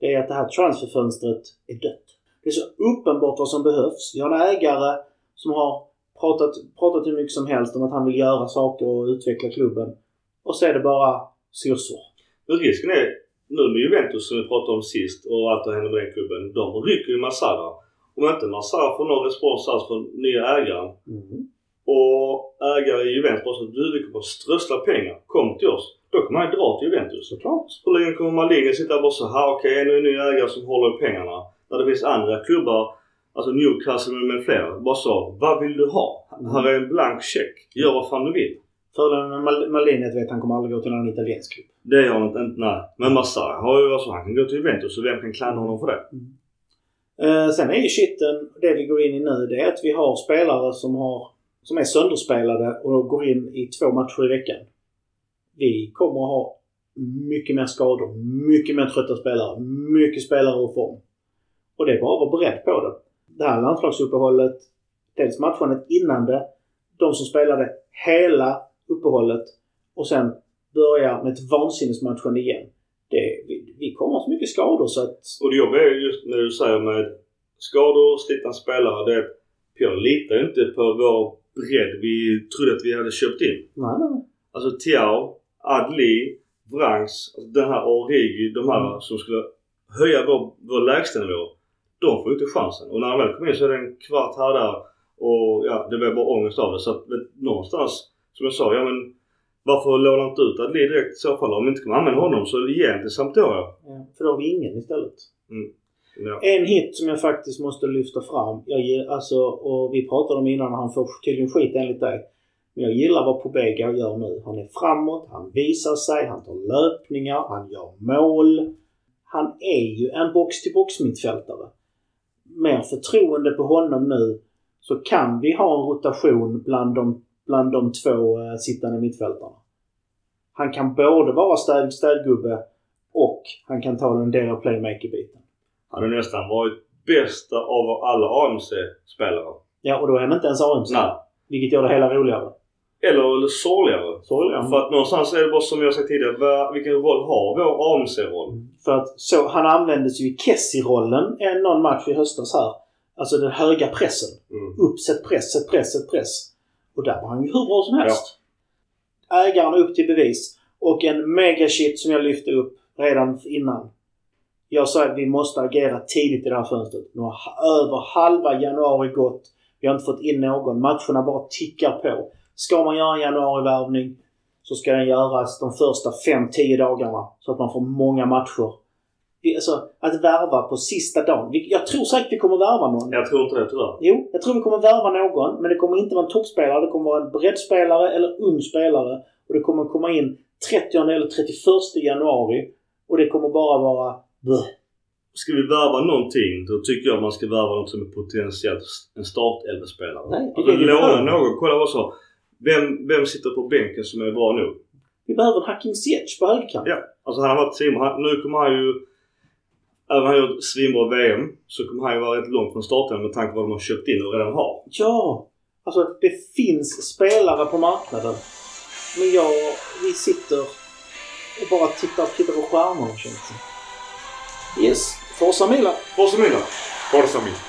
Det är att det här transferfönstret är dött. Det är så uppenbart vad som behövs. Vi har en ägare som har pratat, pratat hur mycket som helst om att han vill göra saker och utveckla klubben. Och så är det bara. Men risken är, nu med Juventus som vi pratade om sist och allt som händer med den klubben. De rycker ju Massara. Om inte Massara får någon respons alls från nya ägaren. Mm. Och ägare i Juventus att du vi kommer strössla pengar. Kom till oss. Då kommer han dra till Juventus. Såklart. Hur länge kommer Maldini sitta och bara så här okej okay, nu är det en ny ägare som håller i pengarna. När det finns andra klubbar, alltså Newcastle med flera, bara så vad vill du ha? Här är en blank check. Gör vad fan du vill. Fördelen med Mal- Maldini är att han kommer aldrig gå till någon italiensk klubb. Det gör han inte, nej. Men Massara har ju alltså, han kan gå till Juventus och vem kan klandra honom för det? Eh, sen är ju shitten, det vi går in i nu, det är att vi har spelare som, har, som är sönderspelade och går in i två matcher i veckan. Vi kommer att ha mycket mer skador, mycket mer trötta spelare, mycket spelare ur form. Och det är bara att vara beredd på det. Det här landslagsuppehållet, dels matchandet innan det, de som spelade hela uppehållet och sen börjar med ett vansinnesmatchande igen. Det, vi, vi kommer ha så mycket skador så att... Och det jobbiga är just när du säger med skador, slitna spelare. Det är litar ju inte på vår bredd vi trodde att vi hade köpt in. Nej, nej. Alltså Tiao, Adli, Vrangs, alltså den här Origi, de här Mm. som skulle höja vår, vår lägstanivå. De får ju inte chansen. Och när han väl kommer in så är det en kvart här där och ja, det blir bara ångest av det. Så att någonstans, som jag sa, ja men varför lånar inte ut Adli direkt i så fall? Om vi inte kommer använda honom så ge till Sampdoria. Ja, för då har vi ingen istället. Ja. En hit som jag faktiskt måste lyfta fram. Jag, alltså, och vi pratade om innan, han får tydligen skit enligt dig. Men jag gillar vad Pobega gör nu. Han är framåt, han visar sig, han tar löpningar, han gör mål. Han är ju en box-till-box mittfältare. Mer förtroende på honom nu så kan vi ha en rotation bland de, bland de två eh, sittande mittfältarna. Han kan både vara städ, städgubbe och han kan ta den del av playmaker-biten. Han har nästan varit bästa av alla AMC-spelare. Ja, och då är han inte ens AMC. Nej. Vilket gör det hela roligare. Eller sorgligare. Sorgligare. För att någonstans är det bara som jag sagt tidigare, vilken roll har vår AMC-roll? För att så, han användes ju i Kessie-rollen en någon match i höstas här. Alltså den höga pressen. Mm. Upp, sätt press, sätt press, sätt press. Och där var han ju hur bra som helst. Ägaren upp till bevis. Och en megashit som jag lyfte upp redan innan. Jag sa att vi måste agera tidigt i det här fönstret. Nu har ha- över halva januari gått. Vi har inte fått in någon. Matcherna bara tickar på. Ska man göra en januarivärvning så ska den göras de första 5-10 dagarna. Så att man får många matcher. Alltså, att värva på sista dagen. Jag tror säkert vi kommer värva någon. Jag tror inte det tyvärr. Jo, jag tror vi kommer värva någon. Men det kommer inte vara en toppspelare. Det kommer vara en breddspelare eller ung spelare. Och det kommer komma in 30 eller 31 januari och det kommer bara vara bleh. Ska vi värva någonting då tycker jag man ska värva något som är potentiellt en startelvespelare. Alltså låna någon. Kolla vad så. Vem, vem sitter på bänken som är bra nog? Vi behöver en Hakim Ziyech på högerkant. Ja. Alltså han har varit. Han, nu kommer han ju... Även om han gjort svinbra VM så kommer han ju vara rätt långt från starten med tanke på vad de har köpt in och redan har. Ja! Alltså det finns spelare på marknaden. Men jag, vi sitter och bara tittar, tittar på stjärnorna känns det. Yes, Forza Milan! Forza Milan! Forza Milan.